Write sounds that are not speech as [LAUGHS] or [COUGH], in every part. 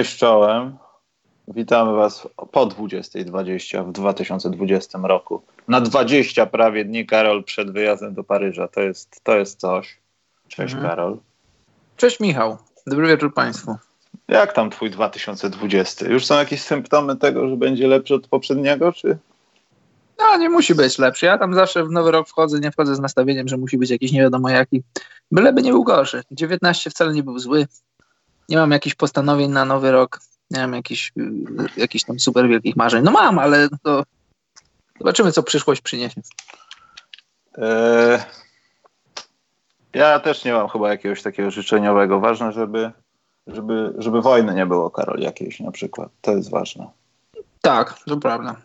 Cześć czołem. Witamy Was po 20.20 w 2020 roku. Na 20 prawie dni, Karol, przed wyjazdem do Paryża. To jest, to jest coś. Cześć, mhm. Karol. Cześć, Michał. Dobry wieczór Państwu. Jak tam Twój 2020? Już są jakieś symptomy tego, że będzie lepszy od poprzedniego, czy? No, nie musi być lepszy. Ja tam zawsze w nowy rok wchodzę, nie wchodzę z nastawieniem, że musi być jakiś nie wiadomo jaki. Byleby nie był gorszy. 19 wcale nie był zły. Nie mam jakichś postanowień na nowy rok. Nie mam jakichś, jakichś tam super wielkich marzeń. No mam, ale to zobaczymy, co przyszłość przyniesie. Eee, ja też nie mam chyba jakiegoś takiego życzeniowego. Ważne, żeby, żeby, żeby wojny nie było, Karol, jakiejś na przykład. To jest ważne. Tak, to prawda.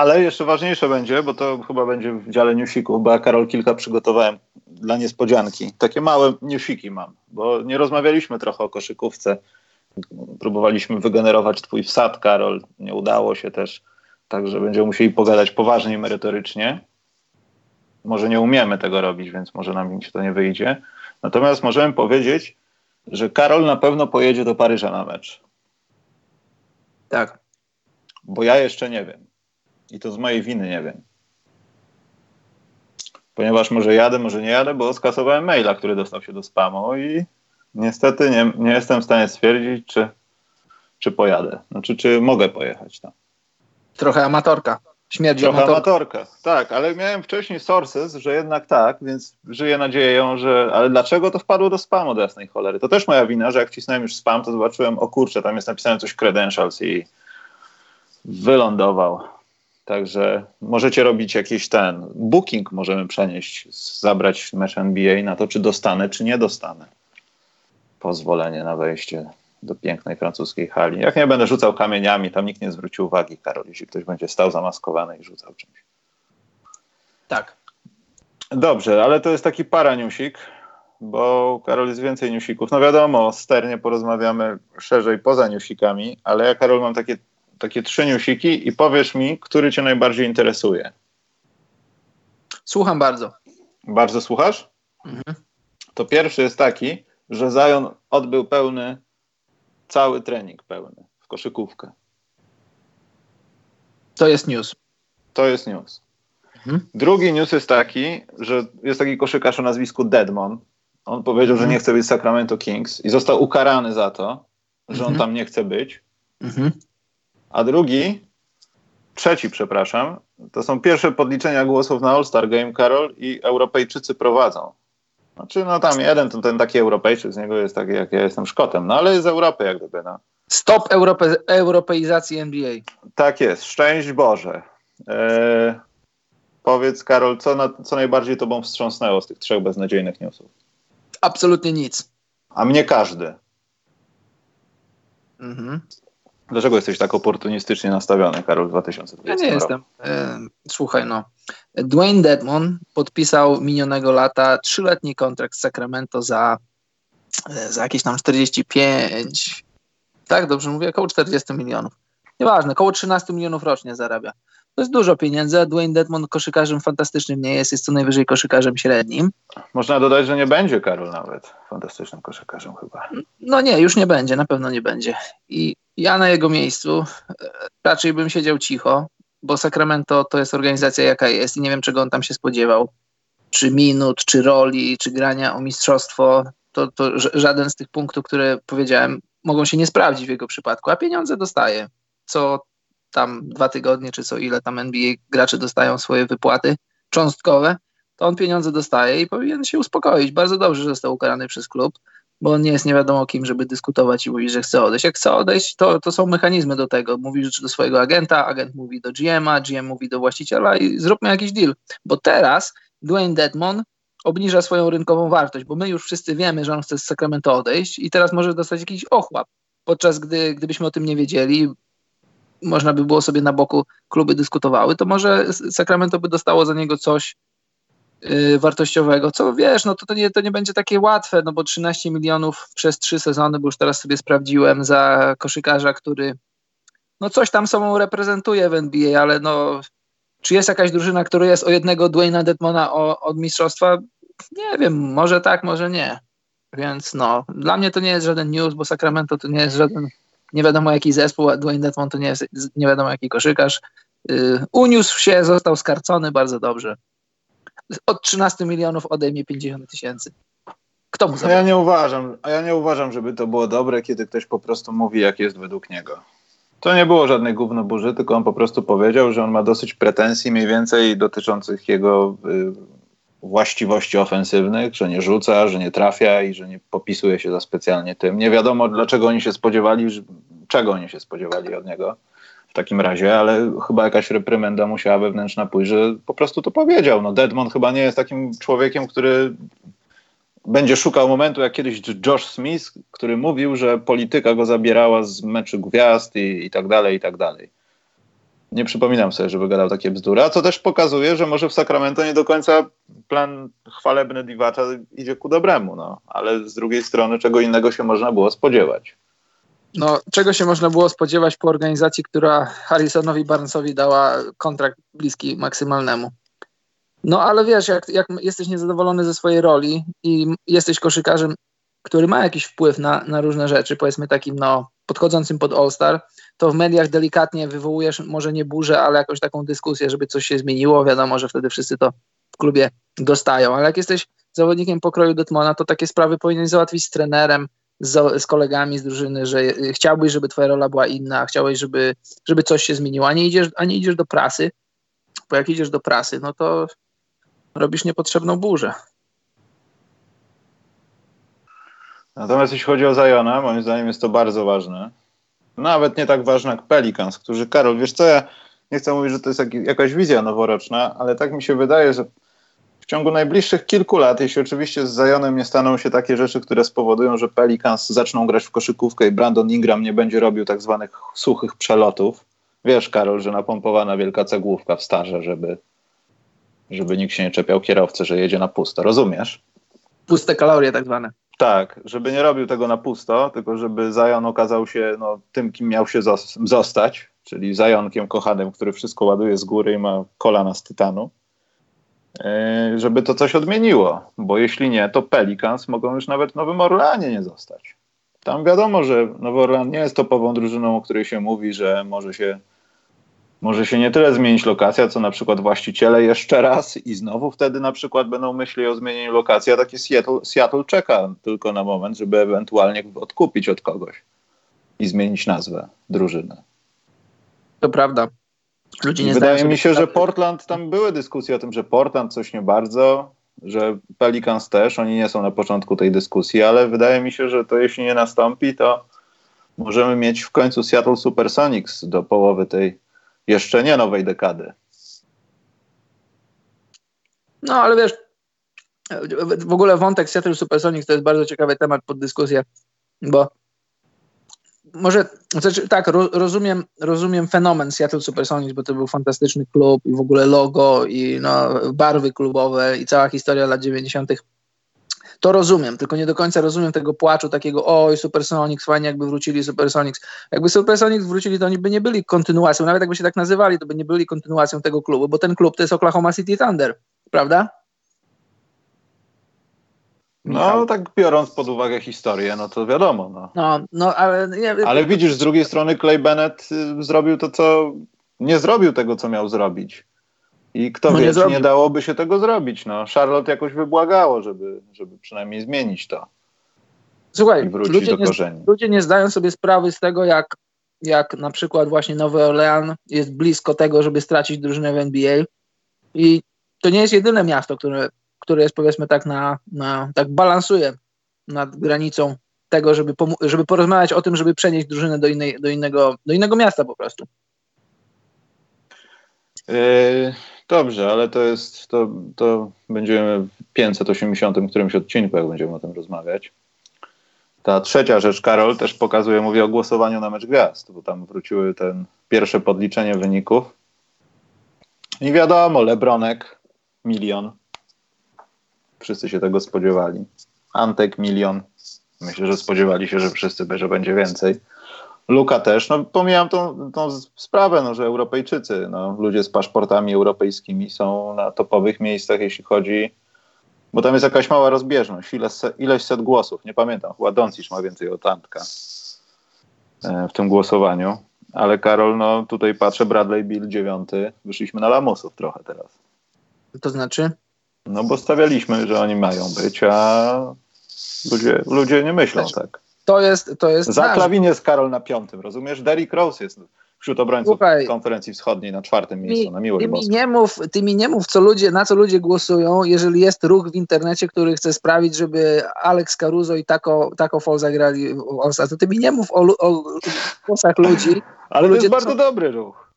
Ale jeszcze ważniejsze będzie, bo to chyba będzie w dziale newsików, bo ja Karol kilka przygotowałem dla niespodzianki. Takie małe newsiki mam, bo nie rozmawialiśmy trochę o koszykówce. Próbowaliśmy wygenerować twój wsad, Karol. Nie udało się też, także będziemy musieli pogadać poważnie i merytorycznie. Może nie umiemy tego robić, więc może nam się to nie wyjdzie. Natomiast możemy powiedzieć, że Karol na pewno pojedzie do Paryża na mecz. Tak. Bo ja jeszcze nie wiem. I to z mojej winy nie wiem. Ponieważ może jadę, może nie jadę, bo skasowałem maila, który dostał się do spamu i niestety nie, nie jestem w stanie stwierdzić, czy, czy pojadę. Znaczy, czy mogę pojechać tam. Trochę amatorka. Śmierć Trochę amatorka. amatorka. Tak, ale miałem wcześniej sources, że jednak tak, więc żyję nadzieją, że... Ale dlaczego to wpadło do spamu do jasnej cholery? To też moja wina, że jak wcisnąłem już spam, to zobaczyłem, o kurczę, tam jest napisane coś credentials i wylądował. Także możecie robić jakiś ten booking, możemy przenieść, zabrać mecz NBA na to, czy dostanę, czy nie dostanę pozwolenie na wejście do pięknej francuskiej hali. Jak nie będę rzucał kamieniami, tam nikt nie zwróci uwagi, Karol, jeśli ktoś będzie stał zamaskowany i rzucał czymś. Tak. Dobrze, ale to jest taki paraniusik, bo Karol jest więcej newsików. No wiadomo, sternie porozmawiamy szerzej poza newsikami, ale ja, Karol, mam takie takie trzy newsiki i powiesz mi, który cię najbardziej interesuje. Słucham bardzo. Bardzo słuchasz? Mhm. To pierwszy jest taki, że Zion odbył pełny, cały trening pełny w koszykówkę. To jest news. To jest news. Mhm. Drugi news jest taki, że jest taki koszykarz o nazwisku Deadmon. On powiedział, mhm. że nie chce być Sacramento Kings i został ukarany za to, że on mhm. tam nie chce być. Mhm. A drugi, trzeci, przepraszam, to są pierwsze podliczenia głosów na All-Star Game, Karol, i Europejczycy prowadzą. Znaczy, no tam jeden, to ten taki Europejczyk, z niego jest taki, jak ja jestem Szkotem, no ale z Europy jak gdyby, no. Stop Europe europeizacji NBA. Tak jest, szczęść Boże. Eee, powiedz, Karol, co, na, co najbardziej tobą wstrząsnęło z tych trzech beznadziejnych newsów? Absolutnie nic. A mnie każdy. Mhm. Dlaczego jesteś tak oportunistycznie nastawiony, Karol, w 2020 Ja nie jestem. E, słuchaj, no. Dwayne Dedmon podpisał minionego lata trzyletni kontrakt z Sacramento za, e, za jakieś tam 45, tak, dobrze mówię, około 40 milionów. Nieważne, około 13 milionów rocznie zarabia. To jest dużo pieniędzy, a Dwayne Dedmon koszykarzem fantastycznym nie jest, jest co najwyżej koszykarzem średnim. Można dodać, że nie będzie Karol nawet fantastycznym koszykarzem chyba. No nie, już nie będzie, na pewno nie będzie. I ja na jego miejscu e, raczej bym siedział cicho, bo Sacramento to jest organizacja jaka jest i nie wiem czego on tam się spodziewał. Czy minut, czy roli, czy grania o mistrzostwo. To, to żaden z tych punktów, które powiedziałem, mogą się nie sprawdzić w jego przypadku, a pieniądze dostaje. Co tam dwa tygodnie, czy co ile tam NBA gracze dostają swoje wypłaty cząstkowe, to on pieniądze dostaje i powinien się uspokoić. Bardzo dobrze, że został ukarany przez klub, bo on nie jest nie wiadomo kim, żeby dyskutować i mówić, że chce odejść. Jak chce odejść, to, to są mechanizmy do tego. Mówi rzeczy do swojego agenta, agent mówi do GM-a, GM mówi do właściciela i zróbmy jakiś deal. Bo teraz Dwayne Dedmon obniża swoją rynkową wartość, bo my już wszyscy wiemy, że on chce z Sacramento odejść i teraz może dostać jakiś ochłap. Podczas gdy, gdybyśmy o tym nie wiedzieli, można by było sobie na boku kluby dyskutowały, to może Sacramento by dostało za niego coś wartościowego, co wiesz, no to, to, nie, to nie będzie takie łatwe, no bo 13 milionów przez trzy sezony, bo już teraz sobie sprawdziłem, za koszykarza, który no coś tam sobą reprezentuje w NBA, ale no czy jest jakaś drużyna, która jest o jednego Dwayna Detmona od mistrzostwa? Nie wiem, może tak, może nie. Więc no, dla mnie to nie jest żaden news, bo Sacramento to nie jest żaden nie wiadomo jaki zespół, a Dwayne Dedmon to nie jest nie wiadomo jaki koszykarz. Yy, uniósł się, został skarcony bardzo dobrze. Od 13 milionów odejmie 50 tysięcy. Kto mu a ja nie uważam, A ja nie uważam, żeby to było dobre, kiedy ktoś po prostu mówi, jak jest według niego. To nie było żadnej gówno burzy, tylko on po prostu powiedział, że on ma dosyć pretensji mniej więcej dotyczących jego y, właściwości ofensywnych, że nie rzuca, że nie trafia i że nie popisuje się za specjalnie tym. Nie wiadomo, dlaczego oni się spodziewali, czego oni się spodziewali od niego w takim razie, ale chyba jakaś reprymenda musiała wewnętrzna pójść, że po prostu to powiedział. No Deadmond chyba nie jest takim człowiekiem, który będzie szukał momentu, jak kiedyś Josh Smith, który mówił, że polityka go zabierała z meczu gwiazd i, i tak dalej, i tak dalej. Nie przypominam sobie, żeby gadał takie bzdury, a co też pokazuje, że może w Sacramento nie do końca plan chwalebny Diwacza idzie ku dobremu, no. ale z drugiej strony czego innego się można było spodziewać. No, czego się można było spodziewać po organizacji, która Harrisonowi Barnesowi dała kontrakt bliski maksymalnemu? No ale wiesz, jak, jak jesteś niezadowolony ze swojej roli i jesteś koszykarzem, który ma jakiś wpływ na, na różne rzeczy, powiedzmy takim no, podchodzącym pod All-Star, to w mediach delikatnie wywołujesz może nie burzę, ale jakąś taką dyskusję, żeby coś się zmieniło. Wiadomo, że wtedy wszyscy to w klubie dostają, ale jak jesteś zawodnikiem pokroju Detmona, to takie sprawy powinien załatwić z trenerem, z, z, kolegami z drużyny, że chciałbyś, żeby twoja rola była inna, chciałbyś, żeby, żeby coś się zmieniło, a nie, idziesz, a nie idziesz do prasy, bo jak idziesz do prasy, no to robisz niepotrzebną burzę. Natomiast jeśli chodzi o Zajona, moim zdaniem jest to bardzo ważne. Nawet nie tak ważne jak Pelicans, którzy, Karol, wiesz co, ja nie chcę mówić, że to jest jak, jakaś wizja noworoczna, ale tak mi się wydaje, że ciągu najbliższych kilku lat, jeśli oczywiście z Zajonem nie staną się takie rzeczy, które spowodują, że Pelicans zaczną grać w koszykówkę i Brandon Ingram nie będzie robił tak zwanych suchych przelotów, wiesz, Karol, że napompowana wielka cegłówka w starze, żeby żeby nikt się nie czepiał kierowcy, że jedzie na pusto. Rozumiesz? Puste kalorie tak zwane. Tak, żeby nie robił tego na pusto, tylko żeby Zajon okazał się no, tym, kim miał się zostać, czyli Zajonkiem kochanym, który wszystko ładuje z góry i ma kolana z tytanu. Yy, żeby to coś odmieniło, bo jeśli nie, to Pelicans mogą już nawet w Nowym Orleanie nie zostać. Tam wiadomo, że Nowy Orlean nie jest topową drużyną, o której się mówi, że może się może się nie tyle zmienić lokacja, co na przykład właściciele jeszcze raz i znowu wtedy na przykład będą myśleli o zmienieniu lokacji, a taki Seattle, Seattle czeka tylko na moment, żeby ewentualnie odkupić od kogoś i zmienić nazwę drużyny. To prawda. Ludzie nie Wydaje mi się, że Portland, tam były dyskusje o tym, że Portland coś nie bardzo, że Pelicans też, oni nie są na początku tej dyskusji, ale wydaje mi się, że to jeśli nie nastąpi, to możemy mieć w końcu Seattle Supersonics do połowy tej jeszcze nie nowej dekady. No, ale wiesz, w ogóle wątek Seattle Supersonics to jest bardzo ciekawy temat pod dyskusję, bo może, znaczy, tak, rozumiem, rozumiem fenomen Seattle Supersonics, bo to był fantastyczny klub i w ogóle logo i no, barwy klubowe i cała historia lat 90 to rozumiem, tylko nie do końca rozumiem tego płaczu takiego, oj, Supersonics, fajnie jakby wrócili Supersonics. Jakby Supersonics wrócili, to oni by nie byli kontynuacją, nawet jakby się tak nazywali, to by nie byli kontynuacją tego klubu, bo ten klub to jest Oklahoma City Thunder, prawda? No, tak biorąc pod uwagę historię, no to wiadomo. No, no, no ale... Nie, ale widzisz, z drugiej strony Clay Bennett y, zrobił to, co... Nie zrobił tego, co miał zrobić. I kto no wie, nie, nie dałoby się tego zrobić. No, Charlotte jakoś wybłagało, żeby, żeby przynajmniej zmienić to. Słuchaj, ludzie nie, ludzie nie zdają sobie sprawy z tego, jak, jak na przykład właśnie Nowy Orlean jest blisko tego, żeby stracić drużynę w NBA. I to nie jest jedyne miasto, które, które jest powiedzmy tak na, na tak balansuje nad granicą tego, żeby, żeby porozmawiać o tym, żeby przenieść drużynę do, innej, do, innego, do innego miasta po prostu. Yy, Dobrze, ale to jest, to, to będziemy w 580 którymś odcinku, jak będziemy o tym rozmawiać. Ta trzecia rzecz, Karol, też pokazuje, mówię o głosowaniu na mecz gwiazd, bo tam wróciły ten pierwsze podliczenie wyników. I wiadomo, Lebronek, milion. Wszyscy się tego spodziewali. Antek, milion. Myślę, że spodziewali się, że wszyscy, że będzie więcej. Luka też. No, pomijam tą, tą sprawę, no, że Europejczycy, no, ludzie z paszportami europejskimi są na topowych miejscach, jeśli chodzi. Bo tam jest jakaś mała rozbieżność, set, ileś set głosów, nie pamiętam, chyba Doncic ma więcej od Antka. e, w tym głosowaniu. Ale Karol, no tutaj patrzę, Bradley Bill dziewiąty, wyszliśmy na lamusów trochę teraz. To znaczy? No bo stawialiśmy, że oni mają być, a ludzie, ludzie nie myślą Też. tak. To jest, to jest Za klawin jest Karol na piątym, rozumiesz? Derrick Rose jest wśród obrońców Słuchaj, konferencji wschodniej na czwartym miejscu, mi, na miłość ty mi, nie mów, ty mi nie mów, co ludzie, na co ludzie głosują, jeżeli jest ruch w internecie, który chce sprawić, żeby Alex Caruso i Taco, Taco Fall zagrali w To ty mi nie mów o, o głosach ludzi. Ale to jest bardzo są... dobry ruch.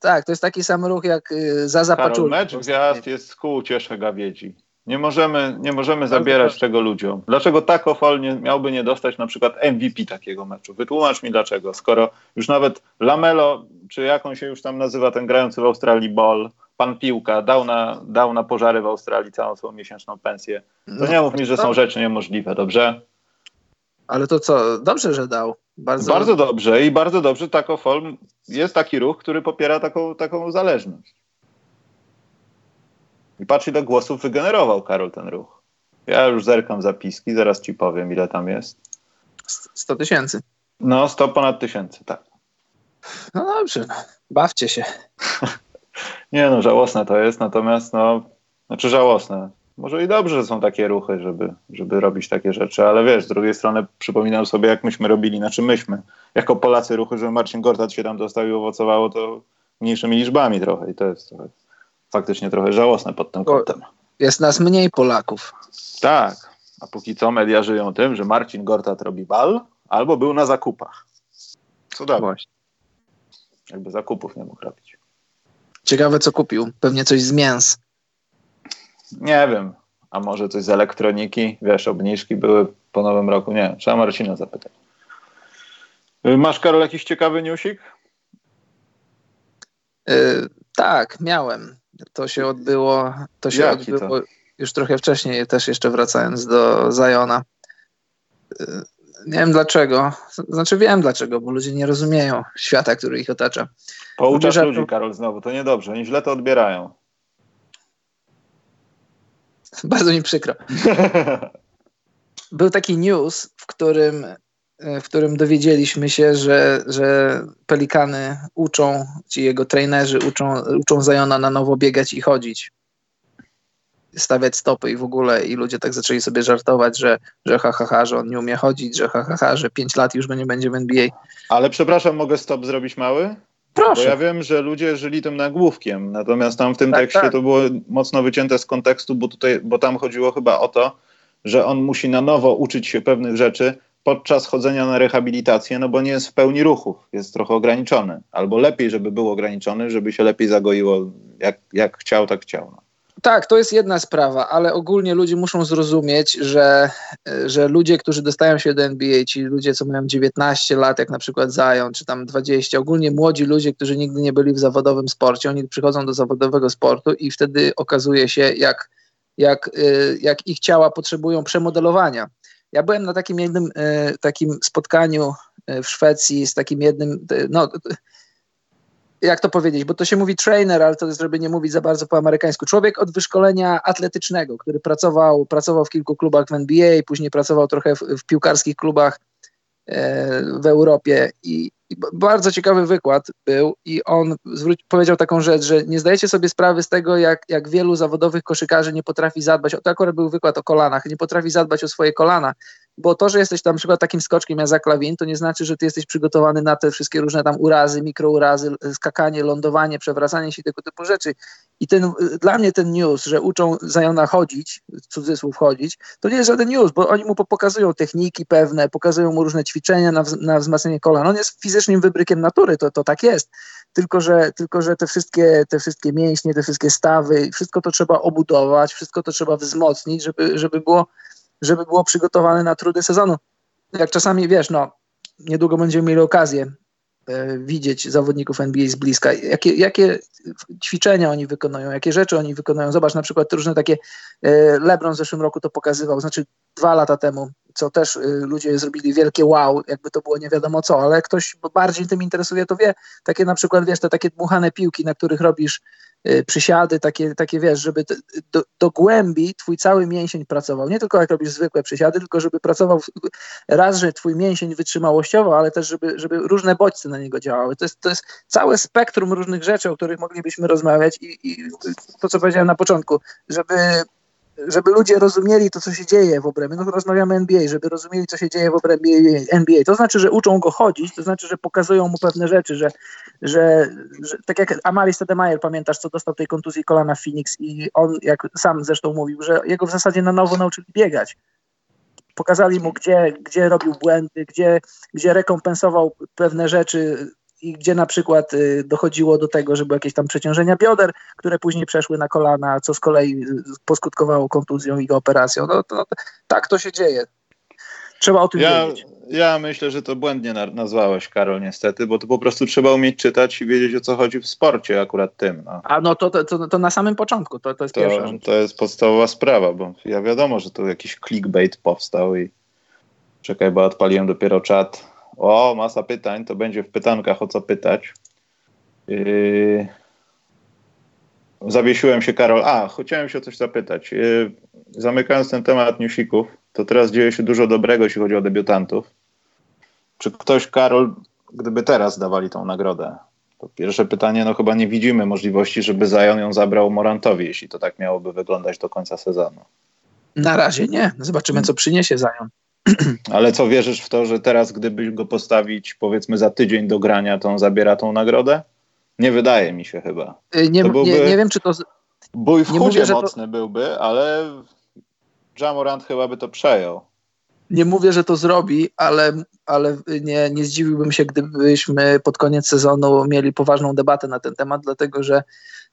Tak, to jest taki sam ruch jak y, za Zapaczulą. mecz gwiazd jest ku cieszę gawiedzi. Nie możemy, nie możemy zabierać tego ludziom. Dlaczego Taco Fall nie, miałby nie dostać na przykład MVP takiego meczu? Wytłumacz mi dlaczego. Skoro już nawet Lamelo, czy jak on się już tam nazywa, ten grający w Australii Ball, pan Piłka, dał na, dał na pożary w Australii całą swoją miesięczną pensję. To nie mów mi, że są rzeczy niemożliwe, dobrze? Ale to co, dobrze, że dał. Bardzo, bardzo dobrze i bardzo dobrze Taco Fall jest taki ruch, który popiera taką, taką zależność. I patrz, ile głosów wygenerował Karol ten ruch. Ja już zerkam zapiski, zaraz ci powiem, ile tam jest. 100 tysięcy. No, 100 ponad tysięcy, tak. No dobrze, no. bawcie się. [LAUGHS] Nie no, żałosne to jest, natomiast no, znaczy żałosne. Może i dobrze, że są takie ruchy, żeby, żeby robić takie rzeczy, ale wiesz, z drugiej strony przypominam sobie, jak myśmy robili, znaczy myśmy, jako Polacy ruchy, że Marcin Gortat się tam dostał i owocowało to mniejszymi liczbami trochę i to jest trochę faktycznie trochę żałosne pod tym kątem. Jest nas mniej Polaków. Tak, a póki co media żyją tym, że Marcin Gortat robi bal albo był na zakupach. Co Właśnie. Jakby zakupów nie mógł robić. Ciekawe, co kupił. Pewnie coś z mięs. Nie wiem. A może coś z elektroniki? Wiesz, obniżki były po nowym roku. Nie, trzeba Marcina zapytać. Masz, Karol, jakiś ciekawy newsik? Yy, tak, miałem. To się odbyło, to się Jaki odbyło to? już trochę wcześniej, też jeszcze wracając do Zajona. Y, nie wiem dlaczego, znaczy wiem dlaczego, bo ludzie nie rozumieją świata, który ich otacza. Pouczasz ludzi. Karol, znowu, to niedobrze, oni źle to odbierają. [LAUGHS] Bardzo mi przykro. Był taki news, w którym E, w którym dowiedzieliśmy się, że, że pelikany uczą, ci jego trenerzy uczą, uczą Zajona na nowo biegać i chodzić. Stawiać stopy i w ogóle. I ludzie tak zaczęli sobie żartować, że, że ha, ha, ha, że on nie umie chodzić, że ha, ha, ha, że 5 lat już go nie będzie w NBA. Ale przepraszam, mogę stop zrobić mały? Proszę. Bo ja wiem, że ludzie żyli tym nagłówkiem, natomiast tam w tym tak, tekście tak. to było mocno wycięte z kontekstu, bo, tutaj, bo tam chodziło chyba o to, że on musi na nowo uczyć się pewnych rzeczy, podczas chodzenia na rehabilitację, no bo nie jest w pełni ruchów, jest trochę ograniczony. Albo lepiej, żeby był ograniczony, żeby się lepiej zagoiło, jak, jak chciał, tak chciał. Tak, to jest jedna sprawa, ale ogólnie ludzie muszą zrozumieć, że, że ludzie, którzy dostają się do NBA, ci ludzie, co mają 19 lat, jak na przykład Zion, czy tam 20, ogólnie młodzi ludzie, którzy nigdy nie byli w zawodowym sporcie, oni przychodzą do zawodowego sportu i wtedy okazuje się, jak, jak, y, jak ich ciała potrzebują przemodelowania. Ja byłem na takim jednym e, takim spotkaniu e, w Szwecji z takim jednym, no jak to powiedzieć, bo to się mówi trainer, ale to żeby nie mówić za bardzo po amerykańsku. Człowiek od wyszkolenia atletycznego, który pracował, pracował w kilku klubach w NBA, później pracował trochę w, w piłkarskich klubach w Europie i, bardzo ciekawy wykład był i on powiedział taką rzecz, że nie zdajecie sobie sprawy z tego, jak, jak wielu zawodowych koszykarzy nie potrafi zadbać, to akurat był wykład o kolanach, nie potrafi zadbać o swoje kolana, bo to, że jesteś tam na przykład takim skoczkiem jak Zaklawin, to nie znaczy, że ty jesteś przygotowany na te wszystkie różne tam urazy, mikrourazy, skakanie, lądowanie, przewracanie się, tego typu rzeczy. I ten, dla mnie ten news, że uczą Zajona chodzić, cudzysłów chodzić, to nie jest żaden news, bo oni mu pokazują techniki pewne, pokazują mu różne ćwiczenia na, na wzmacnianie kolan. On jest fizycznym wybrykiem natury, to, to tak jest. Tylko że, tylko, że te wszystkie, te wszystkie mięśnie, te wszystkie stawy, wszystko to trzeba obudować, wszystko to trzeba wzmocnić, żeby, żeby było żeby było przygotowane na trudy sezonu. Jak czasami wiesz, no, niedługo będziemy mieli okazję e, widzieć zawodników NBA z bliska, jakie, jakie ćwiczenia oni wykonują, jakie rzeczy oni wykonują. Zobacz na przykład różne takie, e, LeBron w zeszłym roku to pokazywał, znaczy dwa lata temu co też y, ludzie zrobili wielkie wow, jakby to było nie wiadomo co, ale ktoś bardziej tym interesuje, to wie, takie na przykład, wiesz, te takie dmuchane piłki, na których robisz Y, przysiady, takie, takie wiesz, żeby do, do głębi twój cały mięsień pracował. Nie tylko jak robisz zwykłe przysiady, tylko żeby pracował raz, że twój mięsień wytrzymałościowo, ale też żeby, żeby różne bodźce na niego działały. To jest, to jest całe spektrum różnych rzeczy, o których moglibyśmy rozmawiać i, i to, co powiedziałem na początku, żeby żeby ludzie rozumieli to, co się dzieje w obrębie, no rozmawiamy NBA, żeby rozumieli, co się dzieje w obrębie NBA. To znaczy, że uczą go chodzić, to znaczy, że pokazują mu pewne rzeczy, że, że, że tak jak Amari Stoudemire, pamiętasz, co dostał tej kontuzji kolana Phoenix i on, jak sam zresztą mówił, że jego w zasadzie na nowo nauczyli biegać. Pokazali mu, gdzie, gdzie robił błędy, gdzie, gdzie rekompensował pewne rzeczy i gdzie na przykład y, dochodziło do tego, że były jakieś tam przeciążenia bioder, które później przeszły na kolana, co z kolei y, poskutkowało kontuzją i operacją. No, to, tak to się dzieje. Trzeba o tym ja, wiedzieć. Ja myślę, że to błędnie nazwałeś, Karol, niestety, bo to po prostu trzeba umieć czytać i wiedzieć, o co chodzi w sporcie akurat tym. No. A no to, to, to, to na samym początku, to, to jest to, pierwsza rzecz. To jest podstawowa sprawa, bo ja wiadomo, że tu jakiś clickbait powstał i czekaj, bo odpaliłem dopiero czat o, masa pytań, to będzie w pytankach o co pytać. Yy... Zawiesiłem się, Karol. A, chciałem się o coś zapytać. Yy... Zamykając ten temat newsików, to teraz dzieje się dużo dobrego, jeśli chodzi o debiutantów. Czy ktoś, Karol, gdyby teraz dawali tą nagrodę? To pierwsze pytanie, no chyba nie widzimy możliwości, żeby Zion ją zabrał Morantowi, jeśli to tak miałoby wyglądać do końca sezonu. Na razie nie. Zobaczymy, co przyniesie Zion. [CLEARS THROAT] Ale co wierzysz w to, że teraz, gdyby go postawić powiedzmy za tydzień do grania, to on zabiera tą nagrodę? Nie wydaje mi się chyba. Y, nie, byłby, nie, nie wiem, czy to. Bój w chudzie mówię, mocny to... byłby, ale Jamorant chyba by to przejął. Nie mówię, że to zrobi, ale, ale nie, nie zdziwiłbym się, gdybyśmy pod koniec sezonu mieli poważną debatę na ten temat, dlatego że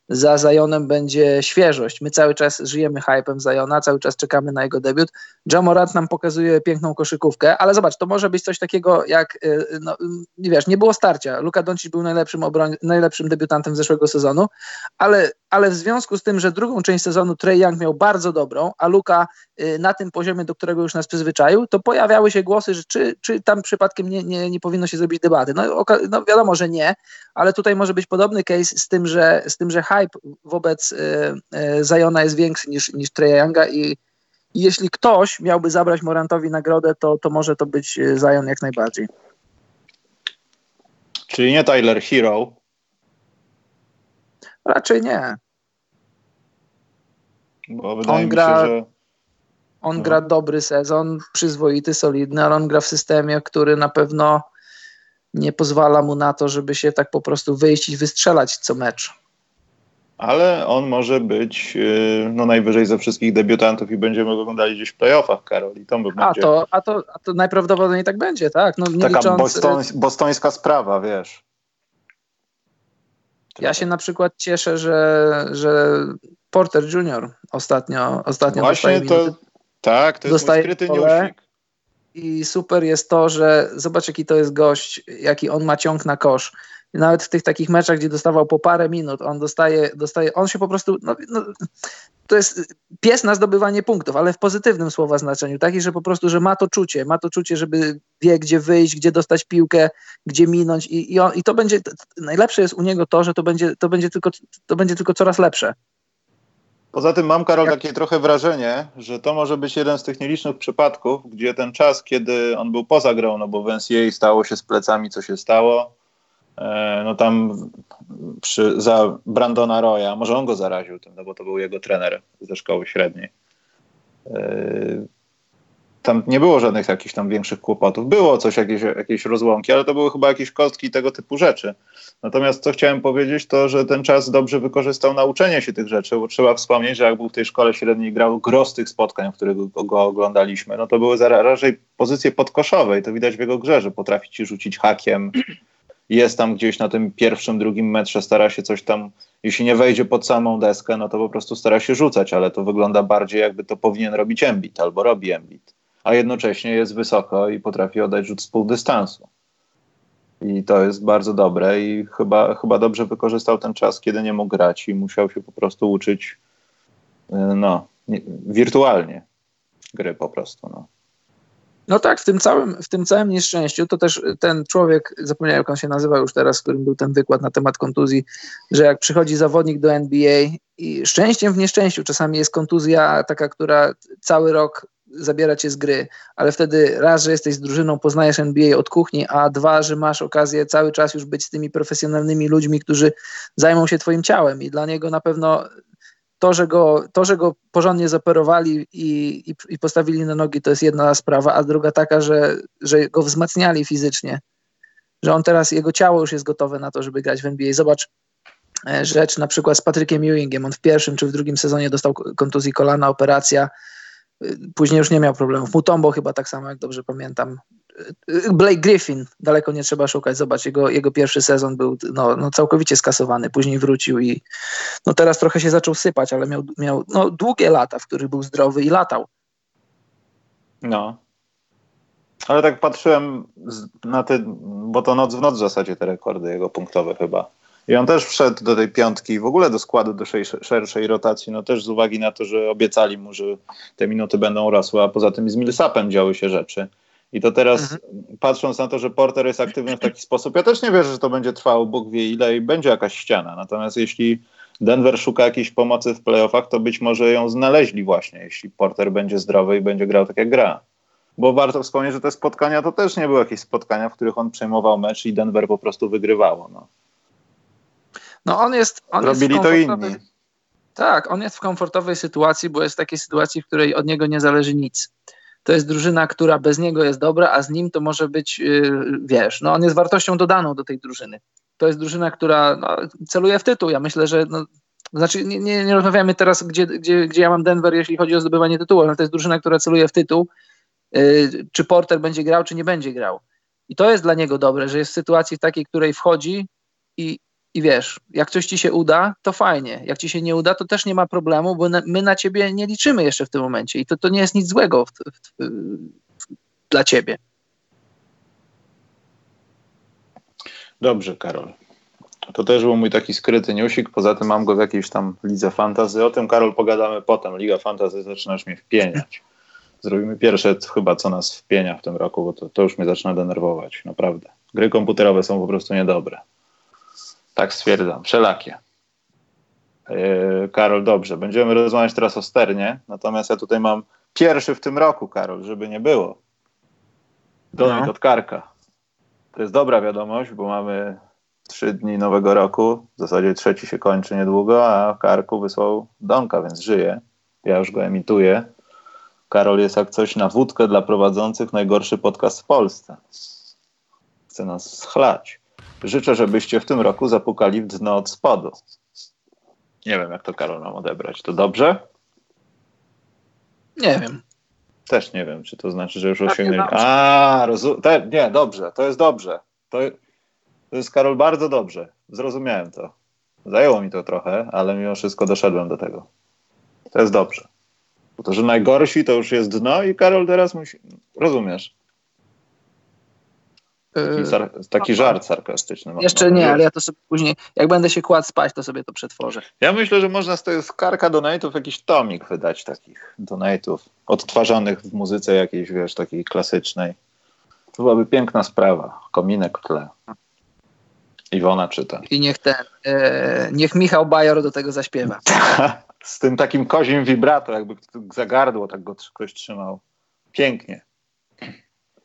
za Zajonem będzie świeżość. My cały czas żyjemy hypem Zajona, cały czas czekamy na jego debiut. Jamorant nam pokazuje piękną koszykówkę, ale zobacz, to może być coś takiego jak, y, no, nie wiesz, nie było starcia. Luka Doncic był najlepszym, obroń, najlepszym debiutantem zeszłego sezonu, ale, ale w związku z tym, że drugą część sezonu Trey Young miał bardzo dobrą, a Luka y, na tym poziomie, do którego już nas przyzwyczaił, to pojawiały się głosy, że czy, czy tam przypadkiem nie, nie, nie powinno się zrobić debaty. No, no wiadomo, że nie, ale tutaj może być podobny case z tym, że, z tym, że hype wobec y, y, Zajona jest większy niż, niż Treya Younga i, i jeśli ktoś miałby zabrać Morantowi nagrodę, to, to może to być y, Zion jak najbardziej. Czyli nie Tyler Hero? Raczej nie. Bo wydaje on mi gra, się, że... On no. gra dobry sezon, przyzwoity, solidny, ale on gra w systemie, który na pewno nie pozwala mu na to, żeby się tak po prostu wyjść i wystrzelać co mecz. Ale on może być y, no, najwyżej ze wszystkich debiutantów i będziemy oglądali gdzieś w playoffach, Karol. I to by a, to, a, to, a to najprawdopodobniej tak będzie, tak? No, nie Taka licząc... bostoń, bostońska sprawa, wiesz. Ja się na przykład cieszę, że, że Porter Jr. ostatnio, ostatnio Właśnie to, tak, to jest dostaje mój skryty newsik. I super jest to, że zobacz jaki to jest gość, jaki on ma ciąg na kosz. Nawet w tych takich meczach, gdzie dostawał po parę minut, on dostaje, dostaje on się po prostu, no, no, to jest pies na zdobywanie punktów, ale w pozytywnym słowa znaczeniu, taki, że po prostu, że ma to czucie, ma to czucie, żeby wie, gdzie wyjść, gdzie dostać piłkę, gdzie minąć i, i, on, i to będzie, najlepsze jest u niego to, że to będzie, to będzie, tylko, to będzie tylko coraz lepsze. Poza tym mam, Karol, takie trochę wrażenie, że to może być jeden z tych nielicznych przypadków, gdzie ten czas, kiedy on był poza grą, no bo w NCAA stało się z plecami, co się stało, e, no tam przy, za Brandona Roya, może on go zaraził tym, no bo to był jego trener ze szkoły średniej. Tam nie było żadnych jakichś tam większych kłopotów. Było coś, jakieś, jakieś rozłąki, ale to były chyba jakieś kostki i tego typu rzeczy. Natomiast co chciałem powiedzieć, to że ten czas dobrze wykorzystał nauczenie się tych rzeczy, bo trzeba wspomnieć, że jak był w tej szkole średniej grał gros tych spotkań, w których go oglądaliśmy, no to były raczej pozycje podkoszowe i to widać w jego grze, że potrafi ci rzucić hakiem, jest tam gdzieś na tym pierwszym, drugim metrze, stara się coś tam, jeśli nie wejdzie pod samą deskę, no to po prostu stara się rzucać, ale to wygląda bardziej jakby to powinien robić Embiid albo robi Embiid a jednocześnie jest wysoko i potrafi oddać rzut z pół dystansu. I to jest bardzo dobre i chyba, chyba dobrze wykorzystał ten czas, kiedy nie mógł grać i musiał się po prostu uczyć y, no, wirtualnie gry po prostu. No. No tak, w tym całym, w tym całym nieszczęściu to też ten człowiek, zapomniałem jak on się nazywa już teraz, w którym był ten wykład na temat kontuzji, że jak przychodzi zawodnik do NBA i szczęściem w nieszczęściu czasami jest kontuzja taka, która cały rok zabiera cię z gry, ale wtedy raz, że jesteś z drużyną, poznajesz NBA od kuchni, a dwa, że masz okazję cały czas już być z tymi profesjonalnymi ludźmi, którzy zajmą się twoim ciałem. I dla niego na pewno to, że go, to, że go porządnie zoperowali i, i, i, postawili na nogi, to jest jedna sprawa, a druga taka, że, że go wzmacniali fizycznie, że on teraz, jego ciało już jest gotowe na to, żeby grać w NBA. Zobacz e, rzecz na przykład z Patrykiem Ewingiem, on w pierwszym czy w drugim sezonie dostał kontuzji kolana, operacja, Później już nie miał problemów. Mutombo chyba tak samo, jak dobrze pamiętam. Blake Griffin, daleko nie trzeba szukać. Zobacz, jego, jego pierwszy sezon był no, no całkowicie skasowany. Później wrócił i no teraz trochę się zaczął sypać, ale miał, miał no, długie lata, w których był zdrowy i latał. No. Ale tak patrzyłem na te, bo to noc w noc w zasadzie te rekordy jego punktowe chyba. I on też wszedł do tej piątki, w ogóle do składu, do szerszej rotacji, no też z uwagi na to, że obiecali mu, że te minuty będą rosły, a poza tym z Millsapem działy się rzeczy. I to teraz, mhm. patrząc na to, że Porter jest aktywny w taki sposób, ja też nie wierzę, że to będzie trwało, Bóg wie ile i będzie jakaś ściana. Natomiast jeśli Denver szuka jakiejś pomocy w playoffach, to być może ją znaleźli właśnie, jeśli Porter będzie zdrowy i będzie grał tak jak gra. Bo warto wspomnieć, że te spotkania to też nie były jakieś spotkania, w których on przejmował mecz i Denver po prostu wygrywało. No. No on jest. On Robili jest to inni. Tak, on jest w komfortowej sytuacji, bo jest w takiej sytuacji, w której od niego nie zależy nic. To jest drużyna, która bez niego jest dobra, a z nim to może być, yy, wiesz, no on jest wartością dodaną do tej drużyny. To jest drużyna, która no, celuje w tytuł. Ja myślę, że no, znaczy nie, nie, nie rozmawiamy teraz, gdzie, gdzie, gdzie ja mam Denver, jeśli chodzi o zdobywanie tytułu, ale to jest drużyna, która celuje w tytuł. Yy, czy Porter będzie grał, czy nie będzie grał. I to jest dla niego dobre, że jest w sytuacji w takiej, której wchodzi i, i wiesz, jak coś ci się uda, to fajnie. Jak ci się nie uda, to też nie ma problemu, bo na, my na ciebie nie liczymy jeszcze w tym momencie i to, to nie jest nic złego w, w, w, dla ciebie. Dobrze, Karol. To też był mój taki skryty newsik. Poza tym mam go w jakiejś tam lidze fantazy. O tym, Karol, pogadamy potem. Liga fantazy zaczynasz mnie wpieniać. Zrobimy pierwsze chyba, co nas wpienia w tym roku, bo to, to już mnie zaczyna denerwować. Naprawdę. Gry komputerowe są po prostu niedobre. Tak stwierdzam, wszelakie. Yy, Karol, dobrze. Będziemy rozmawiać teraz o Sternie, natomiast ja tutaj mam pierwszy w tym roku, Karol, żeby nie było. Donat no. od Karka. To jest dobra wiadomość, bo mamy trzy dni nowego roku. W zasadzie trzeci się kończy niedługo, a Karku wysłał Donka, więc żyje. Ja już go emituję. Karol jest jak coś na wódkę dla prowadzących najgorszy podcast w Polsce. Chce nas schlać. Życzę, żebyście w tym roku zapukali w dno od spodu. Nie wiem, jak to Karol nam odebrać. To dobrze? Nie wiem. Też nie wiem, czy to znaczy, że już osiągnęli. A, rozumiem. Nie, dobrze, to jest dobrze. To, to jest Karol bardzo dobrze. Zrozumiałem to. Zajęło mi to trochę, ale mimo wszystko doszedłem do tego. To jest dobrze. Bo to, że najgorsi to już jest dno i Karol teraz musi. Rozumiesz? Taki, sar taki żart sarkastyczny. Jeszcze nie, ale ja to sobie później, jak będę się kładł spać, to sobie to przetworzę. Ja myślę, że można z tego skarka donate'ów jakiś tomik wydać takich donate'ów, odtwarzanych w muzyce jakiejś, wiesz, takiej klasycznej. To byłaby piękna sprawa. Kominek w tle. Iwona czyta. I niech ten, e, niech Michał Bajor do tego zaśpiewa. [LAUGHS] z tym takim kozim vibrato, jakby za gardło tak go ktoś trzymał. Pięknie.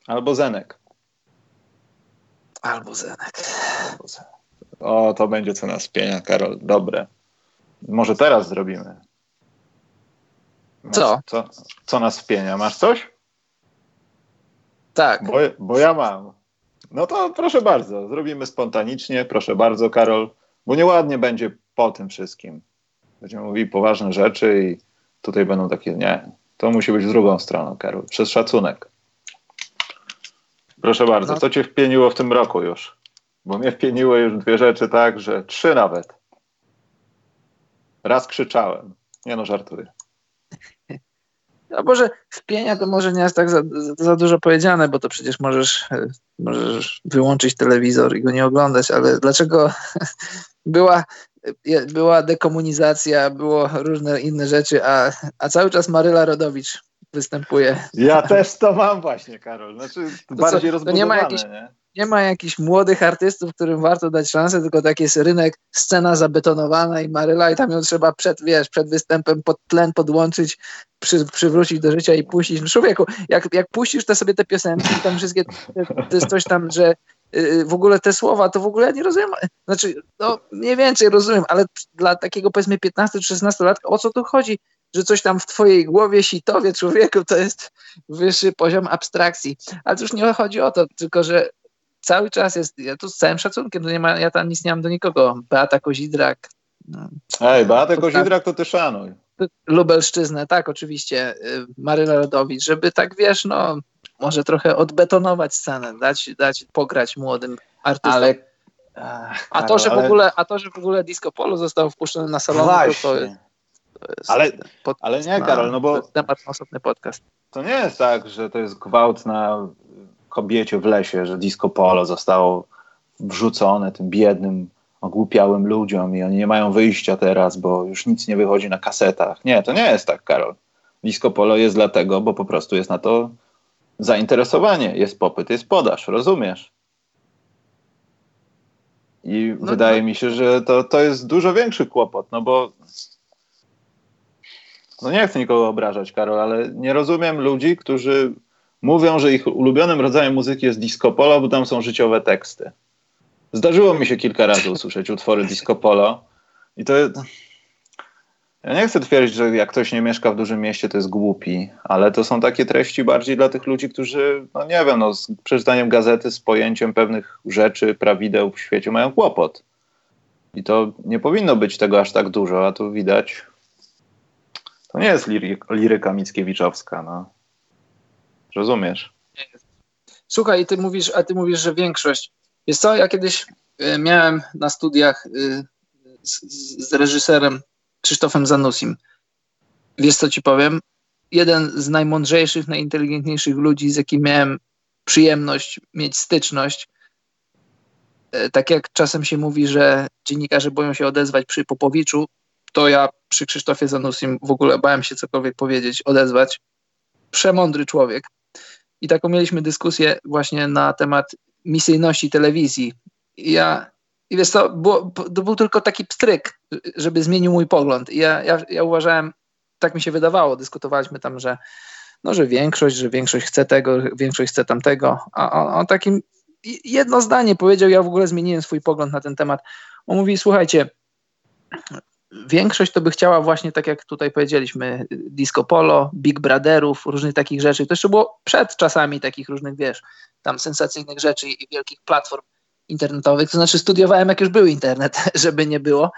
Albo Zenek. Albo Zenek. O, to będzie co nas pienia, Karol. Dobre. Może teraz zrobimy. Co? co? Co nas wpienia? Masz coś? Tak. Bo, bo ja mam. No to proszę bardzo, zrobimy spontanicznie. Proszę bardzo, Karol, bo nieładnie będzie po tym wszystkim. Będziemy mówili poważne rzeczy i tutaj będą takie, nie, to musi być w drugą stronę, Karol, przez szacunek. Proszę bardzo, no. co cię wpieniło w tym roku już? Bo mnie wpieniły już dwie rzeczy tak, że trzy nawet. Raz krzyczałem. Nie no, żartuję. No może wpienia to może nie jest tak za, za, dużo powiedziane, bo to przecież możesz, możesz wyłączyć telewizor i go nie oglądać, ale dlaczego [LAUGHS] była, była dekomunizacja, było różne inne rzeczy, a, a cały czas Maryla Rodowicz występuje. Ja też to mam właśnie, Karol. Znaczy, to bardziej co, rozbudowane, nie ma jakichś, nie? nie ma jakichś młodych artystów, którym warto dać szansę, tylko tak jest rynek, scena zabetonowana i Maryla i tam ją trzeba przed, wiesz, przed występem pod tlen podłączyć, przy, przywrócić do życia i puścić. No człowieku, jak, jak puścisz te sobie te piosenki, tam wszystkie, to jest coś tam, że y, w ogóle te słowa, to w ogóle ja nie rozumiem, znaczy, no mniej więcej rozumiem, ale dla takiego powiedzmy 15-16 lat, o co tu chodzi? Że coś tam w twojej głowie sitowie człowieku to jest wyższy poziom abstrakcji. Ale to już nie chodzi o to, tylko że cały czas jest, ja tu z całym szacunkiem, to nie ma, ja tam nic nie mam do nikogo. Beata Kozidrak. No. Ej, Beata Kozidrak to ty szanuj. Lubelszczyznę, tak, oczywiście. Y, Maryla Rodowicz, żeby tak, wiesz, no, może trochę odbetonować scenę, dać, dać pograć młodym artystom. Ale, ach, a, to, że w ogóle, a to, że w ogóle Disco Polo zostało wpuszczone na salon, to, to jest, ale, ale nie, Karol, no bo... Temat osobny podcast. To nie jest tak, że to jest gwałt na kobiecie w lesie, że disco polo zostało wrzucone tym biednym, ogłupiałym ludziom i oni nie mają wyjścia teraz, bo już nic nie wychodzi na kasetach. Nie, to nie jest tak, Karol. Disco polo jest dlatego, bo po prostu jest na to zainteresowanie, jest popyt, jest podaż, rozumiesz? I no, wydaje no. mi się, że to, to jest dużo większy kłopot, no bo no nie chcę nikogo obrażać, Karol, ale nie rozumiem ludzi, którzy mówią, że ich ulubionym rodzajem muzyki jest disco polo, bo tam są życiowe teksty. Zdarzyło mi się kilka razy usłyszeć utwory disco polo i to ja nie chcę twierdzić, że jak ktoś nie mieszka w dużym mieście, to jest głupi, ale to są takie treści bardziej dla tych ludzi, którzy, no nie wiem, no, z przeczytaniem gazety, z pojęciem pewnych rzeczy, prawideł w świecie mają kłopot. I to nie powinno być tego aż tak dużo, a tu widać, to nie jest liryka Mickiewiczowska, no. Rozumiesz? Słuchaj, ty mówisz, a ty mówisz, że większość. Jest co, ja kiedyś y, miałem na studiach y, z, z, reżyserem Krzysztofem Zanusim. Wiesz co ci powiem? Jeden z najmądrzejszych, najinteligentniejszych ludzi, z jakim miałem przyjemność mieć styczność. Y, tak jak czasem się mówi, że dziennikarze boją się odezwać przy Popowiczu, to ja przy Krzysztofie Zanusim w ogóle bałem się cokolwiek powiedzieć, odezwać. Przemądry człowiek. I taką mieliśmy dyskusję właśnie na temat misyjności telewizji. I ja, i wiesz to, było, to był tylko taki pstryk, żeby zmienił mój pogląd. I ja, ja, ja uważałem, tak mi się wydawało, dyskutowaliśmy tam, że no, że większość, że większość chce tego, większość chce tamtego. A on, on takim jedno zdanie powiedział, ja w ogóle zmieniłem swój pogląd na ten temat. On mówi, słuchajcie, większość to by chciała właśnie, tak jak tutaj powiedzieliśmy, disco polo, Big Brotherów, różnych takich rzeczy. To jeszcze było przed czasami takich różnych, wiesz, tam sensacyjnych rzeczy i wielkich platform internetowych. To znaczy studiowałem, jak już był internet, [LAUGHS] żeby nie było.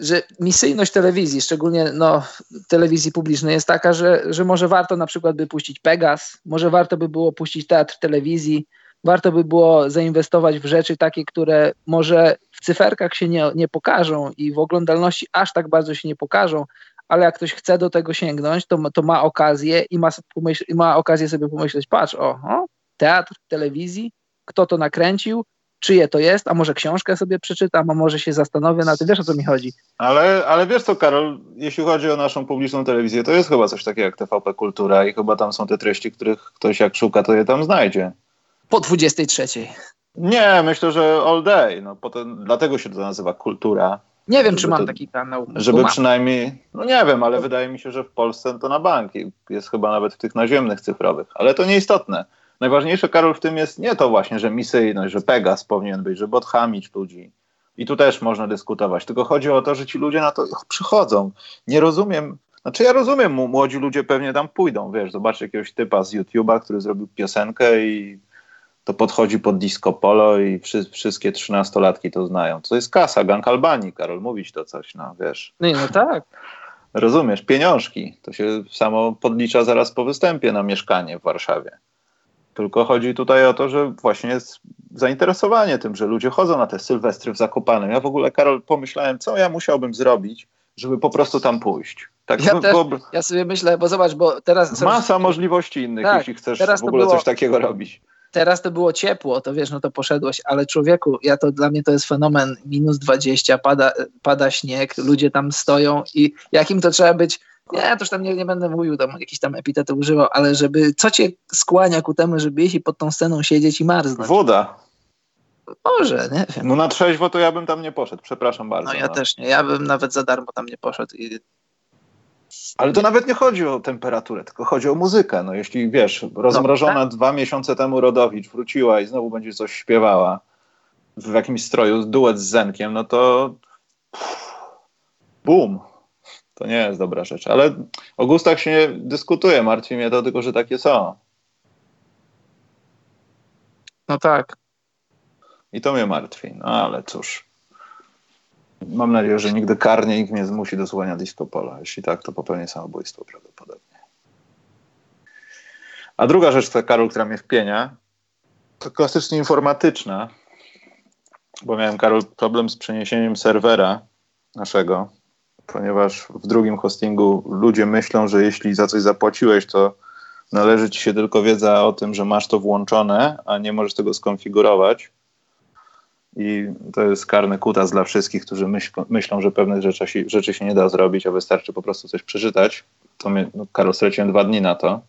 Że misyjność telewizji, szczególnie no, telewizji publicznej jest taka, że, że może warto na przykład by puścić Pegas, może warto by było puścić teatr telewizji, warto by było zainwestować w rzeczy takie, które może w cyferkach się nie, nie pokażą i w oglądalności aż tak bardzo się nie pokażą, ale jak ktoś chce do tego sięgnąć, to, to ma okazję i ma, pomyśl, ma okazję sobie pomyśleć, patrz, o, o, teatr, telewizji, kto to nakręcił, czyje to jest, a może książkę sobie przeczytam, a może się zastanowię na tym, wiesz o co mi chodzi. Ale, ale wiesz co, Karol, jeśli chodzi o naszą publiczną telewizję, to jest chyba coś takiego jak TVP Kultura i chyba tam są te treści, których ktoś jak szuka, to je tam znajdzie po 23. Nie, myślę, że all day. No, potem, dlatego się to nazywa kultura. Nie wiem, czy mam to, taki kanał. Żeby przynajmniej, no nie wiem, ale wydaje mi się, że w Polsce to na banki. Jest chyba nawet w tych naziemnych cyfrowych, ale to nieistotne. Najważniejsze, Karol, w tym jest nie to właśnie, że misyjność, że Pegas powinien być, żeby odchamić ludzi. I tu też można dyskutować. Tylko chodzi o to, że ci ludzie na to przychodzą. Nie rozumiem. Znaczy ja rozumiem, młodzi ludzie pewnie tam pójdą, wiesz, zobacz jakiegoś typa z YouTube'a, który zrobił piosenkę i to podchodzi pod disco polo i wszy, wszystkie trzynastolatki to znają. To jest kasa, Gang Albanii, Karol, mówić to coś, no wiesz. No, no tak. Rozumiesz, pieniążki. To się samo podlicza zaraz po występie na mieszkanie w Warszawie. Tylko chodzi tutaj o to, że właśnie jest zainteresowanie tym, że ludzie chodzą na te sylwestry w Zakopanem. Ja w ogóle, Karol, pomyślałem, co ja musiałbym zrobić, żeby po prostu tam pójść. Tak, ja, też, ja sobie myślę, bo zobacz, bo teraz... Masa możliwości innych, tak, jeśli chcesz w ogóle było, coś takiego robić teraz to było ciepło, to wiesz, no to poszedłeś, ale człowieku, ja to dla mnie to jest fenomen, minus 20, pada, pada śnieg, ludzie tam stoją i jakim to trzeba być Nie, toż tam nie, nie będę mówił, tam jakiś tam epitety używał, ale żeby, co cię skłania ku temu, żeby jeśli pod tą sceną siedzieć i marznąć? Woda. Może, nie wiem. No na trzeźwo to ja bym tam nie poszedł, przepraszam bardzo. No ja no. też nie, ja bym nawet za darmo tam nie poszedł. I... Ale to nawet nie chodzi o temperaturę, tylko chodzi o muzykę. No jeśli wiesz, rozmrożona no, tak? dwa miesiące temu Rodowicz wróciła i znowu będzie coś śpiewała w jakimś stroju, duet z Zenkiem, no to bum. To nie jest dobra rzecz. Ale o gustach się nie dyskutuje, martwi mnie to tylko, że takie są. No tak. I to mnie martwi. No ale cóż. Mam nadzieję, że nigdy karnie nikt nie zmusi do słuchania disco pola. Jeśli tak, to popełnię samobójstwo prawdopodobnie. A druga rzecz, ta Karol, która mnie wpienia, to klasycznie informatyczna, bo miałem, Karol, problem z przeniesieniem serwera naszego, ponieważ w drugim hostingu ludzie myślą, że jeśli za coś zapłaciłeś, to należy ci się tylko wiedza o tym, że masz to włączone, a nie możesz tego skonfigurować. I to jest karny kutas dla wszystkich, którzy myśl, myślą, że pewnych rzeczy, rzeczy się nie da zrobić, a wystarczy po prostu coś przeczytać. To mnie, no, Karol, straciłem dwa dni na to,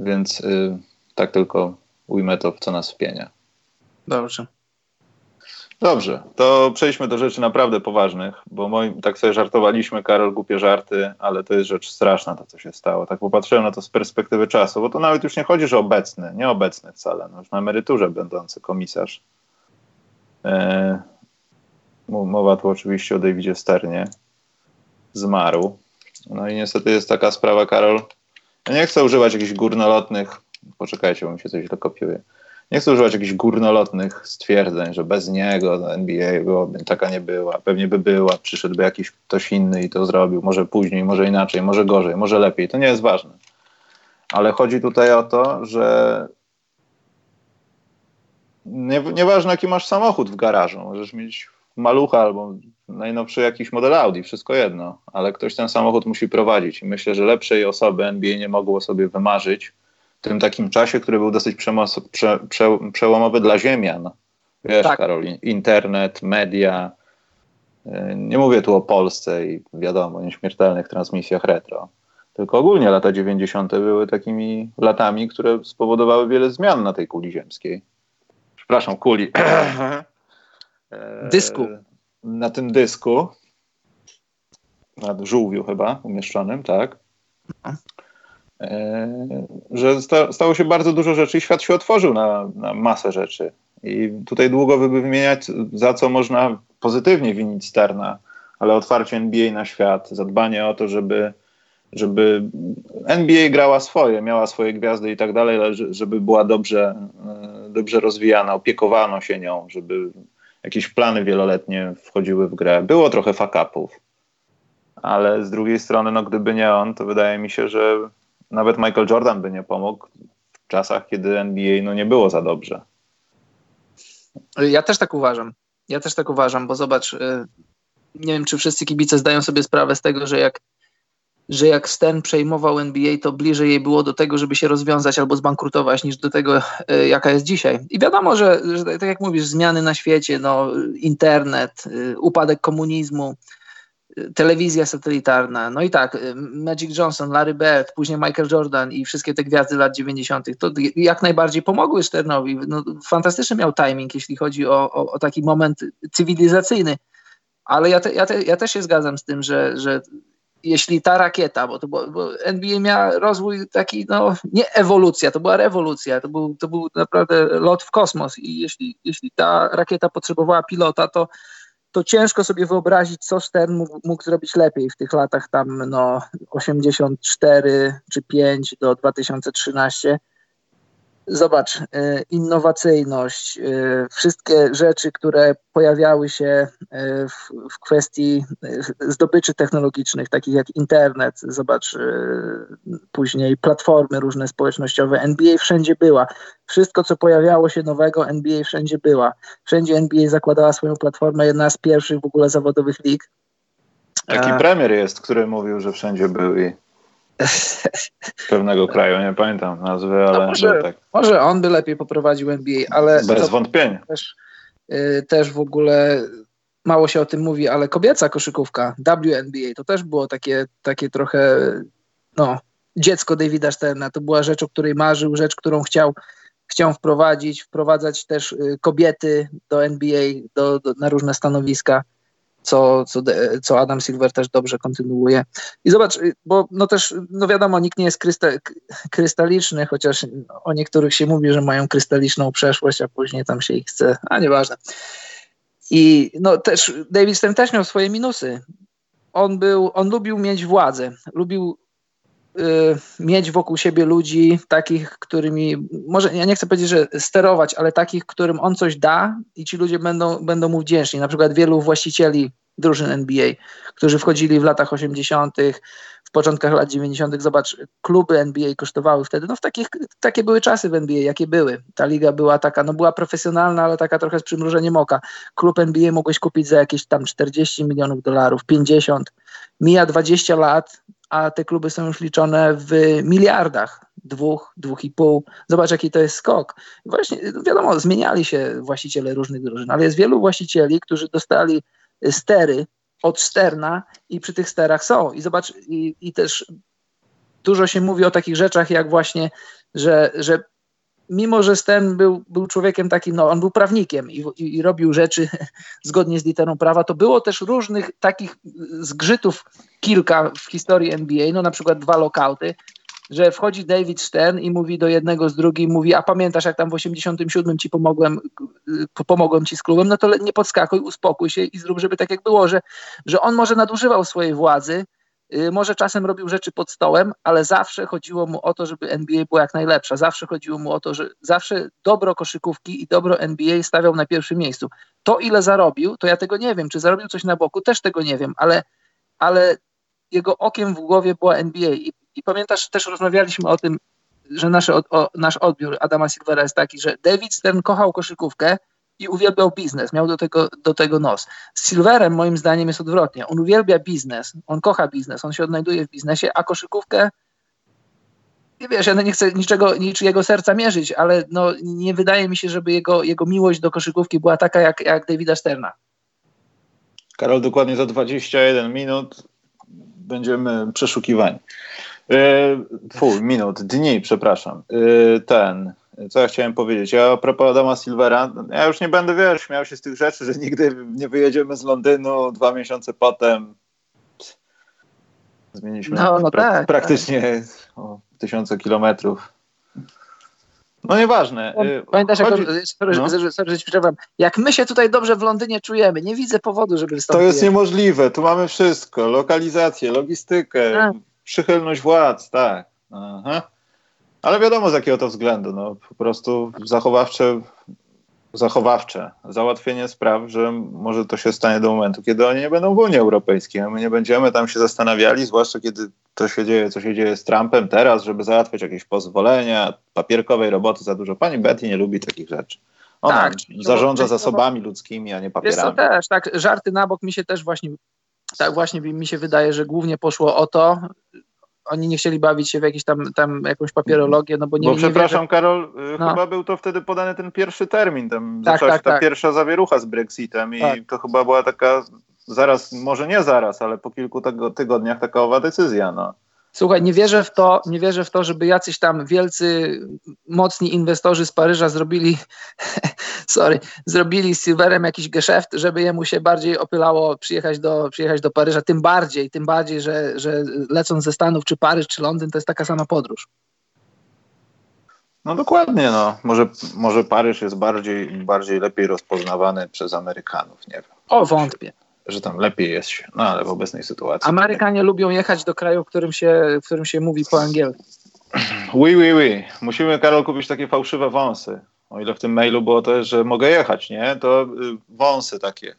więc y, tak tylko ujmę to, w co nas wpienia. Dobrze. Dobrze, to przejdźmy do rzeczy naprawdę poważnych, bo tak sobie żartowaliśmy, Karol, głupie żarty, ale to jest rzecz straszna, to co się stało. Tak popatrzyłem na to z perspektywy czasu, bo to nawet już nie chodzi, że obecny, nieobecny wcale, no już na emeryturze będący komisarz. E, mowa tu oczywiście o Davidzie Sternie. Zmarł. No i niestety jest taka sprawa, Karol. Ja nie chcę używać jakichś górnolotnych, poczekajcie, bo mi się coś kopiuje nie chcę używać jakichś górnolotnych stwierdzeń, że bez niego NBA byłoby, taka nie była, pewnie by była, przyszedłby jakiś ktoś inny i to zrobił, może później, może inaczej, może gorzej, może lepiej, to nie jest ważne. Ale chodzi tutaj o to, że nie, nieważne jaki masz samochód w garażu, możesz mieć malucha albo najnowszy jakiś model Audi, wszystko jedno, ale ktoś ten samochód musi prowadzić i myślę, że lepszej osoby NBA nie mogło sobie wymarzyć, tym takim czasie, który był dosyć prze, prze, przełomowy dla ziemian. Wiesz, tak. Karol, internet, media. Y, nie mówię tu o Polsce i wiadomo, nieśmiertelnych transmisjach retro, tylko ogólnie lata 90. były takimi latami, które spowodowały wiele zmian na tej kuli ziemskiej. Przepraszam, kuli. [CLEARS THROAT] Dysku. Na tym dysku, na żółwiu chyba umieszczonym, tak. No. E, że sta, stało się bardzo dużo rzeczy i świat się otworzył na, na masę rzeczy. I tutaj długo by wymieniać, za co można pozytywnie winić Sterna, ale otwarcie NBA na świat, zadbanie o to, żeby, żeby NBA grała swoje, miała swoje gwiazdy i tak dalej, ale żeby była dobrze, e, dobrze rozwijana, opiekowano się nią, żeby jakieś plany wieloletnie wchodziły w grę. Było trochę fakapów, ale z drugiej strony, no gdyby nie on, to wydaje mi się, że nawet Michael Jordan by nie pomógł w czasach, kiedy NBA no, nie było za dobrze. Ja też tak uważam. Ja też tak uważam, bo zobacz, y, nie wiem, czy wszyscy kibice zdają sobie sprawę z tego, że jak, że jak Stern przejmował NBA, to bliżej jej było do tego, żeby się rozwiązać albo zbankrutować, niż do tego, y, jaka jest dzisiaj. I wiadomo, że, że tak jak mówisz, zmiany na świecie, no, internet, y, upadek komunizmu, telewizja satelitarna, no i tak, Magic Johnson, Larry Bird, później Michael Jordan i wszystkie te gwiazdy lat 90., to jak najbardziej pomogły Sternowi. No, fantastyczny miał timing, jeśli chodzi o, o, o taki moment cywilizacyjny. Ale ja, te, ja, te, ja też się zgadzam z tym, że, że jeśli ta rakieta, bo, to, bo, bo NBA miała rozwój taki, no nie ewolucja, to była rewolucja, to był, to był naprawdę lot w kosmos i jeśli, jeśli ta rakieta potrzebowała pilota, to to ciężko sobie wyobrazić, co Stern mógł, mógł, zrobić lepiej w tych latach tam no 84 czy 5 do 2013 Zobacz, y, innowacyjność, y, wszystkie rzeczy, które pojawiały się y, w, w, kwestii zdobyczy technologicznych, takich jak internet, zobacz, później platformy różne społecznościowe, NBA wszędzie była. Wszystko, co pojawiało się nowego, NBA wszędzie była. Wszędzie NBA zakładała swoją platformę, jedna z pierwszych w ogóle zawodowych lig. Taki premier jest, który mówił, że wszędzie był i [LAUGHS] pewnego kraju, nie pamiętam nazwy, ale no może, tak. może on by lepiej poprowadził NBA, ale bez wątpienia. Też, y, też w ogóle mało się o tym mówi, ale kobieca koszykówka, WNBA, to też było takie, takie trochę, no, dziecko Davida Sterna. To była rzecz, o której marzył, rzecz, którą chciał, chciał wprowadzić, wprowadzać też y, kobiety do NBA, do, do, na różne stanowiska co, co, co Adam Silver też dobrze kontynuuje. I zobacz, y, bo no też, no wiadomo, nikt nie jest krysta, krystaliczny, chociaż o niektórych się mówi, że mają krystaliczną przeszłość, a później tam się ich chce, a nieważne. I no też David Stern też miał swoje minusy. On był, on lubił mieć władzę, lubił mieć wokół siebie ludzi takich, którymi, może ja nie chcę powiedzieć, że sterować, ale takich, którym on coś da i ci ludzie będą, będą mu wdzięczni. Na przykład wielu właścicieli drużyn NBA, którzy wchodzili w latach 80., w początkach lat 90. Zobacz, kluby NBA kosztowały wtedy, no w takich, takie były czasy w NBA, jakie były. Ta liga była taka, no była profesjonalna, ale taka trochę z przymrużeniem oka. Klub NBA mogłeś kupić za jakieś tam 40 milionów dolarów, 50. Mija 20 lat, a te kluby są już liczone w miliardach, dwóch, dwóch i pół. Zobacz, jaki to jest skok. Właśnie, wiadomo, zmieniali się właściciele różnych drużyn, ale jest wielu właścicieli, którzy dostali stery od sterna i przy tych sterach są. I zobacz, i, i też dużo się mówi o takich rzeczach, jak właśnie, że, że mimo, że Stern był, był człowiekiem takim, no on był prawnikiem i, i, i, robił rzeczy [LAUGHS] zgodnie z literą prawa, to było też różnych takich zgrzytów kilka w historii NBA, no na przykład dwa lokauty, że wchodzi David Stern i mówi do jednego z drugim, mówi, a pamiętasz jak tam w 87 ci pomogłem, pomogłem ci z klubem, no to nie podskakuj, uspokój się i zrób, żeby tak jak było, że, że on może nadużywał swojej władzy, może czasem robił rzeczy pod stołem, ale zawsze chodziło mu o to, żeby NBA była jak najlepsza. Zawsze chodziło mu o to, że zawsze dobro koszykówki i dobro NBA stawiał na pierwszym miejscu. To, ile zarobił, to ja tego nie wiem. Czy zarobił coś na boku, też tego nie wiem, ale, ale jego okiem w głowie była NBA. I i pamiętasz, też rozmawialiśmy o tym, że nasz, o, nasz odbiór Adama Silvera jest taki, że David Stern kochał koszykówkę i uwielbiał biznes, miał do tego, do tego nos. Z Silverem moim zdaniem jest odwrotnie. On uwielbia biznes, on kocha biznes, on się odnajduje w biznesie, a koszykówkę nie wiesz, ja nie chcę niczego, niczyjego serca mierzyć, ale no, nie wydaje mi się, żeby jego, jego miłość do koszykówki była taka jak, jak Davida Sterna. Karol, dokładnie za 21 minut będziemy przeszukiwani. E, Fu, minut, dni, przepraszam. E, ten, co ja chciałem powiedzieć? Ja a propos Adama Silvera, ja już nie będę, wiesz, śmiał się z tych rzeczy, że nigdy nie wyjedziemy z Londynu, dwa miesiące potem zmieniliśmy no, no pra tak, praktycznie tak. O, tysiące kilometrów. No nieważne. Y, pamiętasz, Chodzi... jak, sorry, no. sorry, sorry, jak my się tutaj dobrze w Londynie czujemy, nie widzę powodu, żeby To jest niemożliwe, tu mamy wszystko, lokalizację, logistykę, tak przychylność władz, tak. Aha. Ale wiadomo z jakiego to względu. No, po prostu zachowawcze, zachowawcze załatwienie spraw, że może to się stanie do momentu, kiedy oni nie będą w Unii Europejskiej. A my nie będziemy tam się zastanawiali, zwłaszcza kiedy to się dzieje, co się dzieje z Trumpem teraz, żeby załatwiać jakieś pozwolenia, papierkowej roboty za dużo. Pani Betty nie lubi takich rzeczy. Ona tak, zarządza zasobami ludzkimi, a nie papierami. Jest to też, tak, żarty na bok mi się też właśnie tak właśnie mi się wydaje, że głównie poszło o to, oni nie chcieli bawić się w jakieś tam, tam jakąś papierologię, no bo nie Bo przepraszam, nie Karol, y, no. chyba był to wtedy podany ten pierwszy termin, tam tak, zaczęła tak, się ta tak. pierwsza zawierucha z Brexitem i tak. to chyba była taka zaraz, może nie zaraz, ale po kilku tygodniach taka owa decyzja, no. Słuchaj, nie wierzę w to, nie wierzę w to, żeby jacyś tam wielcy, mocni inwestorzy z Paryża zrobili, [LAUGHS] sorry, zrobili z Silverem jakiś geszeft, żeby jemu się bardziej opylało przyjechać do, przyjechać do Paryża. Tym bardziej, tym bardziej, że, że lecąc ze Stanów, czy Paryż, czy Londyn, to jest taka sama podróż. No dokładnie, no. Może, może Paryż jest bardziej, bardziej lepiej rozpoznawany przez Amerykanów, nie wiem. O, wątpię że tam lepiej jest się, no ale w obecnej sytuacji. Amerykanie lubią jechać do kraju, w którym się, w którym się mówi po angielsku. [CLEARS THROAT] Oui, oui, oui. Musimy, Karol, kupić takie fałszywe wąsy. O ile w tym mailu było to, że mogę jechać, nie? To y, wąsy takie.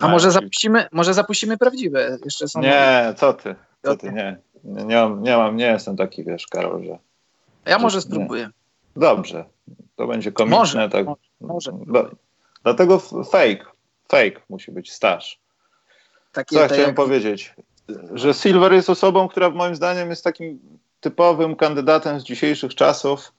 A może zapuścimy, może zapuścimy prawdziwe? Jeszcze są nie, co ty, co ty, nie. Nie, nie, mam, nie mam, nie jestem taki, wiesz, Karol, że... Ja może spróbuję. Nie. Dobrze, to będzie komiczne. Może, tak. może, może. Dlatego fake, fake musi być staż. Takie, Co ja chciałem jak... powiedzieć? Że Silver jest osobą, która moim zdaniem jest takim typowym kandydatem z dzisiejszych czasów.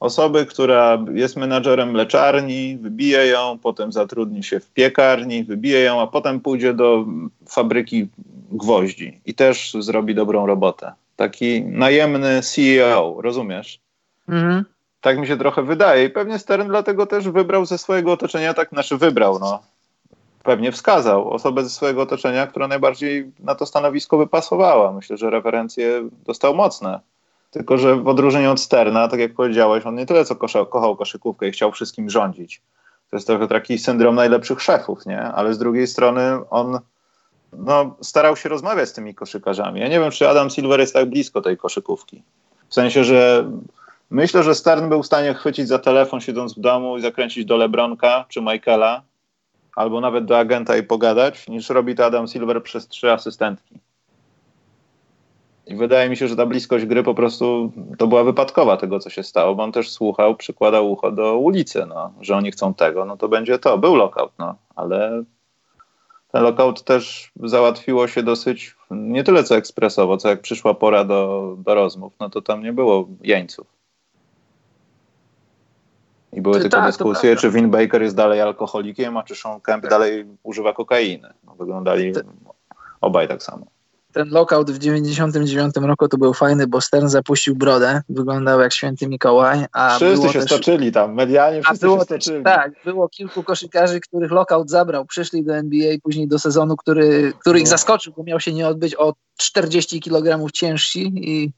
osoby, która jest menadżerem mleczarni, wybije ją, potem zatrudni się w piekarni, wybije ją, a potem pójdzie do fabryki gwoździ i też zrobi dobrą robotę. Taki najemny CEO, rozumiesz? Mhm. Tak mi się trochę wydaje i pewnie Stern dlatego też wybrał ze swojego otoczenia, tak znaczy wybrał, no pewnie wskazał osobę ze swojego otoczenia, która najbardziej na to stanowisko by pasowała. Myślę, że referencje dostał mocne. Tylko, że w odróżnieniu od Sterna, tak jak powiedziałeś, on nie tyle co kosza, kochał koszykówkę i chciał wszystkim rządzić. To jest trochę taki syndrom najlepszych szefów, nie? Ale z drugiej strony on no, starał się rozmawiać z tymi koszykarzami. Ja nie wiem, czy Adam Silver jest tak blisko tej koszykówki. W sensie, że myślę, że Stern był w stanie chwycić za telefon siedząc w domu i zakręcić do Lebronka czy Michaela albo nawet do agenta i pogadać, niż robi to Adam Silver przez trzy asystentki. I wydaje mi się, że ta bliskość gry po prostu to była wypadkowa tego, co się stało, bo on też słuchał, przykładał ucho do ulicy, no, że oni chcą tego, no to będzie to. Był lockout, no, ale ten lockout też załatwiło się dosyć nie tyle co ekspresowo, co jak przyszła pora do, do rozmów, no to tam nie było jeńców. I były tylko tak, dyskusje, czy Vin Baker jest dalej alkoholikiem, a czy Sean Kemp tak. dalej używa kokainy. No, wyglądali obaj tak samo. Ten lockout w 99 roku to był fajny, bo Stern zapuścił brodę, wyglądał jak święty Mikołaj. A wszyscy się też, stoczyli tam, medialnie wszyscy było się stoczyli. tak, było kilku koszykarzy, których lockout zabrał, przyszli do NBA później do sezonu, który, który ich no. zaskoczył, bo miał się nie odbyć o 40 kg ciężsi i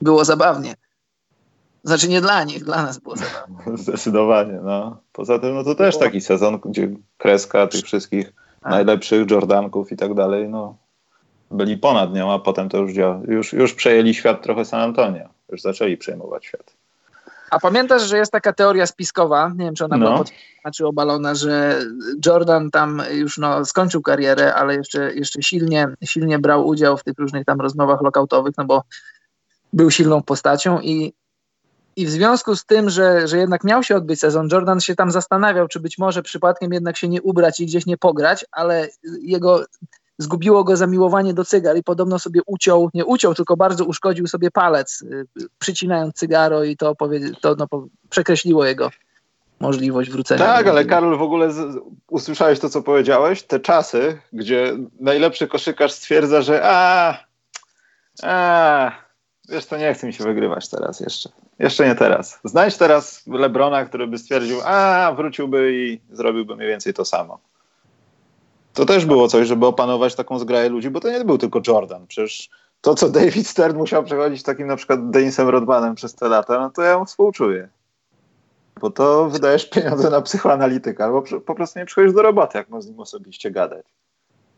było zabawnie. Znaczy nie dla nich, dla nas było zabawne. [LAUGHS] Zdecydowanie, no. Poza tym, no to też taki sezon, gdzie kreska tych wszystkich tak. najlepszych Jordanków i tak dalej, no byli ponad nią, a potem to już, już, już przejęli świat trochę San Antonio. Już zaczęli przejmować świat. A pamiętasz, że jest taka teoria spiskowa, nie wiem czy ona no. była czy obalona, że Jordan tam już no, skończył karierę, ale jeszcze, jeszcze silnie, silnie brał udział w tych różnych tam rozmowach lokautowych, no bo był silną postacią i i w związku z tym, że, że jednak miał się odbyć sezon, Jordan się tam zastanawiał, czy być może przypadkiem jednak się nie ubrać i gdzieś nie pograć, ale jego zgubiło go zamiłowanie do cygar i podobno sobie uciął, nie uciął, tylko bardzo uszkodził sobie palec, y, przycinając cygaro i to, to no, przekreśliło jego możliwość wrócenia. Tak, ale Karol, w ogóle z, usłyszałeś to, co powiedziałeś? Te czasy, gdzie najlepszy koszykarz stwierdza, że a, a, wiesz to nie chce mi się wygrywać teraz jeszcze. Jeszcze nie teraz. Znajdź teraz Lebrona, który by stwierdził, a wróciłby i zrobiłby mniej więcej to samo. To też było coś, żeby opanować taką zgraję ludzi, bo to nie był tylko Jordan. Przecież to, co David Stern musiał przechodzić takim na przykład Denisem Rodmanem przez te lata, no to ja mu współczuję. Bo to wydajesz pieniądze na psychoanalityka, albo po prostu nie przychodzisz do roboty, jak można z nim osobiście gadać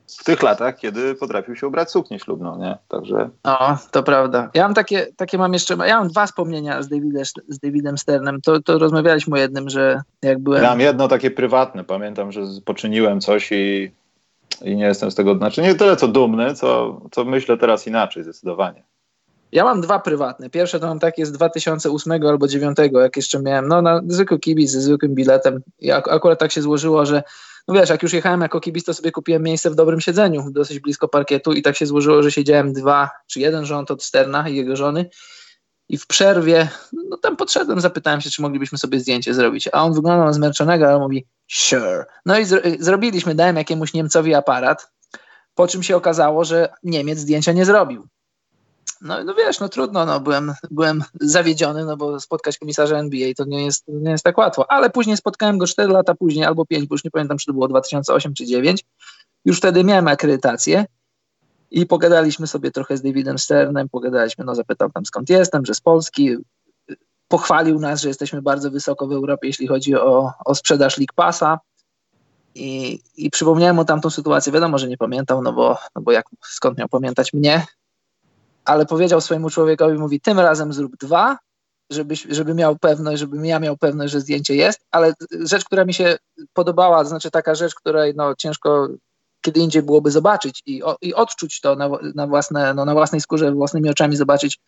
w tych latach, kiedy potrafił się ubrać suknię ślubną, nie? Także... O, to prawda. Ja mam takie, takie mam jeszcze, ja mam dwa wspomnienia z, Davidem, z Davidem Sternem. To, to rozmawialiśmy o jednym, że jak byłem... Ja mam jedno takie prywatne. Pamiętam, że poczyniłem coś i, i nie jestem z tego, znaczy nie tyle co dumny, co, co myślę teraz inaczej zdecydowanie. Ja mam dwa prywatne. Pierwsze to mam takie z 2008 albo 2009, jak jeszcze miałem, no na zwykły kibic ze zwykłym biletem. I akurat tak się złożyło, że no wiesz, jak już jechałem jako kibic, to sobie kupiłem miejsce w dobrym siedzeniu, dosyć blisko parkietu i tak się złożyło, że siedziałem dwa czy jeden rząd od Sterna i jego żony i w przerwie, no tam podszedłem, zapytałem się, czy moglibyśmy sobie zdjęcie zrobić, a on wyglądał na zmęczonego, ale mówi sure. No i zro zrobiliśmy, dałem jakiemuś Niemcowi aparat, po czym się okazało, że Niemiec zdjęcia nie zrobił. No, no wiesz, no trudno, no, byłem, byłem zawiedziony, no bo spotkać komisarza NBA to nie jest, nie jest tak łatwo, ale później spotkałem go 4 lata później albo 5, bo już nie pamiętam, czy to było 2008 czy 2009. Już wtedy miałem akredytację i pogadaliśmy sobie trochę z Davidem Sternem, pogadaliśmy, no zapytał tam skąd jestem, że z Polski, pochwalił nas, że jesteśmy bardzo wysoko w Europie, jeśli chodzi o, o sprzedaż League Passa. I, I przypomniałem mu tamtą sytuację. Wiadomo, że nie pamiętał, no bo, no bo jak, skąd miał pamiętać mnie, ale powiedział swojemu człowiekowi, mówi, tym razem zrób dwa, żeby, żeby miał pewność, żebym ja miał pewność, że zdjęcie jest, ale rzecz, która mi się podobała, to znaczy taka rzecz, której no, ciężko kiedy indziej byłoby zobaczyć i, o, i odczuć to na, na, własne, no, na własnej skórze, własnymi oczami zobaczyć,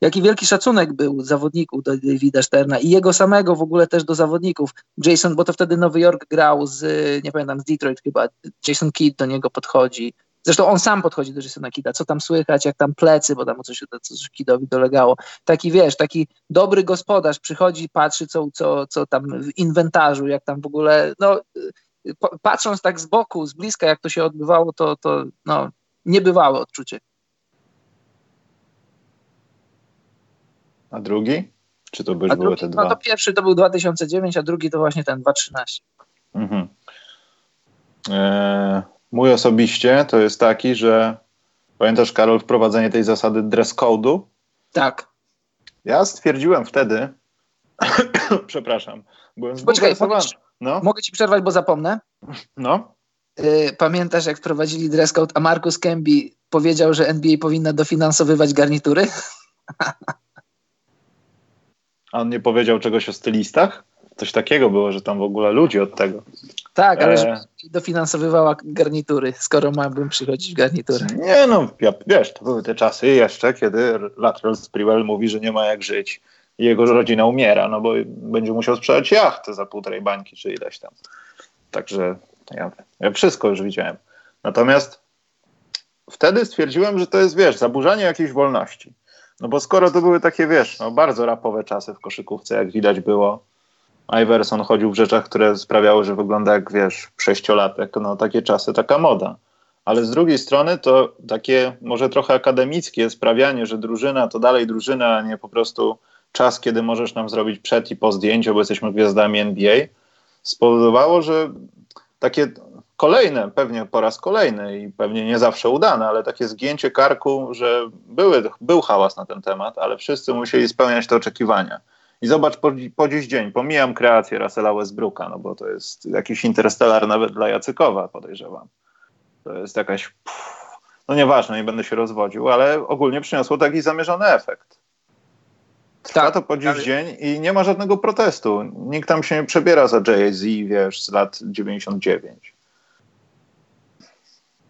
jaki wielki szacunek był zawodników do Davida Sterna i jego samego w ogóle też do zawodników. Jason, bo to wtedy Nowy Jork grał z, nie pamiętam, z Detroit chyba, Jason Kidd do niego podchodzi, Zresztą on sam podchodzi do Jasona Kida, co tam słychać, jak tam plecy, bo tam coś, coś Kidowi dolegało. Taki wiesz, taki dobry gospodarz przychodzi, patrzy, co, co, co tam w inwentarzu, jak tam w ogóle, no patrząc tak z boku, z bliska, jak to się odbywało, to, to no, niebywałe odczucie. A drugi? Czy to byś były te dwa? No to pierwszy to był 2009, a drugi to właśnie ten 2013. Mhm. E, mój osobiście to jest taki, że pamiętasz Karol wprowadzenie tej zasady dress code'u? Tak. Ja stwierdziłem wtedy, [COUGHS] przepraszam, byłem Poczekaj, no. mogę ci przerwać, bo zapomnę? No. Y, pamiętasz, jak wprowadzili dress code, a Markus Kemby powiedział, że NBA powinna dofinansowywać garnitury? [LAUGHS] A on nie powiedział czegoś o stylistach? Coś takiego było, że tam w ogóle ludzi od tego. Tak, ale e... dofinansowywała garnitury, skoro miałbym przychodzić w garnitury. Nie no, ja, wiesz, to były te czasy jeszcze, kiedy Lateral Sprewell mówi, że nie ma jak żyć i jego rodzina umiera, no bo będzie musiał sprzedać jachtę za półtorej bańki czy ileś tam. Także ja, ja wszystko już widziałem. Natomiast wtedy stwierdziłem, że to jest, wiesz, zaburzanie jakiejś wolności. No bo skoro to były takie, wiesz, no bardzo rapowe czasy w koszykówce, jak widać było, Iverson chodził w rzeczach, które sprawiały, że wygląda jak, wiesz, sześciolatek, no takie czasy, taka moda. Ale z drugiej strony to takie może trochę akademickie sprawianie, że drużyna to dalej drużyna, a nie po prostu czas, kiedy możesz nam zrobić przed i po zdjęciu, bo jesteśmy gwiazdami NBA, spowodowało, że takie kolejne, pewnie po raz kolejny i pewnie nie zawsze udane, ale takie zgięcie karku, że były, był hałas na ten temat, ale wszyscy musieli spełniać te oczekiwania. I zobacz po, po dziś dzień, pomijam kreację Russella Westbrooka, no bo to jest jakiś interstellar nawet dla Jacykowa, podejrzewam. To jest jakaś, pff, no nieważne, nie będę się rozwodził, ale ogólnie przyniosło taki zamierzony efekt. Trwa tak, to po dziś ale... dzień i nie ma żadnego protestu. Nikt tam się nie przebiera za Jay-Z, wiesz, z lat 99.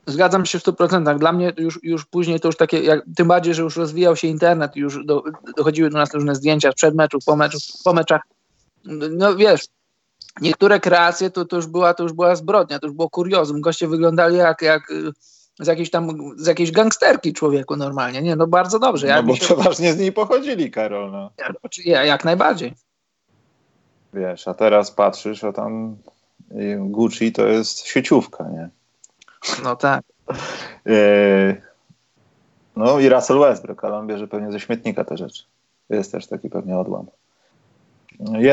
Zgadzam się w 100%. Dla mnie już, już później to już takie, jak, tym bardziej, że już rozwijał się internet, już do, dochodziły do nas różne zdjęcia przed meczów, po, meczu, po meczach. No wiesz, niektóre kreacje to, to, już była, to już była zbrodnia, to już było kuriozum. Goście wyglądali jak, jak z jakiejś tam, z jakiejś gangsterki człowieku normalnie. Nie, no bardzo dobrze. No bo się... przeważnie z niej pochodzili, Karol. No. Ja, jak najbardziej. Wiesz, a teraz patrzysz, a tam Gucci to jest sieciówka, nie? No tak. E, no i Russell Westbrook, ale on bierze pewnie ze śmietnika te rzeczy. Jest też taki pewnie odłam.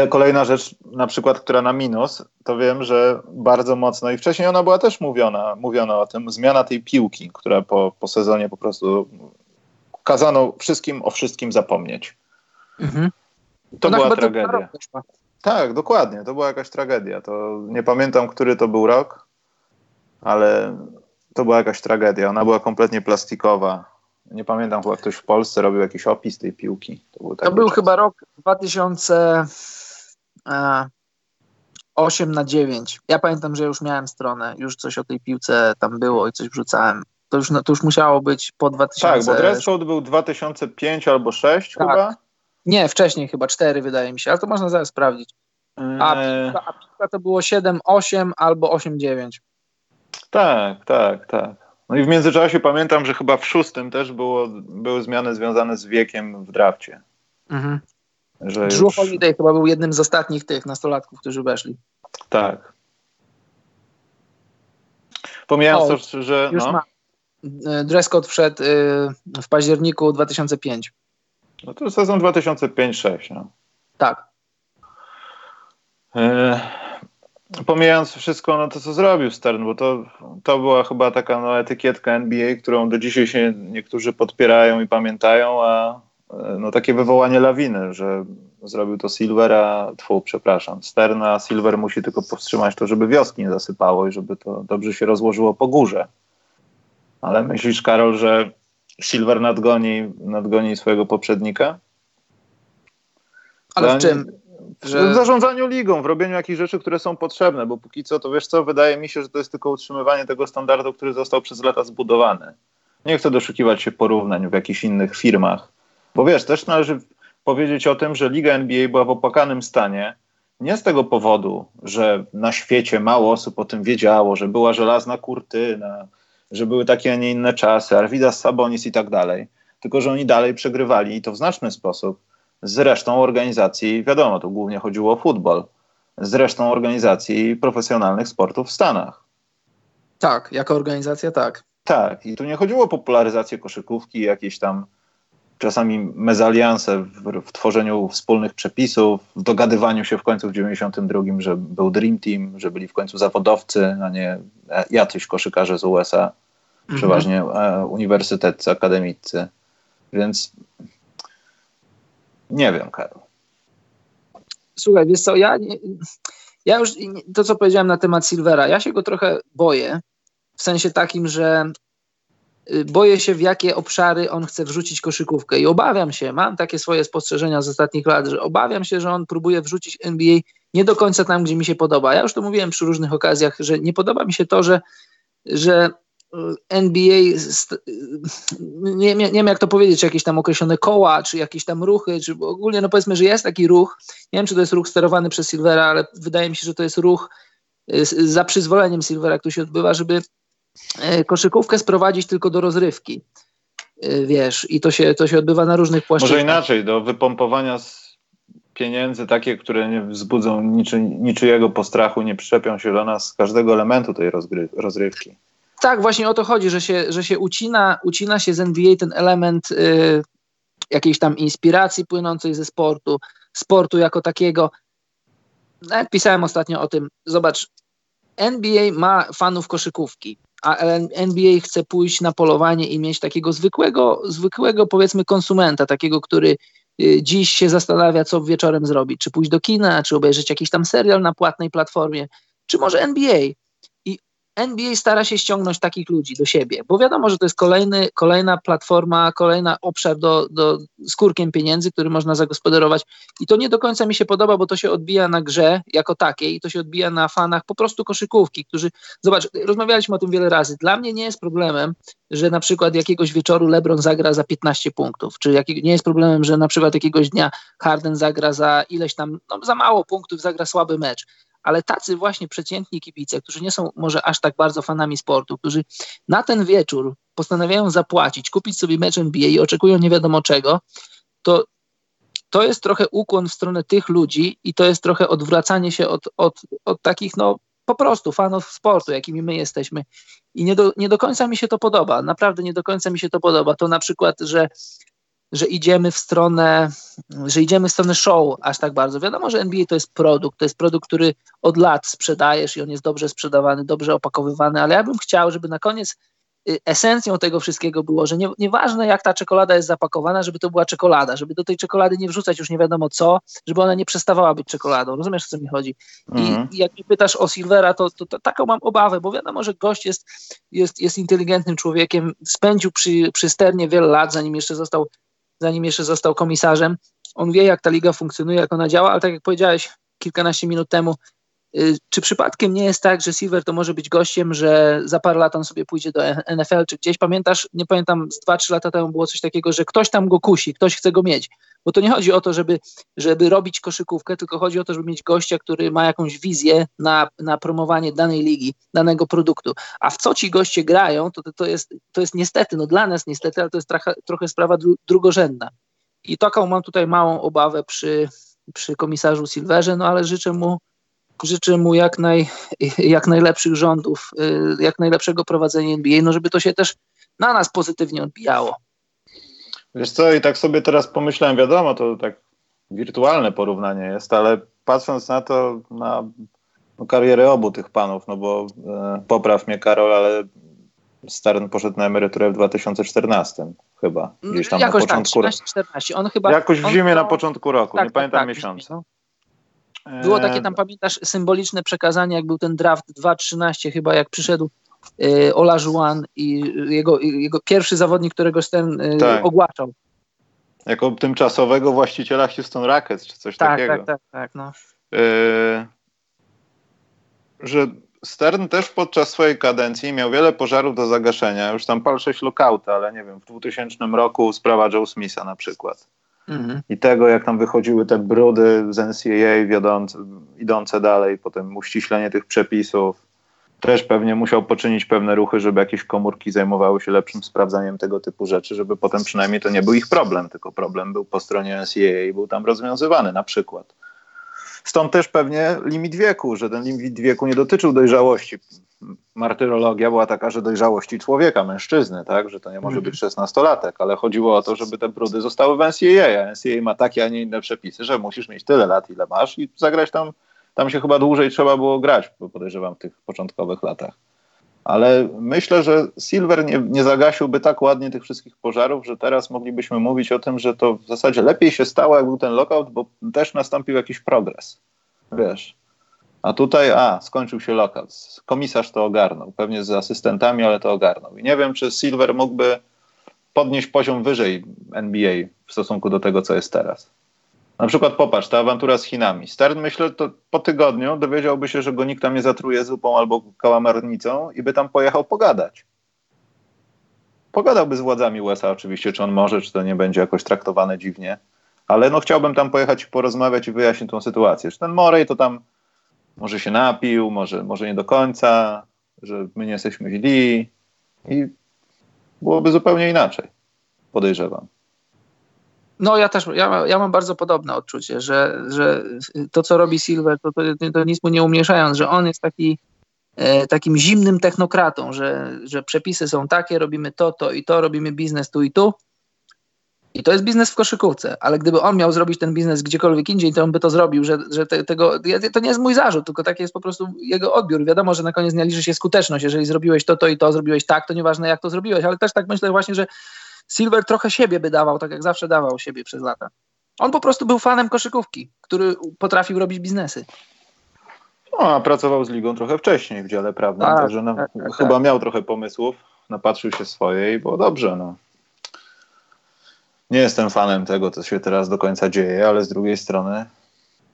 Kolejna rzecz, na przykład, która na minus, to wiem, że bardzo mocno i wcześniej ona była też mówiona, mówiona o tym, zmiana tej piłki, która po, po sezonie po prostu kazano wszystkim o wszystkim zapomnieć. Mhm. To ona była tragedia. Tak, dokładnie, to była jakaś tragedia. To nie pamiętam, który to był rok, ale to była jakaś tragedia. Ona była kompletnie plastikowa. Nie pamiętam, chyba ktoś w Polsce robił jakiś opis tej piłki. To był, to był chyba rok 2008 na 9. Ja pamiętam, że już miałem stronę, już coś o tej piłce tam było i coś wrzucałem. To już, no, to już musiało być po 2000. Tak, bo dress code był 2005 albo 6 tak. chyba. Nie, wcześniej chyba 4 wydaje mi się, ale to można zaraz sprawdzić. A, eee... piłka, a piłka to było 7-8 albo 8-9. Tak, tak, tak. No i w międzyczasie pamiętam, że chyba w szóstym też było, były zmiany związane z wiekiem w drafcie. Mhm. Że Drew już... Holiday chyba był jednym z ostatnich tych nastolatków, którzy weszli. Tak. Pomijając o, to, że... Już no. ma. E, dress code wszedł y, w październiku 2005. No to sezon 2005-6. No. Tak. E, pomijając wszystko, no to co zrobił Stern, bo to, to była chyba taka no, etykietka NBA, którą do dzisiaj się niektórzy podpierają i pamiętają, a e, no, takie wywołanie lawiny, że zrobił to Silver, a tfu, przepraszam, Stern, a Silver musi tylko powstrzymać to, żeby wioski nie zasypało i żeby to dobrze się rozłożyło po górze. Ale myślisz, Karol, że Silver nadgoni, nadgoni swojego poprzednika? Ale w czym? Że... W zarządzaniu ligą, w robieniu jakichś rzeczy, które są potrzebne, bo póki co, to wiesz co, wydaje mi się, że to jest tylko utrzymywanie tego standardu, który został przez lata zbudowany. Nie chcę doszukiwać się porównań w jakichś innych firmach, bo wiesz, też należy powiedzieć o tym, że Liga NBA była w opłakanym stanie, nie z tego powodu, że na świecie mało osób o tym wiedziało, że była żelazna kurtyna, że były takie, a nie inne czasy, Arvidas Sabonis i tak dalej. Tylko, że oni dalej przegrywali i to w znaczny sposób z resztą organizacji, wiadomo, tu głównie chodziło o futbol, z resztą organizacji profesjonalnych sportów w Stanach. Tak, jako organizacja tak. Tak, i tu nie chodziło o popularyzację koszykówki, jakieś tam czasami mezalianse w, w, tworzeniu wspólnych przepisów, w dogadywaniu się w końcu w 92, że był Dream Team, że byli w końcu zawodowcy, a nie jacyś koszykarze z USA, mhm. przeważnie e, uniwersyteccy, akademicy. Więc nie wiem, Karol. Słuchaj, wiesz co, ja, ja już to, co powiedziałem na temat Silvera, ja się go trochę boję, w sensie takim, że y, boję się, w jakie obszary on chce wrzucić koszykówkę i obawiam się, mam takie swoje spostrzeżenia z ostatnich lat, że obawiam się, że on próbuje wrzucić NBA nie do końca tam, gdzie mi się podoba. Ja już to mówiłem przy różnych okazjach, że nie podoba mi się to, że, że NBA, nie, nie, wiem jak to powiedzieć, czy jakieś tam określone koła, czy jakieś tam ruchy, czy ogólnie, no powiedzmy, że jest taki ruch, nie wiem, czy to jest ruch sterowany przez Silvera, ale wydaje mi się, że to jest ruch y, za przyzwoleniem Silvera, który się odbywa, żeby y, koszykówkę sprowadzić tylko do rozrywki, y, wiesz, i to się, to się odbywa na różnych płaszczyznach. Może inaczej, do wypompowania pieniędzy takie, które nie wzbudzą niczy, niczyjego postrachu, nie przyczepią się do nas z każdego elementu tej rozrywki. Tak, właśnie o to chodzi, że się, że się ucina, ucina się z NBA ten element y, jakiejś tam inspiracji płynącej ze sportu, sportu jako takiego. Nawet pisałem ostatnio o tym. Zobacz, NBA ma fanów koszykówki, a NBA chce pójść na polowanie i mieć takiego zwykłego, zwykłego powiedzmy konsumenta, takiego, który y, dziś się zastanawia, co wieczorem zrobić. Czy pójść do kina, czy obejrzeć jakiś tam serial na płatnej platformie, czy może NBA. NBA stara się ściągnąć takich ludzi do siebie, bo wiadomo, że to jest kolejny, kolejna platforma, kolejna obszar do, do skórkiem pieniędzy, który można zagospodarować. I to nie do końca mi się podoba, bo to się odbija na grze jako takiej i to się odbija na fanach po prostu koszykówki, którzy, zobacz, rozmawialiśmy o tym wiele razy. Dla mnie nie jest problemem, że na przykład jakiegoś wieczoru LeBron zagra za 15 punktów, czy nie jest problemem, że na przykład jakiegoś dnia Harden zagra za ileś tam, no, za mało punktów, zagra słaby mecz ale tacy właśnie przeciętni kibice, którzy nie są może aż tak bardzo fanami sportu, którzy na ten wieczór postanawiają zapłacić, kupić sobie mecz NBA i oczekują nie wiadomo czego, to to jest trochę ukłon w stronę tych ludzi i to jest trochę odwracanie się od, od, od takich, no po prostu fanów sportu, jakimi my jesteśmy. I nie do, nie do końca mi się to podoba. Naprawdę nie do końca mi się to podoba. To na przykład, że że idziemy w stronę, że idziemy w stronę show aż tak bardzo. Wiadomo, że NBA to jest produkt, to jest produkt, który od lat sprzedajesz i on jest dobrze sprzedawany, dobrze opakowywany, ale ja bym chciał, żeby na koniec y, esencją tego wszystkiego było, że nie, nieważne jak ta czekolada jest zapakowana, żeby to była czekolada, żeby do tej czekolady nie wrzucać już nie wiadomo co, żeby ona nie przestawała być czekoladą. Rozumiesz, o co mi chodzi? Mhm. I, jak mnie pytasz o Silvera, to, to, to, taką mam obawę, bo wiadomo, że gość jest, jest, jest inteligentnym człowiekiem, spędził przy, przy sternie wiele lat, zanim jeszcze został zanim jeszcze został komisarzem. On wie, jak ta liga funkcjonuje, jak ona działa, ale tak jak powiedziałeś kilkanaście minut temu, czy przypadkiem nie jest tak, że Silver to może być gościem, że za parę lat on sobie pójdzie do NFL czy gdzieś? Pamiętasz, nie pamiętam, z 2-3 lata temu było coś takiego, że ktoś tam go kusi, ktoś chce go mieć. Bo to nie chodzi o to, żeby, żeby robić koszykówkę, tylko chodzi o to, żeby mieć gościa, który ma jakąś wizję na, na promowanie danej ligi, danego produktu. A w co ci goście grają, to, to, jest, to jest niestety, no dla nas niestety, ale to jest trochę, trochę sprawa drugorzędna. I taką mam tutaj małą obawę przy, przy komisarzu Silverze, no ale życzę mu, życzę mu jak, naj, [LAUGHS] jak najlepszych rządów, y, jak najlepszego prowadzenia NBA, no żeby to się też na nas pozytywnie odbijało. Wiesz co, i tak sobie teraz pomyślałem, wiadomo, to tak wirtualne porównanie jest, ale patrząc na to, na no, karierę obu tych panów, no bo e, popraw mnie Karol, ale Stern poszedł na emeryturę w 2014 chyba. Gdzieś tam Jakoś na tak, początku tak, 14. On chyba, Jakoś w zimie to... na początku roku, tak, nie tak, pamiętam tak, miesiąca. Było takie tam, pamiętasz, symboliczne przekazanie, jak był ten draft 2.13 chyba, jak przyszedł y, Ola Juan i jego, jego pierwszy zawodnik, którego Stern y, tak. ogłaszał. Jako tymczasowego właściciela Houston Rockets, czy coś tak, takiego. Tak, tak, tak. No. Że Stern też podczas swojej kadencji miał wiele pożarów do zagaszenia. Już tam pal 6 lookouty, ale nie wiem, w 2000 roku sprawa Joe Smitha na przykład. Mhm. I tego, jak tam wychodziły te brudy z NCAA wiodące, idące dalej, potem uściślenie tych przepisów też pewnie musiał poczynić pewne ruchy, żeby jakieś komórki zajmowały się lepszym sprawdzaniem tego typu rzeczy, żeby potem przynajmniej to nie był ich problem, tylko problem był po stronie NCAA i był tam rozwiązywany na przykład. Stąd też pewnie limit wieku, że ten limit wieku nie dotyczył dojrzałości. Martyrologia była taka, że dojrzałości człowieka, mężczyzny, tak, że to nie może być szesnastolatek, ale chodziło o to, żeby te brudy zostały w NCAA, a NCAA ma takie, a nie inne przepisy, że musisz mieć tyle lat, ile masz i zagrać tam tam się chyba dłużej trzeba było grać, podejrzewam, w tych początkowych latach. Ale myślę, że Silver nie, nie zagasiłby tak ładnie tych wszystkich pożarów, że teraz moglibyśmy mówić o tym, że to w zasadzie lepiej się stało, jak był ten lockout, bo też nastąpił jakiś progres. Wiesz. A tutaj, a, skończył się lockout. Komisarz to ogarnął, pewnie z asystentami, ale to ogarnął. I nie wiem, czy Silver mógłby podnieść poziom wyżej NBA w stosunku do tego, co jest teraz. Na przykład popatrz, ta awantura z Chinami. Stern, myślę, to po tygodniu dowiedziałby się, że go nikt tam nie zatruje zupą albo kałamarnicą i by tam pojechał pogadać. Pogadałby z władzami USA oczywiście, czy on może, czy to nie będzie jakoś traktowane dziwnie. Ale no chciałbym tam pojechać i porozmawiać i wyjaśnić tą sytuację. Że ten Morej to tam może się napił, może, może nie do końca, że my nie jesteśmy źli i byłoby zupełnie inaczej, podejrzewam. No ja też, ja, ja mam bardzo podobne odczucie, że, że to, co robi Silver, to, to, to nic mu nie umieszając, że on jest taki e, takim zimnym technokratą, że, że przepisy są takie, robimy to, to i to, robimy biznes tu i tu. I to jest biznes w koszykówce, ale gdyby on miał zrobić ten biznes gdziekolwiek indziej, to on by to zrobił, że, że te, tego, to nie jest mój zarzut, tylko taki jest po prostu jego odbiór. Wiadomo, że na koniec dnia liczy się skuteczność. Jeżeli zrobiłeś to, to i to, zrobiłeś tak, to nieważne jak to zrobiłeś, ale też tak myślę właśnie, że Silver trochę siebie by dawał, tak jak zawsze dawał siebie przez lata. On po prostu był fanem koszykówki, który potrafił robić biznesy. No, a pracował z ligą trochę wcześniej w dziale prawnym, tak, także no, tak, tak, chyba tak. miał trochę pomysłów, napatrzył się swoje i było dobrze. No. Nie jestem fanem tego, co się teraz do końca dzieje, ale z drugiej strony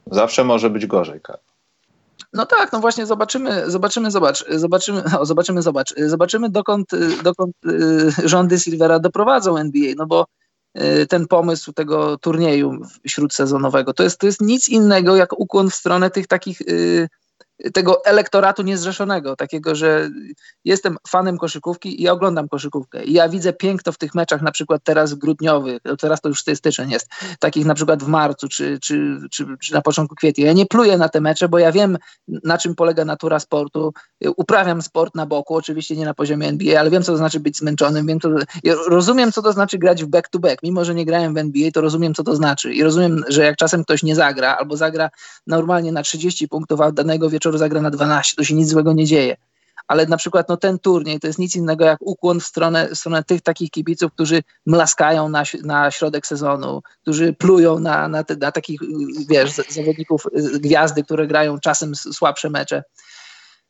zawsze może być gorzej. No tak, no właśnie zobaczymy, zobaczymy, zobacz, zobaczymy, [LAUGHS] no, zobaczymy, zobacz, zobaczymy dokąd, dokąd y, rządy Silvera doprowadzą NBA, no bo y, ten pomysł tego turnieju śródsezonowego to jest, to jest nic innego jak ukłon w stronę tych takich y, tego elektoratu niezrzeszonego, takiego, że jestem fanem koszykówki i oglądam koszykówkę. I ja widzę piękno w tych meczach, na przykład teraz grudniowych, no teraz to już styczeń jest, takich na przykład w marcu czy, czy, czy, czy na początku kwietnia. Ja nie pluję na te mecze, bo ja wiem, na czym polega natura sportu. Uprawiam sport na boku, oczywiście nie na poziomie NBA, ale wiem, co to znaczy być zmęczonym. Wiem, ja rozumiem, co to znaczy grać w back-to-back. -back. Mimo, że nie grałem w NBA, to rozumiem, co to znaczy. I rozumiem, że jak czasem ktoś nie zagra albo zagra normalnie na 30 punktów, a danego wieczoru wieczoru zagra na 12, to się nic złego nie dzieje. Ale na przykład no, ten turniej to jest nic innego jak ukłon w stronę, w stronę tych takich kibiców, którzy mlaskają na, na środek sezonu, którzy plują na, na, te, na takich, wiesz, zawodników, gwiazdy, które grają czasem słabsze mecze.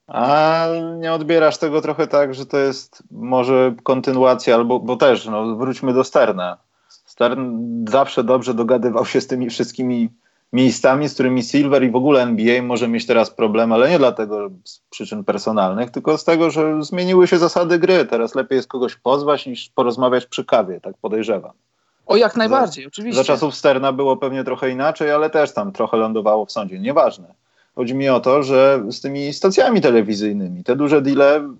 A nie odbierasz tego trochę tak, że to jest może kontynuacja, albo bo też, no, wróćmy do Sterna. Stern zawsze dobrze dogadywał się z tymi wszystkimi miejscami, z którymi Silver i w ogóle NBA może mieć teraz problem, ale nie dlatego z przyczyn personalnych, tylko z tego, że zmieniły się zasady gry. Teraz lepiej jest kogoś pozwać niż porozmawiać przy kawie, tak podejrzewam. O jak najbardziej, za, oczywiście. Za czasów Sterna było pewnie trochę inaczej, ale też tam trochę lądowało w sądzie. Nieważne. Chodzi mi o to, że z tymi stacjami telewizyjnymi, te duże deale,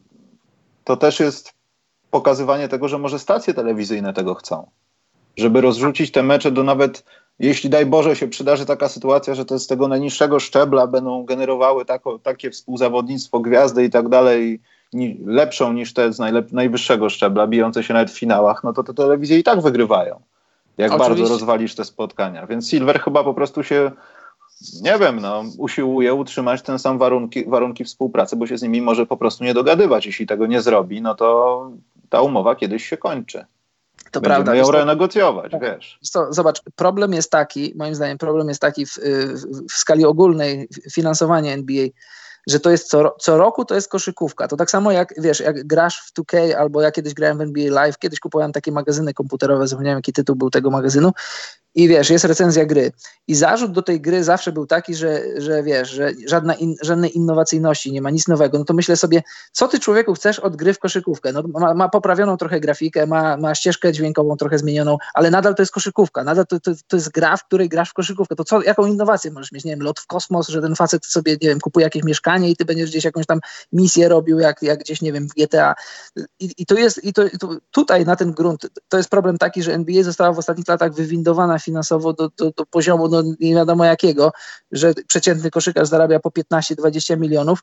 to też jest pokazywanie tego, że może stacje telewizyjne tego chcą. Żeby rozrzucić te mecze do nawet jeśli daj Boże się przydarzy taka sytuacja, że to z tego najniższego szczebla będą generowały tako, takie współzawodnictwo, gwiazdy i tak dalej, ni, lepszą niż te z najlep, najwyższego szczebla, bijące się nawet w finałach, no to te telewizje i tak wygrywają. Jak Oczywiście. bardzo rozwalisz te spotkania. Więc Silver chyba po prostu się, nie wiem, no, usiłuje utrzymać ten sam warunki, warunki współpracy, bo się z nimi może po prostu nie dogadywać. Jeśli tego nie zrobi, no to ta umowa kiedyś się kończy. To Będziemy prawda. ją renegocjować, tak. wiesz. To, zobacz, problem jest taki, moim zdaniem problem jest taki w, w, w skali ogólnej finansowania NBA, że to jest co, co roku to jest koszykówka. To tak samo jak, wiesz, jak grasz w 2K albo ja kiedyś grałem w NBA Live, kiedyś kupowałem takie magazyny komputerowe, zapomniałem jaki tytuł był tego magazynu i wiesz, jest recenzja gry. I zarzut do tej gry zawsze był taki, że, że wiesz, że żadna in, żadnej innowacyjności nie ma, nic nowego. No to myślę sobie, co ty człowieku chcesz od gry w koszykówkę? No, ma, ma poprawioną trochę grafikę, ma, ma ścieżkę dźwiękową trochę zmienioną, ale nadal to jest koszykówka, nadal to, to, to jest gra, w której grasz w koszykówkę. To co, jaką innowację możesz mieć? Nie wiem, lot w kosmos, że ten facet sobie, nie wiem, kupuje jakieś mieszkanie i ty będziesz gdzieś jakąś tam misję robił, jak, jak gdzieś, nie wiem, w GTA. I, i to jest, i to, tutaj na ten grunt, to jest problem taki, że NBA została w ostatnich latach wywindowana finansowo do, do, do poziomu no, nie wiadomo jakiego, że przeciętny koszykarz zarabia po 15-20 milionów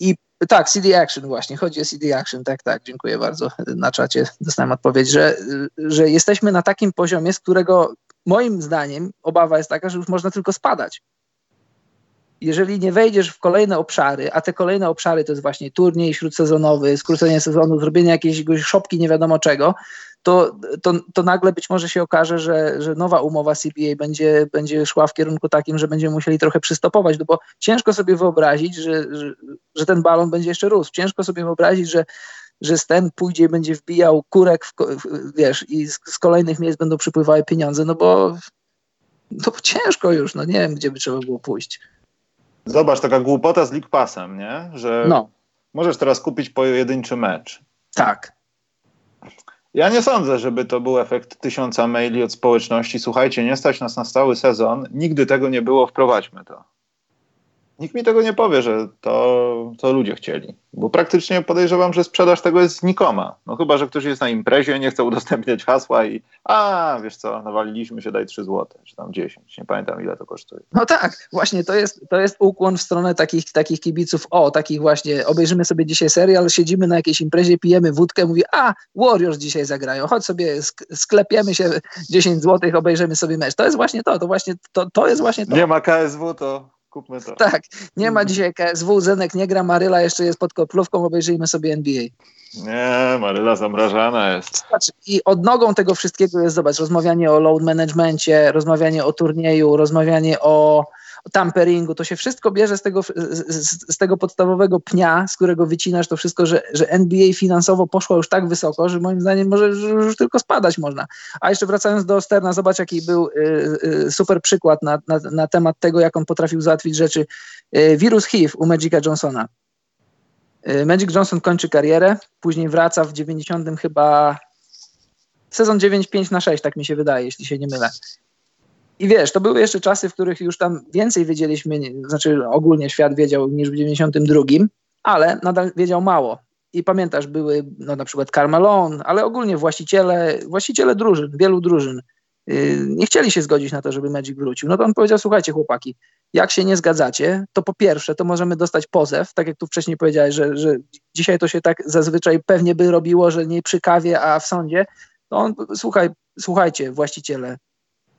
i tak, CD Action właśnie, chodzi o CD Action, tak, tak, dziękuję bardzo. Na czacie dostałem odpowiedź, że, że jesteśmy na takim poziomie, z którego moim zdaniem obawa jest taka, że już można tylko spadać. Jeżeli nie wejdziesz w kolejne obszary, a te kolejne obszary to jest właśnie turniej śródsezonowy, skrócenie sezonu, zrobienie jakiejś szopki nie wiadomo czego, to, to, to nagle być może się okaże, że, że nowa umowa CBA będzie, będzie szła w kierunku takim, że będziemy musieli trochę przystopować, no bo ciężko sobie wyobrazić, że, że, że ten balon będzie jeszcze rósł. Ciężko sobie wyobrazić, że że Sten pójdzie i będzie wbijał kurek, w, wiesz, i z, z, kolejnych miejsc będą przypływały pieniądze, no bo no ciężko już, no nie wiem, gdzie by trzeba było pójść. Zobacz, taka głupota z League Passem, nie? Że no. możesz teraz kupić pojedynczy mecz. Tak. Ja nie sądzę, żeby to był efekt tysiąca maili od społeczności. Słuchajcie, nie stać nas na stały sezon, nigdy tego nie było, wprowadźmy to. Nikt mi tego nie powie, że to, to ludzie chcieli. Bo praktycznie podejrzewam, że sprzedaż tego jest znikoma. No chyba, że ktoś jest na imprezie, nie chce udostępniać hasła i a, wiesz co, nawaliliśmy się, daj 3 złote, czy tam 10. Nie pamiętam, ile to kosztuje. No tak, właśnie to jest, to jest ukłon w stronę takich, takich kibiców. O, takich właśnie, obejrzymy sobie dzisiaj serial, siedzimy na jakiejś imprezie, pijemy wódkę, mówi, a, Warriors dzisiaj zagrają, chodź sobie, sklepiemy się 10 złotych, obejrzymy sobie mecz. To jest właśnie to, to właśnie, to, to jest właśnie to. Nie ma KSW, to kupmy to. Tak, nie ma dzisiaj KSW, Zenek nie gra, Maryla jeszcze jest pod koplówką, obejrzyjmy sobie NBA. Nie, Maryla zamrażana jest. Zobacz, I odnogą tego wszystkiego jest, zobacz, rozmawianie o load managemencie, rozmawianie o turnieju, rozmawianie o tamperingu, to się wszystko bierze z tego, z, z, tego podstawowego pnia, z którego wycinasz to wszystko, że, że NBA finansowo poszło już tak wysoko, że moim zdaniem może już tylko spadać można. A jeszcze wracając do Sterna, zobacz jaki był y, y, super przykład na, na, na, temat tego, jak on potrafił załatwić rzeczy. Y, wirus HIV u Magica Johnsona. Magic Johnson kończy karierę, później wraca w 90 chyba sezon 9-5 na 6, tak mi się wydaje, jeśli się nie mylę. I wiesz, to były jeszcze czasy, w których już tam więcej wiedzieliśmy, znaczy ogólnie świat wiedział niż w 92, ale nadal wiedział mało. I pamiętasz, były no, na przykład Carmelon, ale ogólnie właściciele, właściciele drużyn, wielu drużyn yy, nie chcieli się zgodzić na to, żeby Magic wrócił. No to on powiedział, słuchajcie chłopaki, jak się nie zgadzacie, to po pierwsze, to możemy dostać pozew, tak jak tu wcześniej powiedziałeś, że, że dzisiaj to się tak zazwyczaj pewnie by robiło, że nie przy kawie, a w sądzie. To on, słuchaj, słuchajcie, właściciele,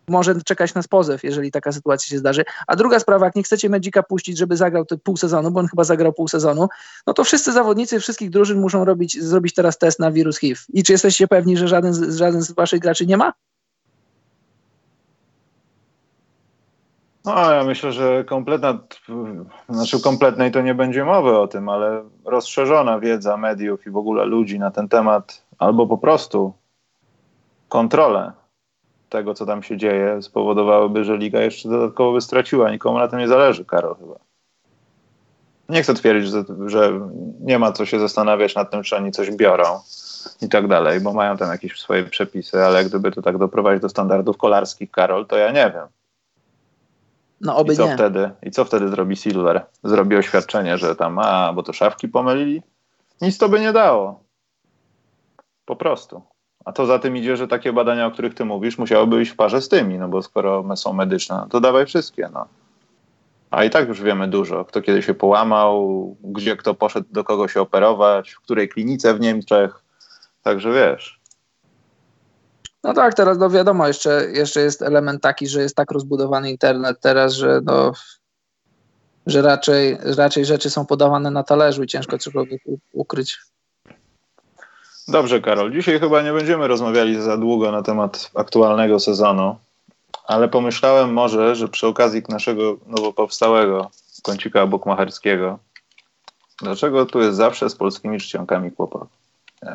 może czekać na pozew, jeżeli taka sytuacja się zdarzy. A druga sprawa, jak nie chcecie Magica puścić, żeby zagrał te pół sezonu, bo on chyba zagrał pół sezonu, no to wszyscy zawodnicy wszystkich drużyn muszą robić, zrobić teraz test na wirus HIV. I czy jesteście pewni, że żaden, z, żaden z waszych graczy nie ma? No, ja myślę, że kompletna, znaczy kompletnej to nie będzie mowy o tym, ale rozszerzona wiedza mediów i w ogóle ludzi na ten temat, albo po prostu kontrolę tego, co tam się dzieje, spowodowałyby, że liga jeszcze dodatkowo by straciła. Nikomu na tym nie zależy, Karol, chyba. Nie chcę twierdzić, że, że nie ma co się zastanawiać nad tym, czy oni coś biorą i tak dalej, bo mają tam jakieś swoje przepisy, ale gdyby to tak doprowadzić do standardów kolarskich, Karol, to ja nie wiem. No oby I co nie. wtedy? I co wtedy zrobi Silver? Zrobi oświadczenie, że tam, a, bo to szafki pomylili? Nic to by nie dało. Po prostu. A to za tym idzie, że takie badania, o których ty mówisz, musiałyby być w parze z tymi, no bo skoro są medyczne, to dawaj wszystkie, no. A i tak już wiemy dużo, kto kiedy się połamał, gdzie kto poszedł do kogo się operować, w której klinice w Niemczech. Także wiesz. No tak, teraz no wiadomo, jeszcze, jeszcze jest element taki, że jest tak rozbudowany internet teraz, że no, że raczej, raczej rzeczy są podawane na talerzu i ciężko cokolwiek ukryć. Dobrze, Karol. Dzisiaj chyba nie będziemy rozmawiali za długo na temat aktualnego sezonu, ale pomyślałem może, że przy okazji naszego nowo powstałego kącika bukmacherskiego, dlaczego tu jest zawsze z polskimi czcionkami kłopot?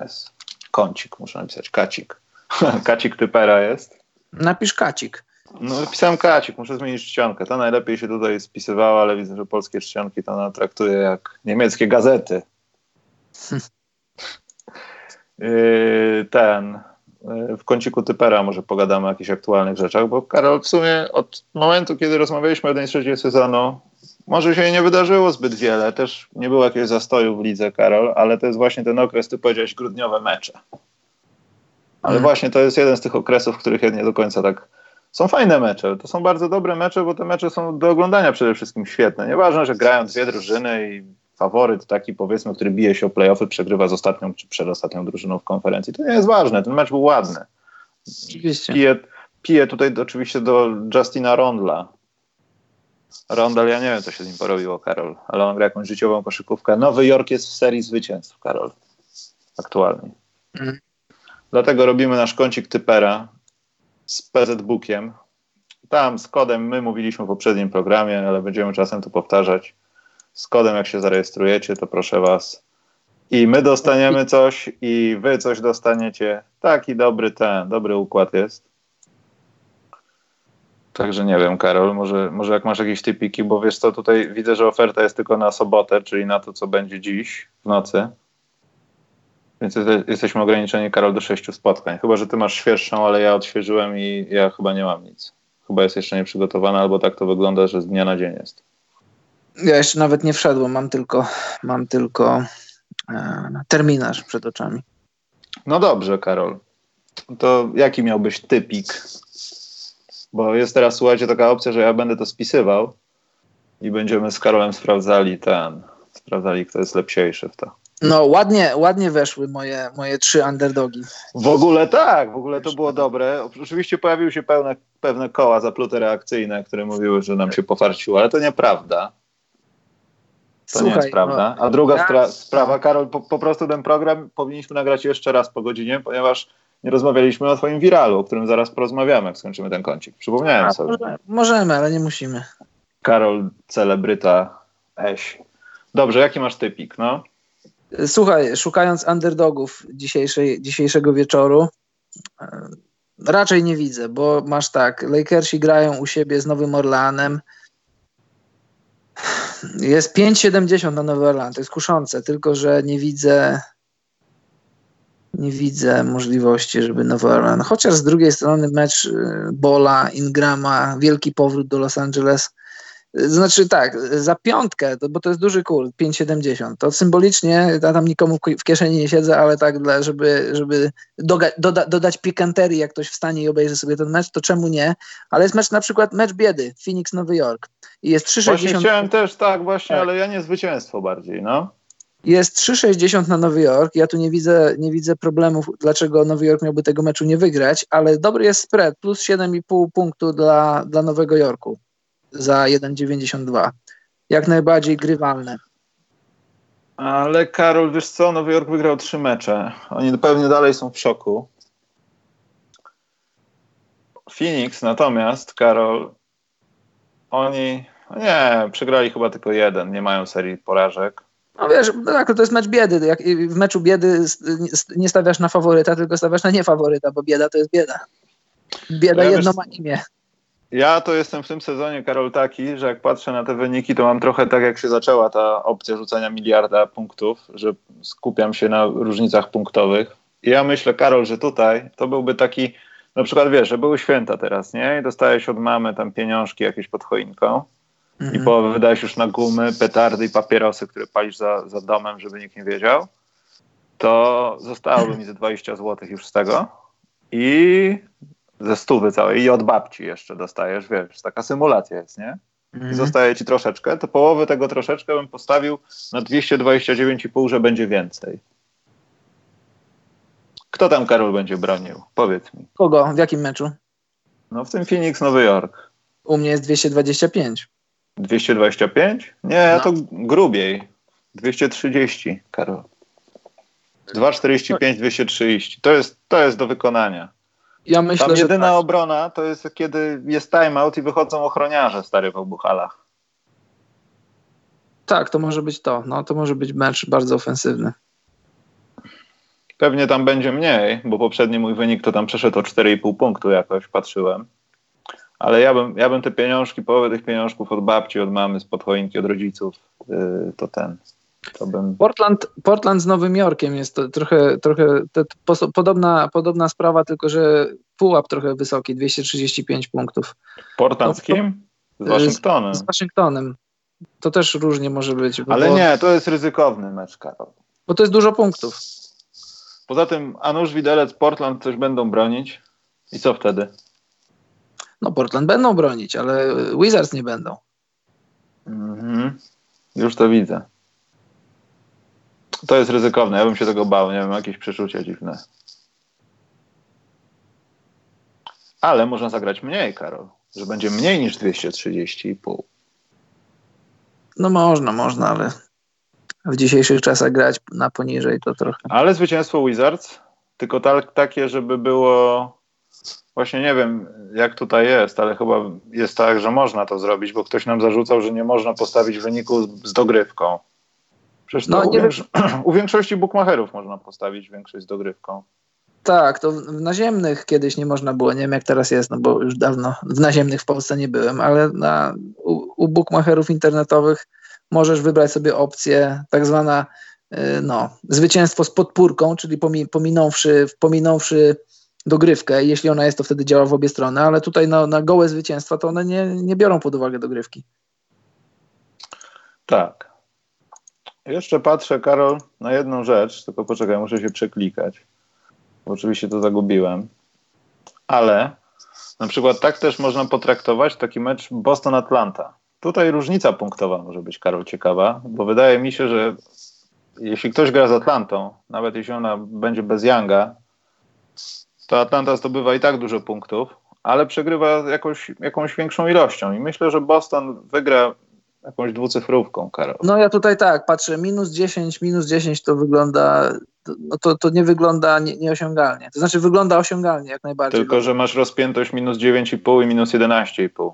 Jest kącik, muszę napisać, kacik. [LAUGHS] kacik typera jest. Napisz kacik. No, pisałem kacik, muszę zmienić czcionkę. Ta najlepiej się tutaj spisywała, ale widzę, że polskie czcionki to ona traktuje jak niemieckie gazety. [LAUGHS] Yy, ten. Yy, w kąciku typera może pogadamy o jakichś aktualnych rzeczach, bo Karol, w sumie od momentu, kiedy rozmawialiśmy o jednej trzeciej sezonu, może się nie wydarzyło zbyt wiele. Też nie było jakiegoś zastoju w lidze, Karol, ale to jest właśnie ten okres, ty powiedziałeś, grudniowe mecze. Ale hmm. właśnie to jest jeden z tych okresów, w których ja nie do końca tak są fajne mecze. To są bardzo dobre mecze, bo te mecze są do oglądania przede wszystkim świetne. Nieważne, że grają dwie drużyny i faworyt taki powiedzmy, który bije się o playoffy, przegrywa z ostatnią czy przedostatnią drużyną w konferencji. To nie jest ważne. Ten mecz był ładny. Oczywiście. Piję, piję tutaj oczywiście do Justina Rondla. Rondal, ja nie wiem, co się z nim porobiło, Karol, ale on gra jakąś życiową koszykówkę. Nowy Jork jest w serii zwycięstw, Karol. Aktualnie. Mm. Dlatego robimy nasz kącik typera z PZ Bookiem. Tam z kodem, my mówiliśmy w poprzednim programie, ale będziemy czasem to powtarzać. Z kodem, jak się zarejestrujecie, to proszę Was. I my dostaniemy coś, i Wy coś dostaniecie. Taki dobry ten, dobry układ jest. Także nie wiem, Karol, może, może jak masz jakieś typiki, bo wiesz co, tutaj widzę, że oferta jest tylko na sobotę, czyli na to, co będzie dziś w nocy. Więc jesteśmy ograniczeni, Karol, do sześciu spotkań. Chyba, że ty masz świeższą, ale ja odświeżyłem i ja chyba nie mam nic. Chyba jest jeszcze nieprzygotowana, albo tak to wygląda, że z dnia na dzień jest. Ja jeszcze nawet nie wszedłem, mam tylko, mam tylko e, terminarz przed oczami. No dobrze, Karol. To jaki miałbyś typik? Bo jest teraz, słuchajcie, taka opcja, że ja będę to spisywał i będziemy z Karolem sprawdzali ten, sprawdzali, kto jest lepsiejszy w to. No, ładnie, ładnie weszły moje, moje trzy underdogi. W ogóle tak, w ogóle to było dobre. Oczywiście pojawiły się pełne, pewne koła zaplute reakcyjne, które mówiły, że nam się pofarciło, ale to nieprawda. To Słuchaj, nie jest prawda. No, A druga ja... spra sprawa, Karol, po, po, prostu ten program powinniśmy nagrać jeszcze raz po godzinie, ponieważ nie rozmawialiśmy o twoim wiralu, o którym zaraz porozmawiamy, jak skończymy ten kącik. Przypomniałem A, sobie. Możemy, ale nie musimy. Karol, celebryta, Eś. Dobrze, jaki masz typik, no? Słuchaj, szukając underdogów dzisiejszego wieczoru, e, raczej nie widzę, bo masz tak, Lakersi grają u siebie z Nowym Orleanem. Jest 5,70 na Nowy Orlean, to jest kuszące, tylko że nie widzę nie widzę możliwości, żeby Nowy Orlean, chociaż z drugiej strony mecz e, Bola, Ingrama, wielki powrót do Los Angeles znaczy tak, za piątkę, bo to jest duży kul, 5,70. To symbolicznie, ja tam nikomu w kieszeni nie siedzę, ale tak, dla, żeby, żeby doga, doda, dodać pikanterii, jak ktoś wstanie i obejrzy sobie ten mecz, to czemu nie? Ale jest mecz na przykład mecz biedy, Phoenix Nowy Jork. I jest 3,60. Właśnie chciałem też tak, właśnie, tak. ale ja nie zwycięstwo bardziej, no. Jest 3,60 na Nowy Jork. Ja tu nie widzę, nie widzę problemów, dlaczego Nowy Jork miałby tego meczu nie wygrać, ale dobry jest spread, plus 7,5 punktu dla, dla Nowego Jorku za 1,92. Jak najbardziej grywalne. Ale Karol, wiesz co, Nowy Jork wygrał trzy mecze. Oni pewnie dalej są w szoku. Phoenix natomiast, Karol, oni, no nie, przegrali chyba tylko jeden, nie mają serii porażek. No wiesz, tak, to jest mecz biedy. Jak w meczu biedy nie stawiasz na faworyta, tylko stawiasz na niefaworyta, bo bieda to jest bieda. Bieda ja jedno wiesz, ma imię. Ja to jestem w tym sezonie, Karol, taki, że jak patrzę na te wyniki, to mam trochę tak, jak się zaczęła ta opcja rzucania miliarda punktów, że skupiam się na różnicach punktowych. I ja myślę, Karol, że tutaj to byłby taki, na przykład wiesz, że były święta teraz, nie? I dostajesz od mamy tam pieniążki jakieś pod choinką mhm. i po wydajesz już na gumy, petardy i papierosy, które palisz za, za domem, żeby nikt nie wiedział, to zostałoby mi ze 20 zł już z tego. I ze stówy całej i od babci jeszcze dostajesz, wiesz, taka symulacja jest, nie? I mhm. zostaje ci troszeczkę, to połowę tego troszeczkę bym postawił na 229,5, że będzie więcej. Kto tam, Karol, będzie bronił? Powiedz mi. Kogo? W jakim meczu? No w tym Phoenix, Nowy Jork. U mnie jest 225. 225? Nie, no. to grubiej. 230, Karol. 245, 230. To jest, to jest do wykonania. Ja myślę, Tam jedyna tak. obrona to jest kiedy jest timeout i wychodzą ochroniarze stary w obuchalach. Tak, to może być to. No, to może być mecz bardzo ofensywny. Pewnie tam będzie mniej, bo poprzedni mój wynik to tam przeszedł o 4,5 punktu jakoś, patrzyłem. Ale ja bym, ja bym te pieniążki, połowę tych pieniążków od babci, od mamy, spod choinki, od rodziców, yy, to ten. To bym... Portland, Portland z Nowym Jorkiem jest to trochę, trochę to, to, podobna, podobna sprawa, tylko że pułap trochę wysoki, 235 punktów. Portland z kim? Z Waszyngtonem. Z, z Waszyngtonem. To też różnie może być. Ale nie, to jest ryzykowny mecz, Karol. Bo to jest dużo punktów. Poza tym Anusz Widelec, Portland coś będą bronić. I co wtedy? No Portland będą bronić, ale Wizards nie będą. Mhm. Już to widzę. To jest ryzykowne, ja bym się tego bał, nie wiem, jakieś przeczucie dziwne. Ale można zagrać mniej, Karol, że będzie mniej niż 230,5. No można, można, ale w dzisiejszych czasach grać na poniżej to trochę. Ale zwycięstwo Wizards, tylko tak, takie, żeby było Właśnie nie wiem, jak tutaj jest, ale chyba jest tak, że można to zrobić, bo ktoś nam zarzucał, że nie można postawić wyniku z dogrywką. Przecież no, u, większo [CLEARS THROAT] u, większości bookmacherów można postawić większość z dogrywką. Tak, to w naziemnych kiedyś nie można było, nie wiem jak teraz jest, no bo już dawno w naziemnych w Polsce nie byłem, ale na, u, u bookmacherów internetowych możesz wybrać sobie opcję tak zwana y, no, zwycięstwo z podpórką, czyli pominąwszy, pominąwszy dogrywkę. Jeśli ona jest, to wtedy działa w obie strony, ale tutaj na, na gołe zwycięstwa to one nie, nie biorą pod uwagę dogrywki. Tak. Jeszcze patrzę, Karol, na jedną rzecz, tylko poczekaj, muszę się przeklikać. Bo oczywiście to zagubiłem. Ale na przykład tak też można potraktować taki mecz Boston-Atlanta. Tutaj różnica punktowa może być, Karol, ciekawa, bo wydaje mi się, że jeśli ktoś gra z Atlantą, nawet jeśli ona będzie bez Younga, to Atlanta zdobywa i tak dużo punktów, ale przegrywa jakąś, jakąś większą ilością. I myślę, że Boston wygra jakąś dwucyfrówką, Karol. No ja tutaj tak, patrzę, minus 10, minus 10 to wygląda, no to, to nie wygląda nie, nieosiągalnie. To znaczy wygląda osiągalnie jak najbardziej. Tylko, że masz rozpiętość minus 9,5 i minus 11,5.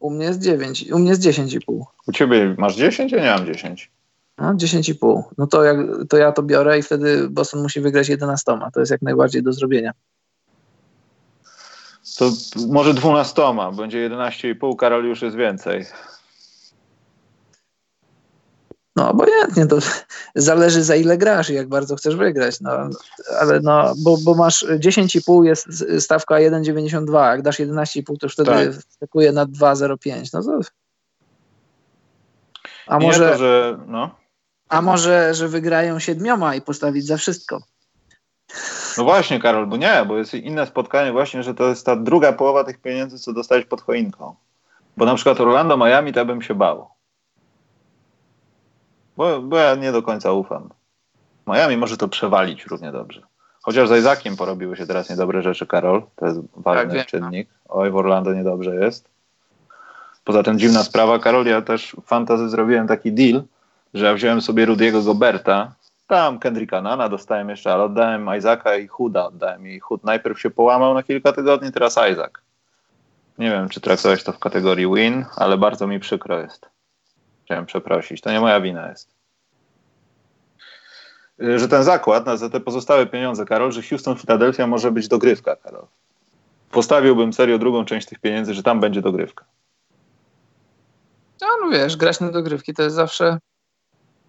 U mnie jest 9, u mnie jest 10,5. U ciebie masz 10, ja nie mam 10. No, 10,5. No to, jak, to ja to biorę i wtedy Boston musi wygrać 11. To jest jak najbardziej do zrobienia. To może 12, będzie 11,5, Karol już jest więcej. No obojętnie, to zależy za ile grasz i jak bardzo chcesz wygrać. No, ale no, bo, bo masz 10,5 jest stawka 1,92, jak dasz 11,5 to już wtedy tak. na 2,05. No to... A może... Nie to, że... No. A może, że wygrają siedmioma i postawić za wszystko. No właśnie, Karol, bo nie, bo jest inne spotkanie właśnie, że to jest ta druga połowa tych pieniędzy, co dostałeś pod choinką. Bo na przykład Orlando, Miami, to bym się bał. Bo, bo ja nie do końca ufam. Miami może to przewalić równie dobrze. Chociaż z Isaaciem porobiły się teraz niedobre rzeczy, Karol. To jest ważny tak, czynnik. Oj, w Orlando niedobrze jest. Poza tym dziwna sprawa, Karol, ja też w fantazy zrobiłem taki deal, że ja wziąłem sobie Rudiego Goberta, tam Kendricka Nana dostałem jeszcze, ale oddałem Isaaca i Huda oddałem. I Hud najpierw się połamał na kilka tygodni, teraz Isaac. Nie wiem, czy traktowałeś to w kategorii win, ale bardzo mi przykro jest. Chciałem przeprosić. To nie moja wina jest. Że ten zakład na za te pozostałe pieniądze, Karol, że Houston, Philadelphia może być dogrywka, Karol. Postawiłbym serio drugą część tych pieniędzy, że tam będzie dogrywka. No, no wiesz, grać na dogrywki to jest zawsze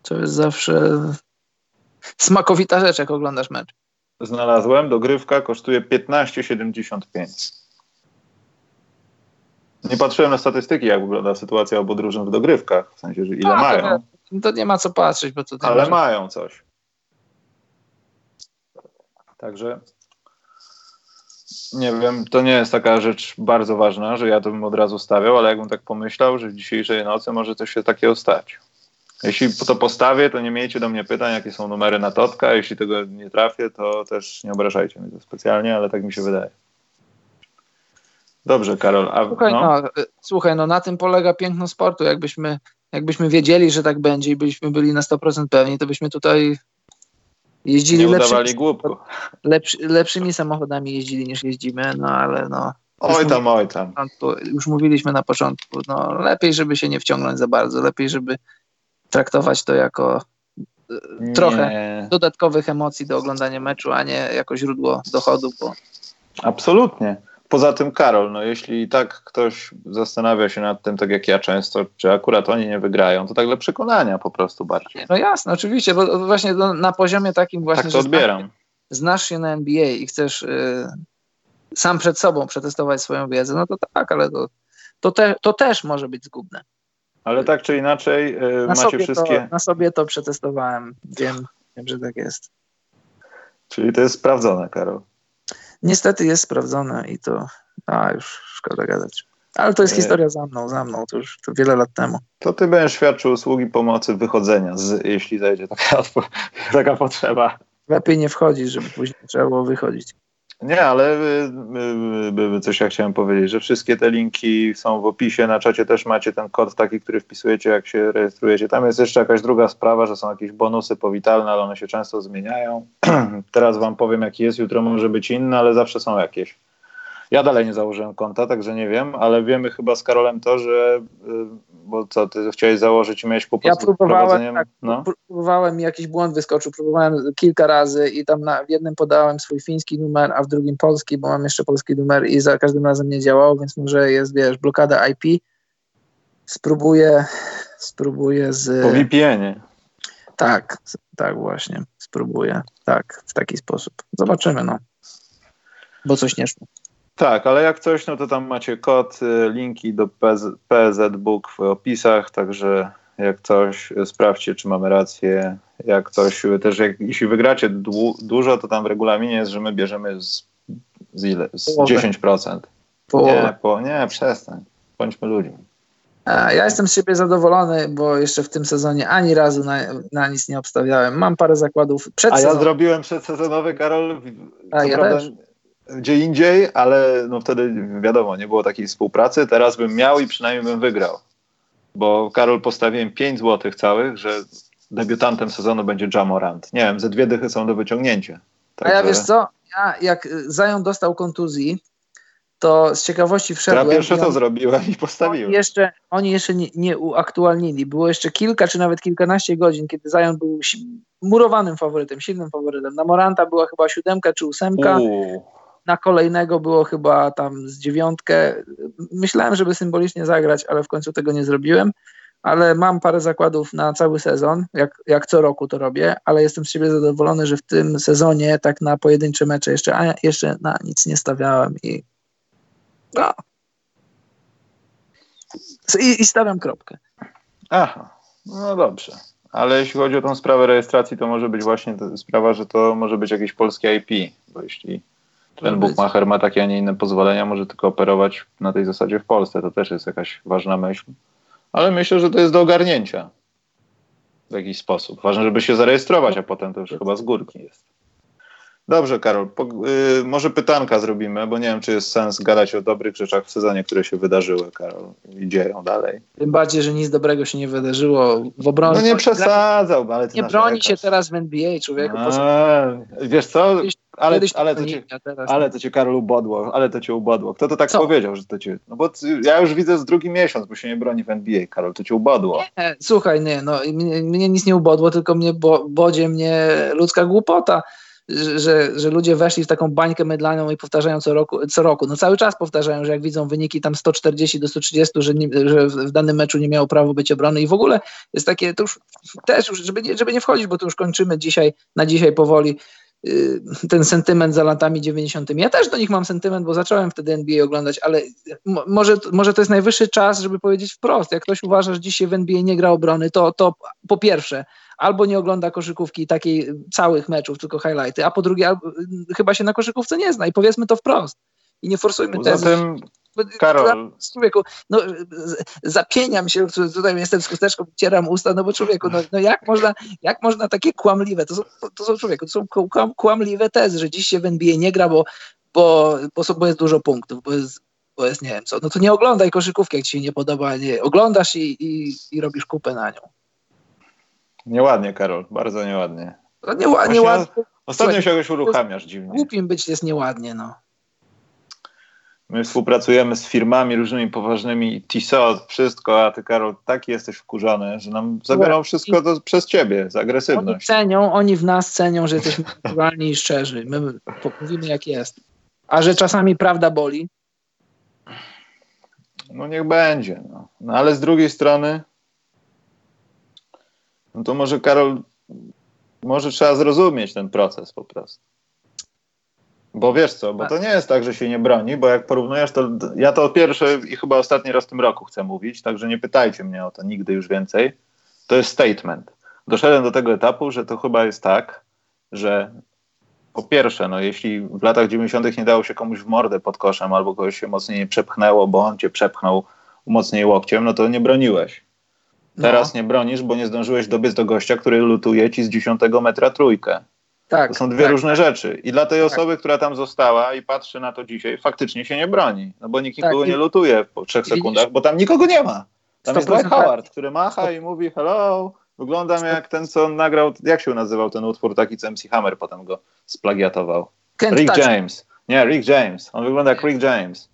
to jest zawsze smakowita rzecz, jak oglądasz mecz. Znalazłem, dogrywka kosztuje 15,75. Nie patrzyłem na statystyki, jak wygląda sytuacja obu drużyn w dogrywkach, w sensie, że ile A, mają. To, to, nie ma co patrzeć, bo to. Ale może... mają coś. Także nie wiem, to nie jest taka rzecz bardzo ważna, że ja to bym od razu stawiał, ale jakbym tak pomyślał, że w dzisiejszej nocy może coś się takiego stać. Jeśli to postawię, to nie miejcie do mnie pytań, jakie są numery na Totka. Jeśli tego nie trafię, to też nie obrażajcie mnie to specjalnie, ale tak mi się wydaje. Dobrze, Karol. A, słuchaj, no. no. słuchaj, no na tym polega piękno sportu. Jakbyśmy, jakbyśmy wiedzieli, że tak będzie i byśmy byli na 100% pewni, to byśmy tutaj jeździli nie lepszymi, lepszy, lepszymi samochodami jeździli niż jeździmy, no ale no. Oj tam, oj tam. Już mówiliśmy na początku, no lepiej, żeby się nie wciągnąć za bardzo, lepiej, żeby traktować to jako e, nie. trochę dodatkowych emocji do oglądania meczu, a nie jako źródło dochodu. Bo... Absolutnie. Poza tym Karol, no jeśli tak ktoś zastanawia się nad tym, tak jak ja często, czy akurat oni nie wygrają, to tak dla przekonania po prostu bardziej. No jasne, oczywiście, bo właśnie na poziomie takim właśnie, tak to odbieram. Znasz, znasz się na NBA i chcesz y, sam przed sobą przetestować swoją wiedzę, no to tak, ale to, to, te, to też może być zgubne. Ale tak czy inaczej y, macie wszystkie... To, na sobie to przetestowałem, wiem, wiem, że tak jest. Czyli to jest sprawdzone, Karol. Niestety jest sprawdzone i to, a już szkoda gadać. Ale to jest historia za mną, za mną, to już to wiele lat temu. To ty będziesz świadczył usługi pomocy wychodzenia, z, jeśli zajdzie taka, [LAUGHS] taka potrzeba. Lepiej nie wchodzić, żeby później trzeba było wychodzić. Nie, ale y, y, y, coś ja chciałem powiedzieć, że wszystkie te linki są w opisie, na czacie też macie ten kod taki, który wpisujecie, jak się rejestrujecie. Tam jest jeszcze jakaś druga sprawa, że są jakieś bonusy powitalne, ale one się często zmieniają. [CLEARS THROAT] Teraz wam powiem, jaki jest, jutro może być inny, ale zawsze są jakieś. Ja dalej nie założyłem konta, także nie wiem, ale wiemy chyba z Karolem to, że bo co, ty chciałeś założyć i miałeś po Ja próbowałem, tak, no? próbowałem, jakiś błąd wyskoczył, próbowałem kilka razy i tam na, w jednym podałem swój fiński numer, a w drugim polski, bo mam jeszcze polski numer i za każdym razem nie działało, więc może jest, wiesz, blokada IP. Spróbuję, spróbuję z... Po VPN-ie. Tak, tak właśnie, spróbuję, tak, w taki sposób. Zobaczymy, no, bo coś nie szło. Tak, ale jak coś, no to tam macie kod, y, linki do PZ Book w opisach, także jak coś, y, sprawdźcie, czy mamy rację. Jak coś, y, też jak, jeśli wygracie du dużo, to tam w regulaminie jest, że my bierzemy z, z ile? Z 10%. Nie, po, nie, przestań. Bądźmy ludźmi. Ja jestem z siebie zadowolony, bo jeszcze w tym sezonie ani razu na, na nic nie obstawiałem. Mam parę zakładów przed A ja zrobiłem przedsezonowy, Karol. A, ja prawda, też gdzie indziej, ale no wtedy wiadomo, nie było takiej współpracy. Teraz bym miał i przynajmniej bym wygrał. Bo Karol postawiłem 5 złotych całych, że debiutantem sezonu będzie Jamorant. Nie wiem, ze dwie dychy są do wyciągnięcia. Także... A ja wiesz co, ja jak Zają dostał kontuzji, to z ciekawości wszedłem. Ja pierwsze to zrobiłem i postawiłem. Oni jeszcze, oni jeszcze nie, nie, uaktualnili. Było jeszcze kilka czy nawet kilkanaście godzin, kiedy Zion był murowanym faworytem, silnym faworytem. Na Moranta była chyba siódemka czy ósemka. Uuu na kolejnego było chyba tam z dziewiątkę. Myślałem, żeby symbolicznie zagrać, ale w końcu tego nie zrobiłem. Ale mam parę zakładów na cały sezon, jak, jak co roku to robię, ale jestem z siebie zadowolony, że w tym sezonie tak na pojedyncze mecze jeszcze, a jeszcze na nic nie stawiałem i no. I, i stawiam kropkę. Aha, no dobrze. Ale jeśli chodzi o tą sprawę rejestracji, to może być właśnie sprawa, że to może być jakieś polskie IP, bo jeśli ten Buchmacher ma takie, a nie inne pozwolenia, może tylko operować na tej zasadzie w Polsce. To też jest jakaś ważna myśl. Ale myślę, że to jest do ogarnięcia w jakiś sposób. Ważne, żeby się zarejestrować, a potem to już chyba z górki jest. Dobrze, Karol, po, y, może pytanka zrobimy, bo nie wiem, czy jest sens gadać o dobrych rzeczach w sezonie, które się wydarzyły, Karol, i dzieją dalej. Tym bardziej, że nic dobrego się nie wydarzyło w obronie. No nie przesadzał, ale Nie broni się teraz w NBA, człowieku. A, wiesz co, ale, ale, to cię, ale to cię, Karol, ubodło, ale to cię ubodło. Kto to tak co? powiedział, że to cię... No bo ja już widzę z drugi miesiąc, bo się nie broni w NBA, Karol, to cię ubodło. Nie, słuchaj, nie, no mnie, mnie nic nie ubodło, tylko mnie bo, bodzie mnie ludzka głupota że, że ludzie weszli w taką bańkę mydlaną i powtarzają co roku, co roku. No cały czas powtarzają, że jak widzą wyniki tam 140 do 130, że, nie, że w danym meczu nie miało prawo być obrony i w ogóle jest takie, to już też, żeby nie, żeby nie wchodzić, bo to już kończymy dzisiaj, na dzisiaj powoli ten sentyment za latami 90. Ja też do nich mam sentyment, bo zacząłem wtedy NBA oglądać, ale może, może to jest najwyższy czas, żeby powiedzieć wprost. Jak ktoś uważa, że dzisiaj w NBA nie gra obrony, to, to po pierwsze albo nie ogląda koszykówki takiej całych meczów, tylko highlighty, a po drugie albo, chyba się na koszykówce nie zna i powiedzmy to wprost. I nie forsujmy Poza tezy. Tym... Karol. Człowieku, no, zapieniam się, tutaj jestem z chusteczką, cieram usta, no bo człowieku, no, no jak, można, jak można takie kłamliwe, to są, to są człowieku, to są kłam, kłamliwe tezy, że dziś się w NBA nie gra, bo, bo, bo, bo jest dużo punktów, bo jest, bo jest nie wiem co, no to nie oglądaj koszykówki, jak ci się nie podoba, nie, oglądasz i, i, i robisz kupę na nią. Nieładnie, Karol, bardzo nieładnie. No nie, nieładnie. Ostatnio się jakoś uruchamiasz dziwnie. Głupim być jest nieładnie, no. My współpracujemy z firmami różnymi poważnymi, TISO, wszystko, a ty, Karol, taki jesteś wkurzony, że nam zabiorą wszystko to przez ciebie, za agresywność. Oni cenią, oni w nas cenią, że jesteśmy [LAUGHS] naturalni i szczerzy. My mówimy jak jest. A że czasami prawda boli, No niech będzie. No. no ale z drugiej strony, no to może Karol, może trzeba zrozumieć ten proces po prostu. Bo wiesz co, bo to nie jest tak, że się nie broni, bo jak porównujesz to, ja to pierwszy i chyba ostatni raz w tym roku chcę mówić, także nie pytajcie mnie o to nigdy już więcej. To jest statement. Doszedłem do tego etapu, że to chyba jest tak, że po pierwsze, no jeśli w latach 90. nie dało się komuś w mordę pod koszem albo kogoś się mocniej przepchnęło, bo on cię przepchnął mocniej łokciem, no to nie broniłeś. Teraz no. nie bronisz, bo nie zdążyłeś dobiec do gościa, który lutuje ci z 10 metra trójkę. Tak, to są dwie tak, różne tak. rzeczy. I dla tej tak. osoby, która tam została i patrzy na to dzisiaj, faktycznie się nie broni. No bo nikt tak, nikogo nie lutuje po trzech sekundach, bo tam nikogo nie ma. Tam jest Dwight Howard, który macha i mówi hello, Wyglądam jak ten, co nagrał, jak się nazywał ten utwór taki, co MC Hammer potem go splagiatował. Rick James. Nie, Rick James. On wygląda jak Rick James.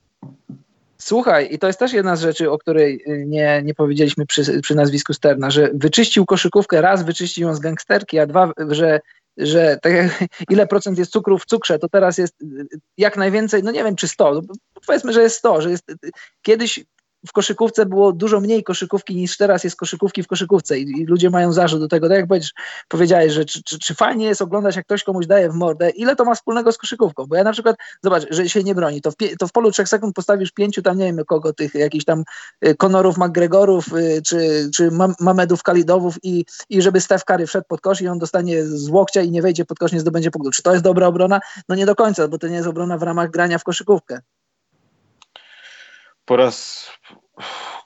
Słuchaj, i to jest też jedna z rzeczy, o której y, nie, nie powiedzieliśmy przy, przy nazwisku Sterna, że wyczyścił koszykówkę, raz wyczyścił ją z gangsterki, a dwa, że że tak [LAUGHS] ile procent jest cukru w cukrze, to teraz jest y, jak najwięcej, no nie wiem czy 100, powiedzmy, że jest 100, że jest kiedyś w koszykówce było dużo mniej koszykówki niż teraz jest koszykówki w koszykówce i, i ludzie mają zarzut do tego. Tak jak powiedziałeś, że czy, czy, czy, fajnie jest oglądać, jak ktoś komuś daje w mordę, ile to ma wspólnego z koszykówką? Bo ja na przykład, zobacz, że się nie broni, to w, to w polu trzech sekund postawisz pięciu tam, nie wiem kogo, tych jakichś tam Konorów, y, McGregorów, y, czy, czy Mamedów, Kalidowów i, i żeby Steph Curry wszedł pod kosz i on dostanie z łokcia i nie wejdzie pod kosz, nie zdobędzie punktu. Czy to jest dobra obrona? No nie do końca, bo to nie jest obrona w ramach grania w koszykówkę po raz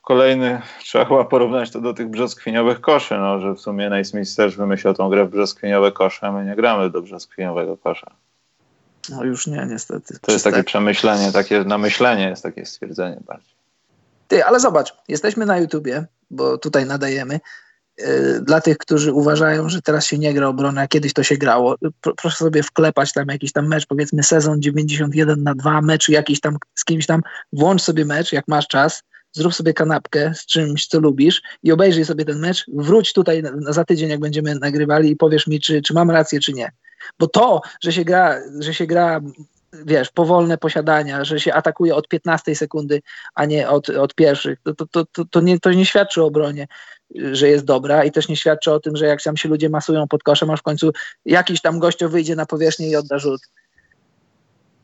kolejny trzeba chyba porównać to do tych brzoskwiniowych koszy, no, że w sumie Naismith też wymyślił tą grę w brzoskwiniowe kosze, a my nie gramy do brzoskwiniowego kosza. No już nie, niestety. To jest takie przemyślenie, takie namyślenie jest takie stwierdzenie bardziej. Ty, ale zobacz, jesteśmy na YouTubie, bo tutaj nadajemy. Yy, dla tych, którzy uważają, że teraz się nie gra obrona, a kiedyś to się grało, proszę sobie wklepać tam jakiś tam mecz, powiedzmy sezon 91 na 2, mecz jakiś tam z kimś tam, włącz sobie mecz, jak masz czas, zrób sobie kanapkę z czymś, co lubisz i obejrzyj sobie ten mecz, wróć tutaj na, za tydzień, jak będziemy nagrywali i powiesz mi, czy, czy mam rację, czy nie. Bo to, że się gra, że się gra wiesz, powolne posiadania, że się atakuje od 15 sekundy, a nie od, od pierwszych, to, to, to, to, nie, to nie świadczy o obronie, że jest dobra i też nie świadczy o tym, że jak tam się ludzie masują pod koszem, a w końcu jakiś tam gościu wyjdzie na powierzchnię i odda rzut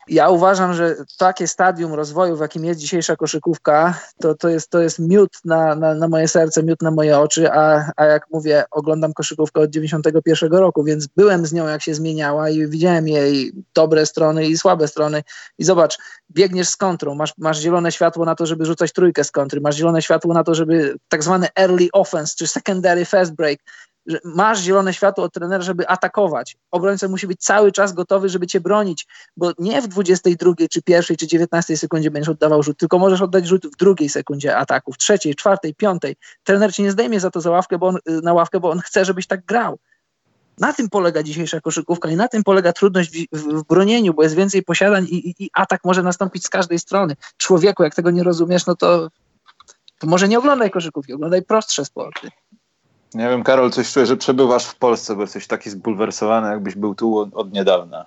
ja uważam, że takie stadium rozwoju, w jakim jest dzisiejsza koszykówka, to, to, jest, to jest miód na, na, na moje serce, miód na moje oczy, a, a jak mówię, oglądam koszykówkę od 91 roku, więc byłem z nią, jak się zmieniała i widziałem jej dobre strony i słabe strony. I zobacz, biegniesz z kontrą, masz, masz zielone światło na to, żeby rzucać trójkę z kontry, masz zielone światło na to, żeby tak zwany early offense, czy secondary fast break, że masz zielone światło od trenera, żeby atakować. Obrońca musi być cały czas gotowy, żeby cię bronić, bo nie w 22 czy pierwszej czy 19 sekundzie będziesz oddawał rzut, tylko możesz oddać rzut w drugiej sekundzie ataku, w trzeciej, czwartej, piątej. Trener cię nie zdejmie za to za ławkę, bo on, y, na ławkę, bo on chce, żebyś tak grał. Na tym polega dzisiejsza koszykówka i na tym polega trudność w, w bronieniu, bo jest więcej posiadań i, i, i, atak może nastąpić z każdej strony. Człowieku, jak tego nie rozumiesz, no to, to może nie oglądaj koszykówki, oglądaj prostsze sporty. Nie wiem, Karol, coś czuję, że przebywasz w Polsce, bo jesteś taki zbulwersowany, jakbyś był tu od, niedawna.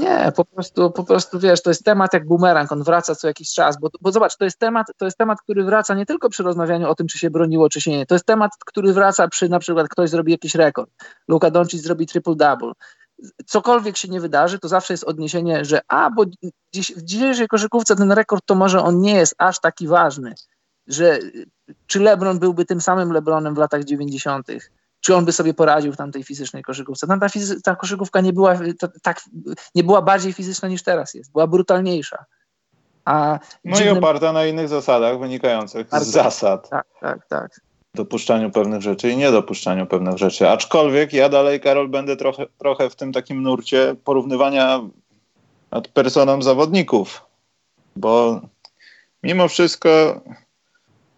Nie, po prostu, po prostu wiesz, to jest temat jak bumerang, on wraca co jakiś czas, bo, bo zobacz, to jest temat, to jest temat, który wraca nie tylko przy rozmawianiu o tym, czy się broniło, czy się nie. To jest temat, który wraca przy na przykład ktoś zrobi jakiś rekord. Luka Doncic zrobi triple-double. Cokolwiek się nie wydarzy, to zawsze jest odniesienie, że a, bo dziś, w dzisiejszej koszykówce ten rekord to może on nie jest aż taki ważny że czy LeBron byłby tym samym LeBronem w latach 90., czy on by sobie poradził w tamtej fizycznej koszykówce. Tam ta, fizy- ta koszykówka nie była, ta, tak, nie była bardziej fizyczna niż teraz jest, była brutalniejsza. A no dziwnym... i oparta na innych zasadach wynikających z zasad. Tak, tak, tak. Dopuszczaniu pewnych rzeczy i niedopuszczaniu pewnych rzeczy. Aczkolwiek ja dalej, Karol, będę trochę, trochę w tym takim nurcie porównywania ad personom zawodników, bo mimo wszystko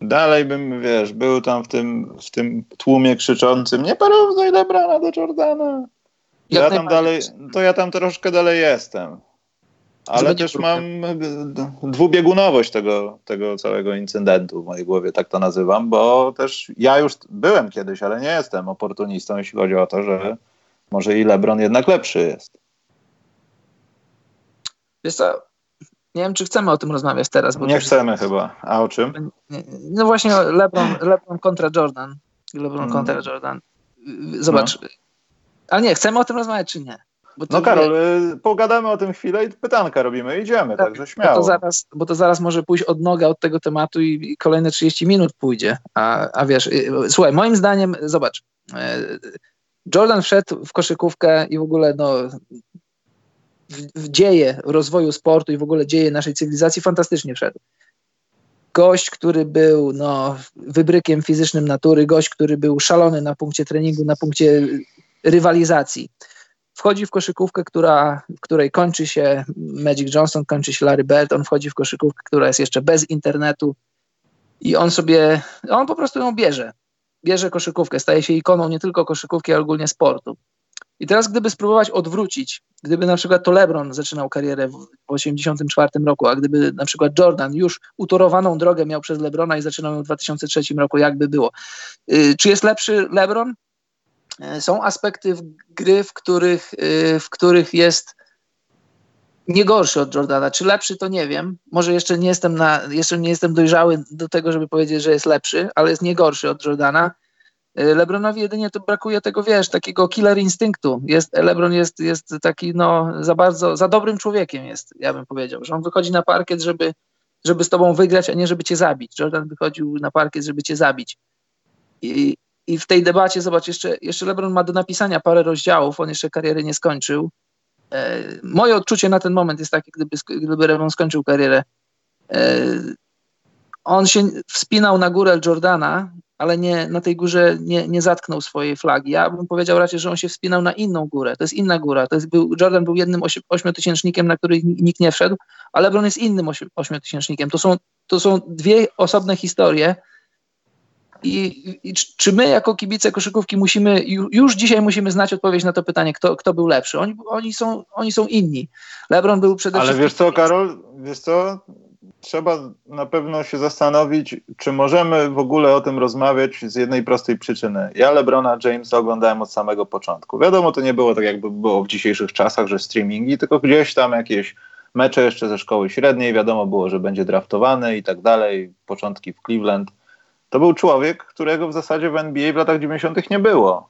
dalej bym, wiesz, był tam w tym, w tym tłumie krzyczącym nie porównuj Lebrana do Jordana. Ja tam dalej, to ja tam troszkę dalej jestem. Ale też mam dwubiegunowość tego, tego całego incydentu w mojej głowie, tak to nazywam, bo też ja już byłem kiedyś, ale nie jestem oportunistą, jeśli chodzi o to, że może i LeBron jednak lepszy jest. Wiesz co, Nie wiem, czy chcemy o tym rozmawiać teraz. Bo nie chcemy chyba. A o czym? No właśnie LeBron, LeBron kontra Jordan. LeBron hmm. kontra Jordan. Zobacz. No. Ale nie, chcemy o tym rozmawiać, czy nie? no Karol, wie... pogadamy o tym chwilę i pytanka robimy, idziemy, tak, także śmiało. Bo to, zaraz, bo to zaraz może pójść od noga od tego tematu i, i kolejne 30 minut pójdzie. A, a wiesz, y, słuchaj, moim zdaniem, zobacz, y, Jordan wszedł w koszykówkę i w ogóle no, w, w dzieje rozwoju sportu i w ogóle dzieje naszej cywilizacji fantastycznie wszedł. Gość, który był no, wybrykiem fizycznym natury, gość, który był szalony na punkcie treningu, na punkcie rywalizacji. Wchodzi w koszykówkę, która, w której kończy się Magic Johnson, kończy się Larry Bird, on wchodzi w koszykówkę, która jest jeszcze bez internetu i on sobie, on po prostu ją bierze. Bierze koszykówkę, staje się ikoną nie tylko koszykówki, ale ogólnie sportu. I teraz gdyby spróbować odwrócić, gdyby na przykład to LeBron zaczynał karierę w 1984 roku, a gdyby na przykład Jordan już utorowaną drogę miał przez LeBrona i zaczynał ją w 2003 roku, jakby było. Y, czy jest lepszy LeBron? Y, są aspekty w gry, w których, y, w których jest nie gorszy od Jordana. Czy lepszy, to nie wiem. Może jeszcze nie jestem, na, jeszcze nie jestem dojrzały do tego, żeby powiedzieć, że jest lepszy, ale jest nie gorszy od Jordana. Y, Lebronowi jedynie to brakuje tego, wiesz, takiego killer instynktu. Jest, Lebron jest, jest taki, no, za bardzo, za dobrym człowiekiem jest, ja bym powiedział, że on wychodzi na parkiet, żeby, żeby z tobą wygrać, a nie żeby cię zabić. Jordan wychodził na parkiet, żeby cię zabić. I, i w tej debacie, zobacz, jeszcze, jeszcze LeBron ma do napisania parę rozdziałów, on jeszcze kariery nie skończył. E, moje odczucie na ten moment jest takie, gdyby, gdyby LeBron skończył karierę, e, on się wspinał na górę Jordana ale nie, na tej górze nie, nie zatknął swojej flagi. Ja bym powiedział raczej, że on się wspinał na inną górę. To jest inna góra. To jest, był, Jordan był jednym ośmiotysięcznikiem, na który nikt nie wszedł, ale LeBron jest innym ośmiotysięcznikiem. To są, to są dwie osobne historie. I, I, czy my jako kibice koszykówki musimy, już dzisiaj musimy znać odpowiedź na to pytanie, kto, kto był lepszy? Oni, oni, są, oni są inni. LeBron był przede wszystkim... Ale wiesz co, Karol, wiesz co, trzeba na pewno się zastanowić, czy możemy w ogóle o tym rozmawiać z jednej prostej przyczyny. Ja LeBrona Jamesa oglądałem od samego początku. Wiadomo, to nie było tak, jakby było w dzisiejszych czasach, że streamingi, tylko gdzieś tam jakieś mecze jeszcze ze szkoły średniej, wiadomo było, że będzie draftowany i tak dalej, początki w Cleveland. To był człowiek, którego w zasadzie w NBA w latach 90. nie było.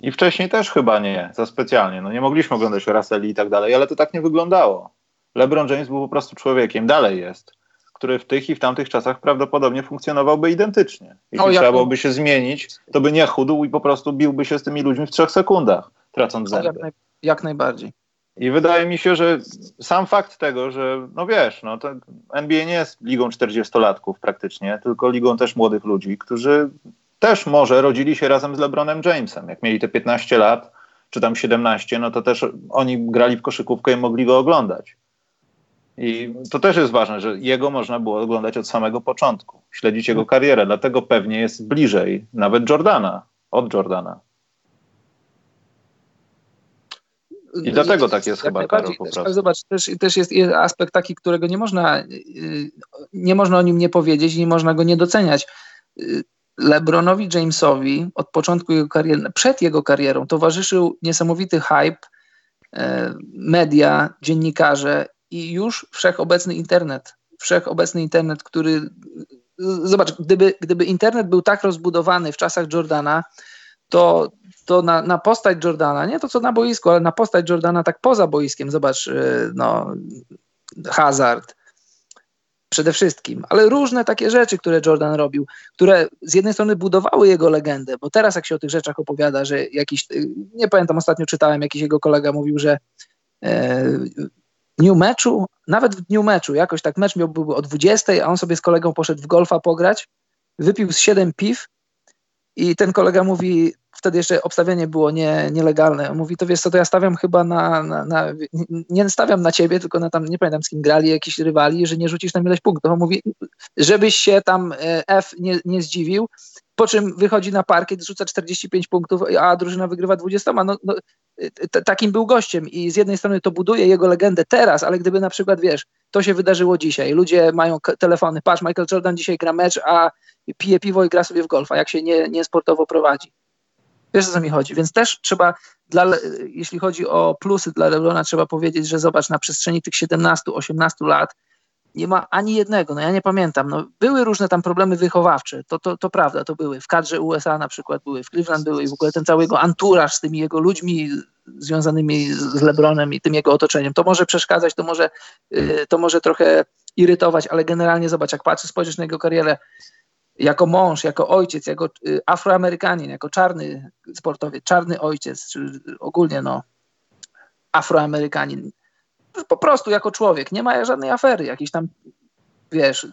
I wcześniej też chyba nie, za specjalnie. No nie mogliśmy oglądać Russelli i tak dalej, ale to tak nie wyglądało. LeBron James był po prostu człowiekiem, dalej jest, który w tych i w tamtych czasach prawdopodobnie funkcjonowałby identycznie. Jeśli o, trzeba byłoby się zmienić, to by nie chudł i po prostu biłby się z tymi ludźmi w trzech sekundach, tracąc zęby. Jak, naj, jak najbardziej. I wydaje mi się, że sam fakt tego, że no wiesz, no to NBA nie jest ligą 40-latków praktycznie, tylko ligą też młodych ludzi, którzy też może rodzili się razem z LeBronem Jamesem. Jak mieli te 15 lat, czy tam 17, no to też oni grali w koszykówkę i mogli go oglądać. I to też jest ważne, że jego można było oglądać od samego początku, śledzić jego karierę, dlatego pewnie jest bliżej nawet Jordana, od Jordana. I dlatego tak jest chyba, Karol, po prostu. Zobacz, też, też jest, aspekt taki, którego nie można, y, nie można o nim nie powiedzieć, nie można go nie doceniać. Y, LeBronowi Jamesowi od początku jego kariery, przed jego karierą towarzyszył niesamowity hype, y, media, dziennikarze i już wszechobecny internet, wszechobecny internet, który zobacz, gdyby, gdyby internet był tak rozbudowany w czasach Jordana, to, to na, na postać Jordana, nie to co na boisku, ale na postać Jordana tak poza boiskiem, zobacz, y, no, Hazard, przede wszystkim, ale różne takie rzeczy, które Jordan robił, które z jednej strony budowały jego legendę, bo teraz jak się o tych rzeczach opowiada, że jakiś, y, nie pamiętam, ostatnio czytałem, jakiś jego kolega mówił, że e, dniu meczu, nawet w dniu meczu, jakoś tak mecz miał był o 20, a on sobie z kolegą poszedł w golfa pograć, wypił z 7 piw i ten kolega mówi, wtedy jeszcze obstawienie było nie, nielegalne, mówi, to wiesz co, to ja stawiam chyba na, na, na, nie stawiam na ciebie, tylko na tam, nie pamiętam z kim grali, jakiś rywali, że nie rzucisz tam ileś punktów. On mówi, żebyś się tam e, F nie, nie zdziwił, po czym wychodzi na parkiet, rzuca 45 punktów, a drużyna wygrywa 20. No, no, takim był gościem i z jednej strony to buduje jego legendę teraz, ale gdyby na przykład, wiesz, to się wydarzyło dzisiaj, ludzie mają telefony, patrz, Michael Jordan dzisiaj gra mecz, a pije piwo i gra sobie w golfa, jak się nie, nie sportowo prowadzi. Wiesz, o co mi chodzi. Więc też trzeba, dla, jeśli chodzi o plusy dla Lebrona, trzeba powiedzieć, że zobacz, na przestrzeni tych 17-18 lat nie ma ani jednego, no ja nie pamiętam, no były różne tam problemy wychowawcze, to, to, to prawda, to były, w kadrze USA na przykład były, w Cleveland były i w ogóle ten cały jego anturaż z tymi jego ludźmi związanymi z LeBronem i tym jego otoczeniem, to może przeszkadzać, to może, y, to może trochę irytować, ale generalnie zobacz, jak patrzysz, spojrzysz na jego karierę jako mąż, jako ojciec, jako y, afroamerykanin, jako czarny sportowiec, czarny ojciec, czy ogólnie no afroamerykanin, po prostu jako człowiek, nie ma żadnej afery, jakiś tam, wiesz,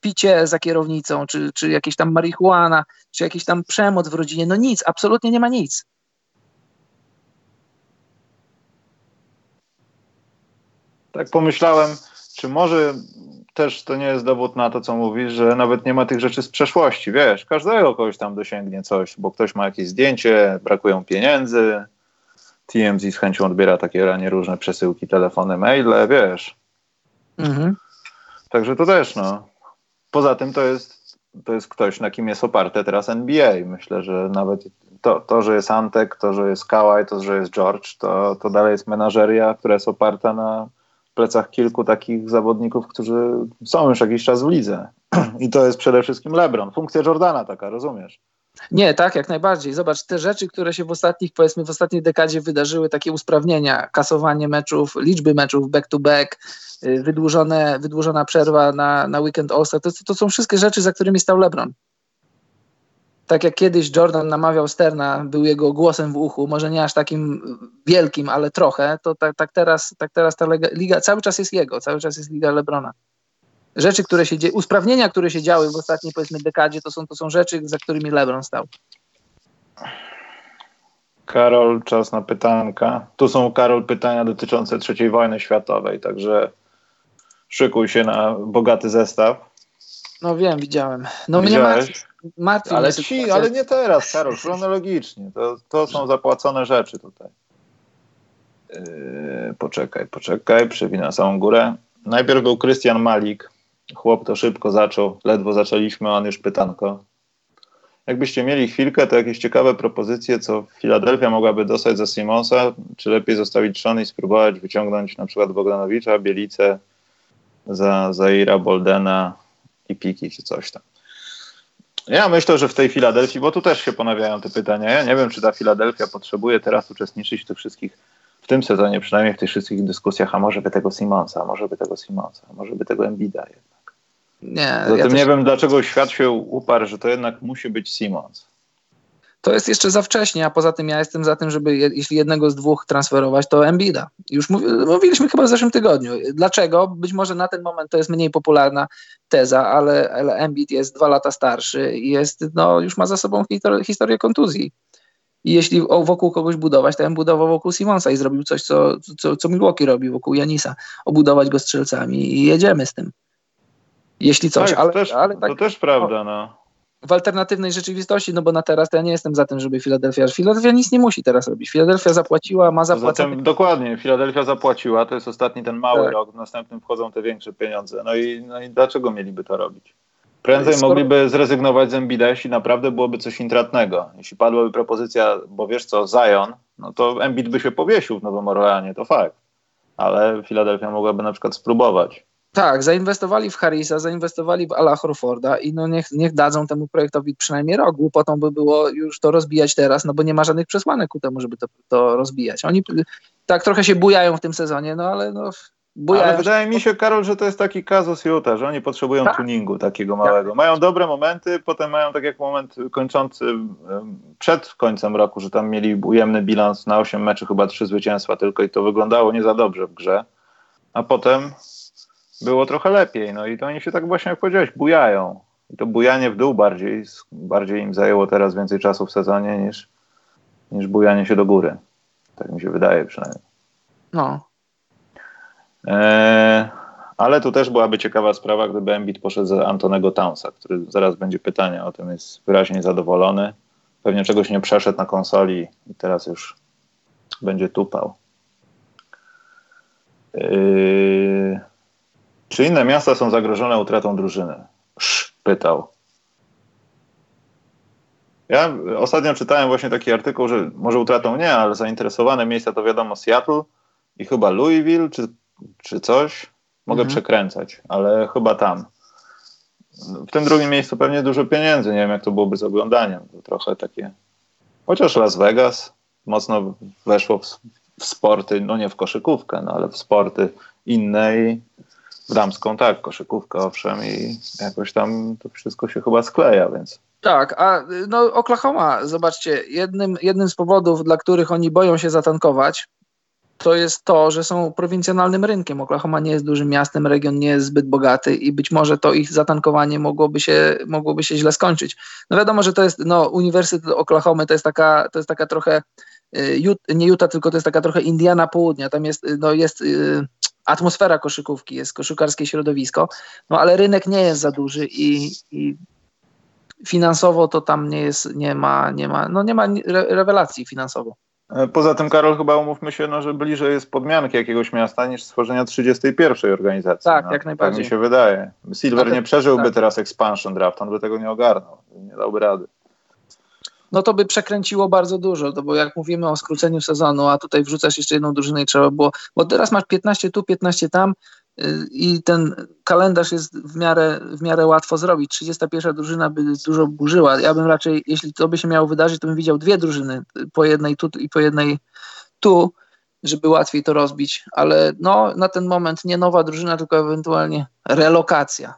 picie za kierownicą, czy, czy jakieś tam marihuana, czy jakiś tam przemoc w rodzinie, no nic, absolutnie nie ma nic. Tak pomyślałem, czy może też to nie jest dowód na to, co mówisz, że nawet nie ma tych rzeczy z przeszłości, wiesz, każdego kogoś tam dosięgnie coś, bo ktoś ma jakieś zdjęcie, brakują pieniędzy, TMZ z chęcią odbiera takie ranie różne przesyłki, telefony, maile, wiesz. Mhm. Także to też, no. Poza tym to jest, to jest ktoś, na kim jest oparte teraz NBA. Myślę, że nawet to, to że jest Antek, to, że jest Kawhi, to, że jest George, to, to dalej jest menażeria, która jest oparta na plecach kilku takich zawodników, którzy są już jakiś czas w lidze. [CLEARS THROAT] I to jest przede wszystkim LeBron. Funkcja Jordana taka, rozumiesz? Nie, tak, jak najbardziej. Zobacz, te rzeczy, które się w ostatnich, powiedzmy, w ostatniej dekadzie wydarzyły, takie usprawnienia, kasowanie meczów, liczby meczów back-to-back, -back, wydłużone, wydłużona przerwa na, na weekend All-Star, to, to są wszystkie rzeczy, za którymi stał LeBron. Tak jak kiedyś Jordan namawiał Sterna, był jego głosem w uchu, może nie aż takim wielkim, ale trochę, to tak, tak teraz, tak teraz ta liga cały czas jest jego, cały czas jest liga LeBrona rzeczy, które się dzieją, usprawnienia, które się działy w ostatniej powiedzmy dekadzie, to są, to są rzeczy, za którymi LeBron stał. Karol, czas na pytanka. Tu są, Karol, pytania dotyczące III wojny światowej, także szykuj się na bogaty zestaw. No wiem, widziałem. No Widziałeś? mnie martwi, martwi ale, ci, ale nie teraz, Karol, chronologicznie. To, to są zapłacone rzeczy tutaj. Yy, poczekaj, poczekaj, przewinę samą górę. Najpierw był Krystian Malik, Chłop to szybko zaczął, ledwo zaczęliśmy, on już pytanko. Jakbyście mieli chwilkę, to jakieś ciekawe propozycje, co Filadelfia mogłaby dostać za Simonsa, czy lepiej zostawić Szony i spróbować wyciągnąć na przykład Bogdanowicza, Bielicę za Zaira, Boldena i Piki, czy coś tam. Ja myślę, że w tej Filadelfii, bo tu też się ponawiają te pytania, ja nie wiem, czy ta Filadelfia potrzebuje teraz uczestniczyć w tych wszystkich w tym sezonie, przynajmniej w tych wszystkich dyskusjach, a może by tego Simonsa, a może by tego Simonsa, a może by tego Embida jednak. Nie, Zatem ja nie wiem, dlaczego świat się uparł, że to jednak musi być Simons. To jest jeszcze za wcześnie, a poza tym ja jestem za tym, żeby jeśli jednego z dwóch transferować, to Embida. Już mówiliśmy chyba w zeszłym tygodniu. Dlaczego? Być może na ten moment to jest mniej popularna teza, ale, ale Embiid jest dwa lata starszy i jest, no, już ma za sobą historię kontuzji. I jeśli wokół kogoś budować, to ja bym budował wokół Simonsa i zrobił coś, co, co, co Milwaukee robi wokół Janisa. Obudować go strzelcami i jedziemy z tym. Jeśli coś, tak, ale, też, ale tak, to też prawda, no. W alternatywnej rzeczywistości, no bo na teraz to ja nie jestem za tym, żeby Filadelfia. Filadelfia nic nie musi teraz robić. Filadelfia zapłaciła, ma zapłacone. Zatem, dokładnie, Filadelfia zapłaciła, to jest ostatni ten mały tak. rok, w następnym wchodzą te większe pieniądze. No i, no i dlaczego mieliby to robić? Prędzej Skoro... mogliby zrezygnować z Embida, jeśli naprawdę byłoby coś intratnego. Jeśli padłaby propozycja, bo wiesz co, Zion, no to Embid by się powiesił w Nowym Orleanie, to fakt. Ale Filadelfia mogłaby na przykład spróbować. Tak, zainwestowali w Harrisa, zainwestowali w Ala Horforda i no niech, niech dadzą temu projektowi przynajmniej rok. Głupotą by było już to rozbijać teraz, no bo nie ma żadnych przesłanek ku temu, żeby to, to rozbijać. Oni tak trochę się bujają w tym sezonie, no ale no, ale wydaje mi się, Karol, że to jest taki kazus Utah, że oni potrzebują tak. tuningu takiego małego. Tak. Mają dobre momenty, potem mają tak jak moment kończący przed końcem roku, że tam mieli ujemny bilans na 8 meczów, chyba 3 zwycięstwa tylko i to wyglądało nie za dobrze w grze. A potem było trochę lepiej. No i to oni się tak właśnie, jak powiedziałeś, bujają. I to bujanie w dół bardziej, bardziej im zajęło teraz więcej czasu w sezonie niż, niż bujanie się do góry. Tak mi się wydaje przynajmniej. No, E, ale tu też byłaby ciekawa sprawa, gdyby Embiid poszedł za Antonego Townsa, który zaraz będzie pytanie o tym, jest wyraźnie zadowolony. Pewnie czegoś nie przeszedł na konsoli i teraz już będzie tupał. Yy, czy inne miasta są zagrożone utratą drużyny? Sz, pytał. Ja ostatnio czytałem właśnie taki artykuł, że może utratą nie, ale zainteresowane miejsca to wiadomo Seattle i chyba Louisville czy, czy coś. Mogę mhm. przekręcać, ale chyba tam. W tym drugim miejscu pewnie dużo pieniędzy. Nie wiem, jak to byłoby z oglądaniem. To trochę takie. Chociaż Las Vegas mocno weszło w, w sporty, no nie w koszykówkę, no ale w sporty inne i w damską tak, koszykówkę owszem i jakoś tam to wszystko się chyba skleja, więc tak, a no Oklahoma, zobaczcie, jednym, jednym z powodów, dla których oni boją się zatankować, to jest to, że są prowincjonalnym rynkiem. Oklahoma nie jest dużym miastem, region nie jest zbyt bogaty i być może to ich zatankowanie mogłoby się, mogłoby się źle skończyć. No wiadomo, że to jest, no Uniwersytet Oklahomy to jest taka, to jest taka trochę, nie Utah, tylko to jest taka trochę Indiana Południa. Tam jest, no jest y, atmosfera koszykówki, jest koszykarskie środowisko, no ale rynek nie jest za duży i, i finansowo to tam nie jest, nie ma, nie ma, no nie ma rewelacji finansowo. E, poza tym, Karol, chyba umówmy się, no, że bliżej jest podmianki jakiegoś miasta niż stworzenia 31 organizacji. Tak, no, jak najbardziej. Tak mi się wydaje. Silver no nie przeżyłby tak. teraz expansion draft, on by tego nie ogarnął, nie dałby rady. No to by przekręciło bardzo dużo, to bo jak mówimy o skróceniu sezonu, a tutaj wrzucasz jeszcze jedną drużynę i trzeba było, bo teraz masz 15 tu, 15 tam, i ten kalendarz jest w miarę, w miarę łatwo zrobić. 31 drużyna by dużo burzyła. Ja bym raczej, jeśli to by się miało wydarzyć, to bym widział dwie drużyny, po jednej tu i po jednej tu, żeby łatwiej to rozbić. Ale no, na ten moment nie nowa drużyna, tylko ewentualnie relokacja.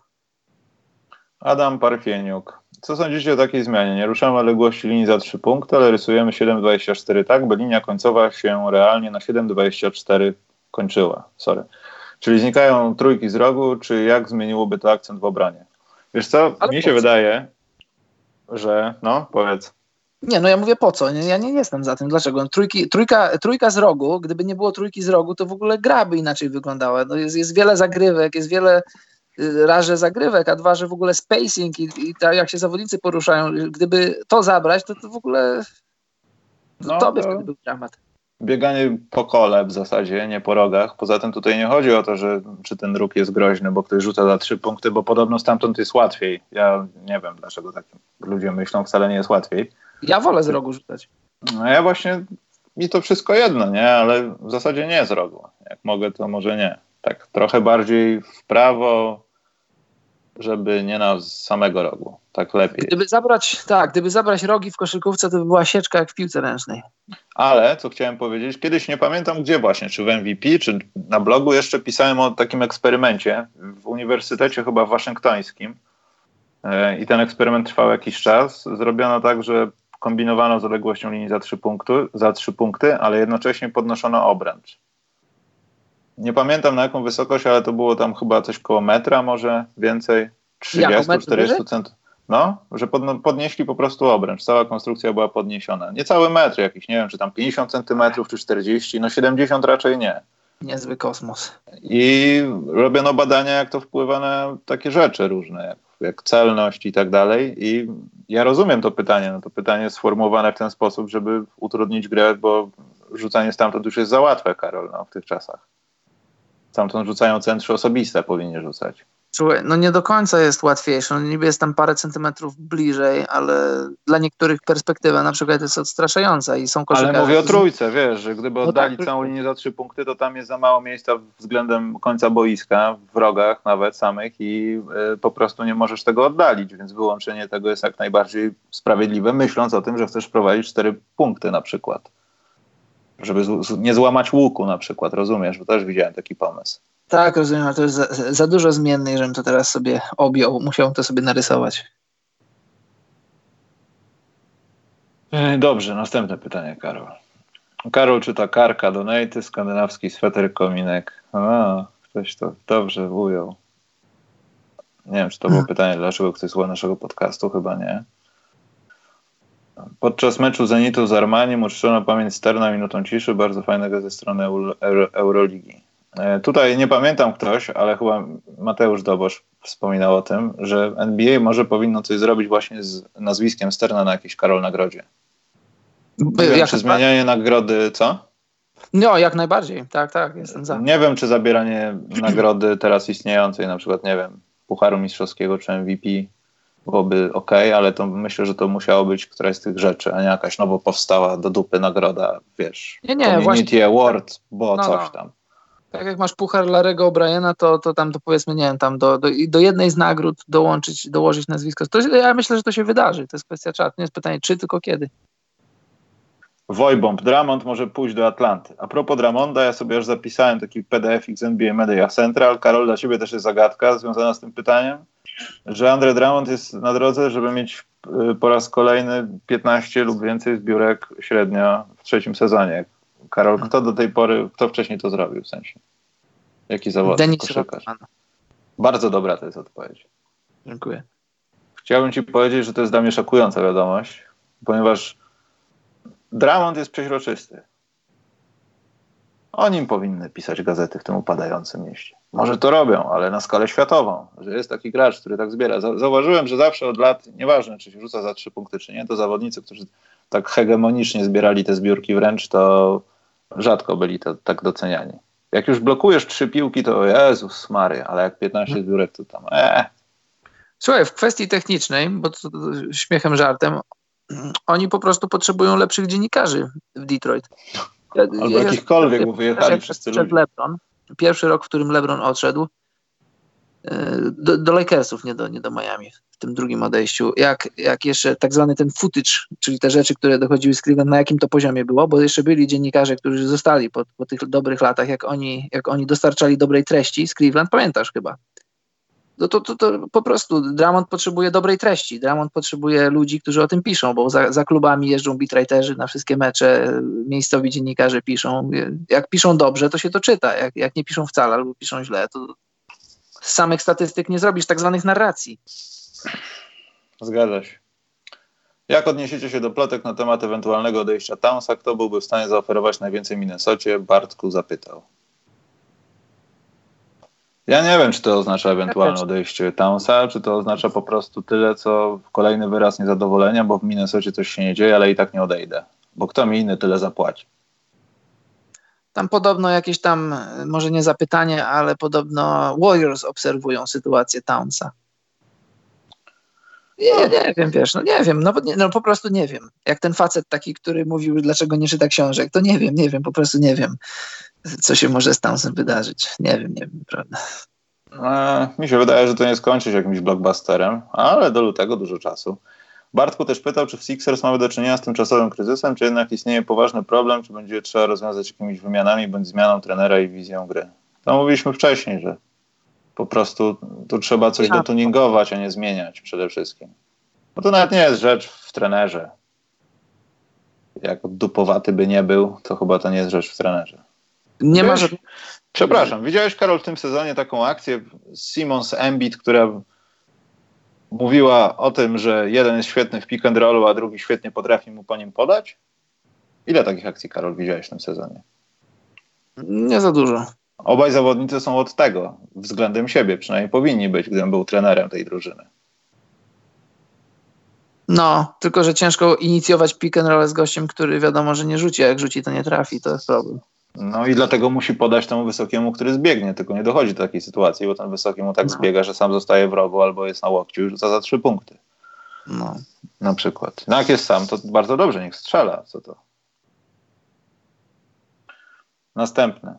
Adam Parfieniuk. Co sądzicie o takiej zmianie? Nie ruszamy odległości linii za 3 punkty, ale rysujemy 7,24 tak, by linia końcowa się realnie na 7,24 kończyła. Sorry. Czyli znikają trójki z rogu, czy jak zmieniłoby to akcent w obranie? Wiesz co, Ale mi się co? wydaje, że, no powiedz. Nie, no ja mówię po co? Ja nie jestem za tym. Dlaczego? Trójki, trójka, trójka z rogu, gdyby nie było trójki z rogu, to w ogóle gra by inaczej wyglądała. No jest, jest wiele zagrywek, jest wiele raz, że zagrywek, a dwa, że w ogóle spacing i, i tak jak się zawodnicy poruszają, gdyby to zabrać, to, to w ogóle no, to by to... wtedy był dramat bieganie po kole w zasadzie, nie po rogach. Poza tym tutaj nie chodzi o to, że czy ten róg jest groźny, bo ktoś rzuca za trzy punkty, bo podobno stamtąd jest łatwiej. Ja nie wiem, dlaczego tak ludzie myślą, wcale nie jest łatwiej. Ja wolę z rogu rzucać. No ja właśnie, mi to wszystko jedno, nie? Ale w zasadzie nie z rogu. Jak mogę, to może nie. Tak trochę bardziej w prawo, żeby nie na samego rogu. Tak lepiej. Gdyby zabrać, tak, gdyby zabrać rogi w koszykówce, to by była sieczka jak w piłce ręcznej. Ale, co chciałem powiedzieć, kiedyś nie pamiętam gdzie właśnie, czy w MVP, czy na blogu jeszcze pisałem o takim eksperymencie w uniwersytecie chyba waszyngtońskim. E, I ten eksperyment trwał jakiś czas. Zrobiono tak, że kombinowano z odległością linii za trzy punkty, za trzy punkty ale jednocześnie podnoszono obręcz. Nie pamiętam na jaką wysokość, ale to było tam chyba coś koło metra, może więcej, 30-40 cm. No, że podnieśli po prostu obręcz. Cała konstrukcja była podniesiona. Nie cały metr jakiś, nie wiem, czy tam 50 centymetrów, czy 40, no 70 raczej nie. Niezły kosmos. I robiono badania, jak to wpływa na takie rzeczy różne, jak, jak celność i tak dalej. I ja rozumiem to pytanie. No to pytanie sformułowane w ten sposób, żeby utrudnić grę, bo rzucanie stamtąd już jest za łatwe, Karol, no, w tych czasach. Stamtąd rzucają centrzy osobiste, powinni rzucać. No nie do końca jest łatwiejsze. No niby jest tam parę centymetrów bliżej, ale dla niektórych perspektywa na przykład jest odstraszająca i są koszykarze... Ale mówię o trójce, wiesz, że gdyby no oddali tak, całą linię za trzy punkty, to tam jest za mało miejsca względem końca boiska, w rogach nawet samych i y, po prostu nie możesz tego oddalić, więc wyłączenie tego jest jak najbardziej sprawiedliwe, myśląc o tym, że chcesz prowadzić cztery punkty na przykład. Żeby z, nie złamać łuku na przykład, rozumiesz? Bo też widziałem taki pomysł. Tak, rozumiem, ale to jest za, za dużo zmiennych, żebym to teraz sobie objął. Musiałem to sobie narysować. E, dobrze, następne pytanie, Karol. Karol czyta Karka, Donaty, skandynawski sweter, kominek. A, ktoś to dobrze ujął. Nie wiem, czy to było pytanie, dlaczego ktoś słucha naszego podcastu, chyba nie. Podczas meczu Zenitu z Armaniem uczczono pamięć Sterna minutą ciszy, bardzo fajnego ze strony Euro Euroligi. E, tutaj nie pamiętam ktoś, ale chyba Mateusz Dobosz wspominał o tym, że NBA może powinno coś zrobić właśnie z nazwiskiem Sterna na jakiejś Karol Nagrodzie. Nie wiem, czy zmienianie nagrody, co? No, jak najbardziej, tak, tak, jestem za. Nie wiem, czy zabieranie nagrody teraz istniejącej, na przykład, nie wiem, Pucharu Mistrzowskiego czy MVP byłoby ok, ale to myślę, że to musiało być któraś z tych rzeczy, a nie jakaś nowo powstała do dupy nagroda, wiesz, Nie, nie, Community właśnie- Award, bo No, coś no. tam. Tak jak masz puchar Larego O'Briena, to, to tam to powiedzmy, nie wiem, tam do, do, do jednej z nagród dołączyć, dołożyć nazwisko. To, ja myślę, że to się wydarzy. To jest kwestia czasu. Nie jest pytanie, czy, tylko kiedy. Wojbomb, Dramond może pójść do Atlanty. A propos Dramonda, ja sobie już zapisałem taki PDF z NBA Media Central. Karol, dla ciebie też jest zagadka związana z tym pytaniem, że Andre Dramond jest na drodze, żeby mieć y, po raz kolejny 15 lub więcej zbiórek średnio w trzecim sezonie. Karol, kto do tej pory, kto wcześniej to zrobił w sensie? Jaki zawodnik, Denis koszykarz? Rodman. Bardzo dobra to jest odpowiedź. Dziękuję. Chciałbym ci powiedzieć, że to jest dla mnie szokująca wiadomość, ponieważ Dramond jest przeźroczysty. O nim powinny pisać gazety w tym upadającym mieście. Może to robią, ale na skalę światową, że jest taki gracz, który tak zbiera. Za- Zauważyłem, że zawsze od lat, nieważne czy się rzuca za trzy punkty, czy nie, to zawodnicy, którzy tak hegemonicznie zbierali te zbiórki wręcz, to rzadko byli to tak doceniani. Jak już blokujesz trzy piłki, to Jezus Maria, ale jak 15 zbiórek, to tam e, Słuchaj, w kwestii technicznej, bo to, to śmiechem, żartem, [CLEARS THROAT] oni po prostu potrzebują lepszych dziennikarzy w Detroit. Albo ja- jakichkolwiek, bo wyjechali wszyscy ludzie. LeBron, pierwszy rok, w którym LeBron odszedł yy, do, do Lakersów, nie do, nie do Miami, w tym drugim odejściu, jak, jak jeszcze tak zwany ten footage, czyli te rzeczy, które dochodziły z Cleveland, na jakim to poziomie było, bo jeszcze byli dziennikarze, którzy zostali po, po tych dobrych latach, jak oni, jak oni dostarczali dobrej treści z Cleveland, pamiętasz chyba? No to, to, to po prostu Dramont potrzebuje dobrej treści. Dramont potrzebuje ludzi, którzy o tym piszą, bo za, za klubami jeżdżą beatwriterzy na wszystkie mecze, miejscowi dziennikarze piszą. Jak piszą dobrze, to się to czyta. Jak, jak nie piszą wcale albo piszą źle, to z samych statystyk nie zrobisz tak zwanych narracji. Zgadza się. Jak odniesiecie się do plotek na temat ewentualnego odejścia Townsa? Kto byłby w stanie zaoferować najwięcej Minnesocie? Bartku zapytał. Ja nie wiem, czy to oznacza ewentualne odejście Townsa, czy to oznacza po prostu tyle, co kolejny wyraz niezadowolenia, bo w Minnesocie coś się nie dzieje, ale i tak nie odejdę. Bo kto mi inny tyle zapłaci? Tam podobno jakieś tam, może nie zapytanie, ale podobno Warriors obserwują sytuację Townsa. Nie, nie wiem, wiesz, no nie wiem, no, nie, no po prostu nie wiem. Jak ten facet taki, który mówił, dlaczego nie czyta książek, to nie wiem, nie wiem, po prostu nie wiem, co się może z Townsem wydarzyć. Nie wiem, nie wiem, prawda. E, mi się wydaje, że to nie skończy się jakimś blockbusterem, ale do lutego dużo czasu. Bartku też pytał, czy w Sixers mamy do czynienia z tymczasowym kryzysem, czy jednak istnieje poważny problem, czy będzie trzeba rozwiązać jakimiś wymianami bądź zmianą trenera i wizją gry. To mówiliśmy wcześniej, że po prostu tu trzeba coś Tak. dotuningować, a nie zmieniać przede wszystkim. Bo to nawet nie jest rzecz w trenerze. Jak dupowaty by nie był, to chyba to nie jest rzecz w trenerze. Nie ma Wiesz, żadnych... Przepraszam, widziałeś Karol w tym sezonie taką akcję Simons Embiid, która mówiła o tym, że jeden jest świetny w pick and rollu, a drugi świetnie potrafi mu po nim podać? Ile takich akcji, Karol, widziałeś w tym sezonie? Nie za dużo. Obaj zawodnicy są od tego względem siebie, przynajmniej powinni być, gdybym był trenerem tej drużyny. No, tylko że ciężko inicjować pick and roll z gościem, który wiadomo, że nie rzuci, a jak rzuci, to nie trafi, to jest problem. No i dlatego musi podać temu wysokiemu, który zbiegnie, tylko nie dochodzi do takiej sytuacji, bo ten wysoki mu tak No. zbiega, że sam zostaje w rogu albo jest na łokciu i rzuca za trzy punkty. No. Na przykład. No jak jest sam, to bardzo dobrze, niech strzela. Co to? Następne.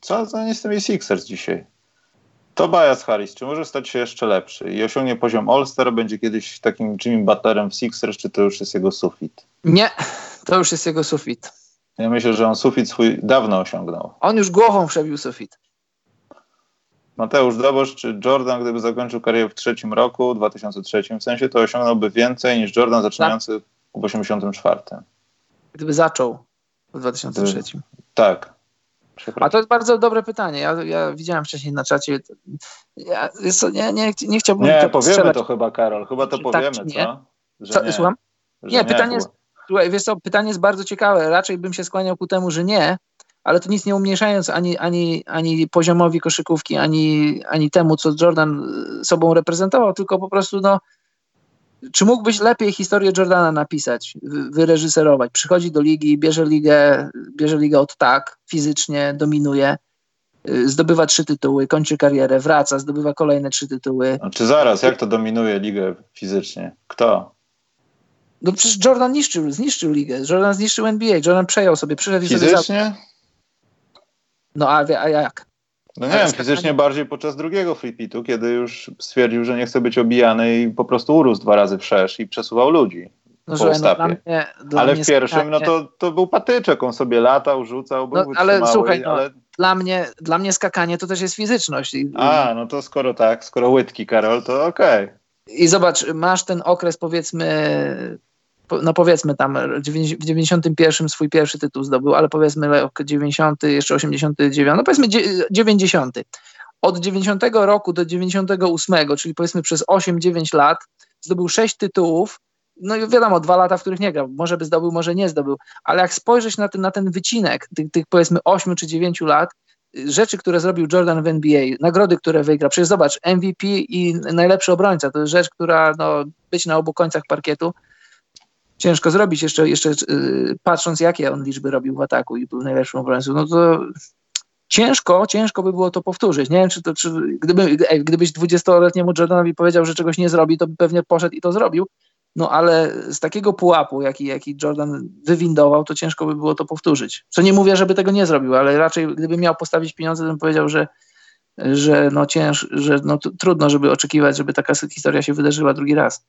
Co za nie z tymi Sixers dzisiaj? Tobias Harris, czy może stać się jeszcze lepszy i osiągnie poziom All-Star, będzie kiedyś takim Jimmy Butlerem w Sixers, czy to już jest jego sufit? Nie, to już jest jego sufit. Ja myślę, że on sufit swój dawno osiągnął. On już głową przebił sufit. Mateusz Dobosz, czy Jordan, gdyby zakończył karierę w trzecim roku, 2003, w sensie to osiągnąłby więcej niż Jordan zaczynający w 84. Gdyby zaczął w 2003. Tak. A to jest bardzo dobre pytanie. Ja, ja widziałem wcześniej na czacie. Ja, nie, nie, nie chciałbym. Nie, powiemy strzelać. to chyba, Karol. Chyba to tak, powiemy, czy nie? co? Że Co, słucham? Że Nie, pytanie jest. Słuchaj, wiesz co, pytanie jest bardzo ciekawe. Raczej bym się skłaniał ku temu, że nie, ale to nic nie umniejszając ani, ani, ani poziomowi koszykówki, ani, ani temu, co Jordan y, sobą reprezentował, tylko po prostu, no, czy mógłbyś lepiej historię Jordana napisać, wy- wyreżyserować? Przychodzi do ligi, bierze ligę, bierze ligę od tak, fizycznie dominuje. y, zdobywa trzy tytuły, kończy karierę, wraca, zdobywa kolejne trzy tytuły. Czy zaraz, jak to dominuje ligę fizycznie? Kto? No przecież Jordan niszczył, zniszczył ligę, Jordan zniszczył NBA, Jordan przejął sobie, przyszedł i fizycznie? sobie... Fizycznie? No a, a jak? No nie wiem, fizycznie bardziej podczas drugiego freepitu, kiedy już stwierdził, że nie chce być obijany i po prostu urósł dwa razy wszerz i przesuwał ludzi no, po no, dla mnie, dla ale w pierwszym, no to, to był patyczek, on sobie latał, rzucał, był no, Ale słuchaj, no, ale... dla, mnie, dla mnie skakanie to też jest fizyczność. A, no to skoro tak, skoro łydki, Karol, to okej. Okay. I zobacz, masz ten okres powiedzmy no powiedzmy tam w 91 swój pierwszy tytuł zdobył, ale powiedzmy rok 90, jeszcze 89, no powiedzmy 90. Od 90 roku do 98, czyli powiedzmy przez 8-9 lat zdobył 6 tytułów, no i wiadomo, dwa lata, w których nie grał, może by zdobył, może nie zdobył, ale jak spojrzeć na ten, na ten wycinek tych, tych powiedzmy 8 czy 9 lat, rzeczy, które zrobił Jordan w NBA, nagrody, które wygrał, przecież zobacz, MVP i najlepszy obrońca, to jest rzecz, która no, być na obu końcach parkietu, ciężko zrobić, jeszcze, jeszcze yy, patrząc jakie on liczby robił w ataku i był najlepszym obrońcą, no to ciężko, ciężko by było to powtórzyć. Nie wiem, czy to, czy, gdyby, gdybyś 20-letniemu Jordanowi powiedział, że czegoś nie zrobi, to by pewnie poszedł i to zrobił, no ale z takiego pułapu, jaki, jaki Jordan wywindował, to ciężko by było to powtórzyć. Co nie mówię, żeby tego nie zrobił, ale raczej gdyby miał postawić pieniądze, to bym powiedział, że, że no cięż, że no trudno, żeby oczekiwać, żeby taka historia się wydarzyła drugi raz.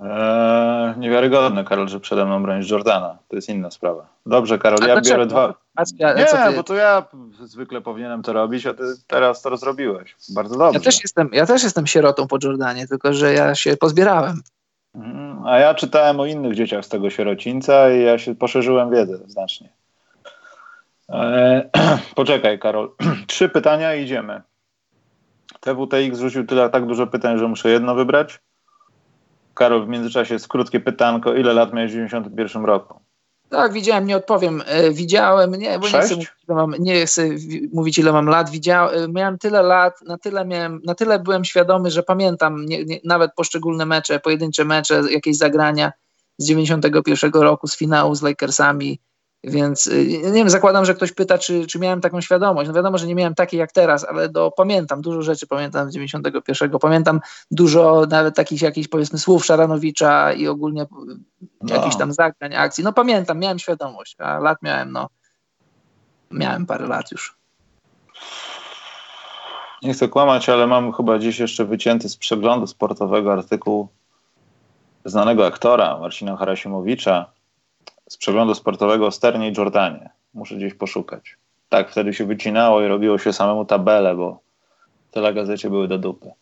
Eee, niewiarygodne, Karol, że przede mną bronisz Jordana. To jest inna sprawa. Dobrze, Karol, ja biorę dwa. Nie, bo to ja zwykle powinienem to robić, a ty teraz to zrobiłeś. Bardzo dobrze. Ja też jestem, ja też jestem sierotą po Jordanie, tylko że ja się pozbierałem. Mhm. A ja czytałem o innych dzieciach z tego sierocińca i ja się poszerzyłem wiedzę znacznie. Eee, [CLEARS THROAT] poczekaj, Karol. [CLEARS THROAT] Trzy pytania i idziemy. TWTX rzucił tyle tak dużo pytań, że muszę jedno wybrać. Karol, w międzyczasie jest krótkie pytanko. Ile lat miałeś w 91 roku? Tak, widziałem, nie odpowiem. E, widziałem, nie, bo nie chcę, mówić, mam, nie chcę mówić, ile mam lat. Widziałem, miałem tyle lat, na tyle, miałem, na tyle byłem świadomy, że pamiętam nie, nie, nawet poszczególne mecze, pojedyncze mecze, jakieś zagrania z 91 roku, z finału z Lakersami, więc y, nie wiem, zakładam, że ktoś pyta, czy, czy miałem taką świadomość. No wiadomo, że nie miałem takiej jak teraz, ale do, pamiętam dużo rzeczy, pamiętam z 91. Pamiętam dużo nawet takich jakichś powiedzmy słów Szaranowicza i ogólnie no. jakichś tam zagrań, akcji. No pamiętam, miałem świadomość, a lat miałem, no miałem parę lat już. Nie chcę kłamać, ale mam chyba dziś jeszcze wycięty z przeglądu sportowego artykuł znanego aktora Marcina Harasimowicza, z przeglądu sportowego Sternie i Jordanie. Muszę gdzieś poszukać. Tak, wtedy się wycinało i robiło się samemu tabelę, bo tyle gazecie były do dupy.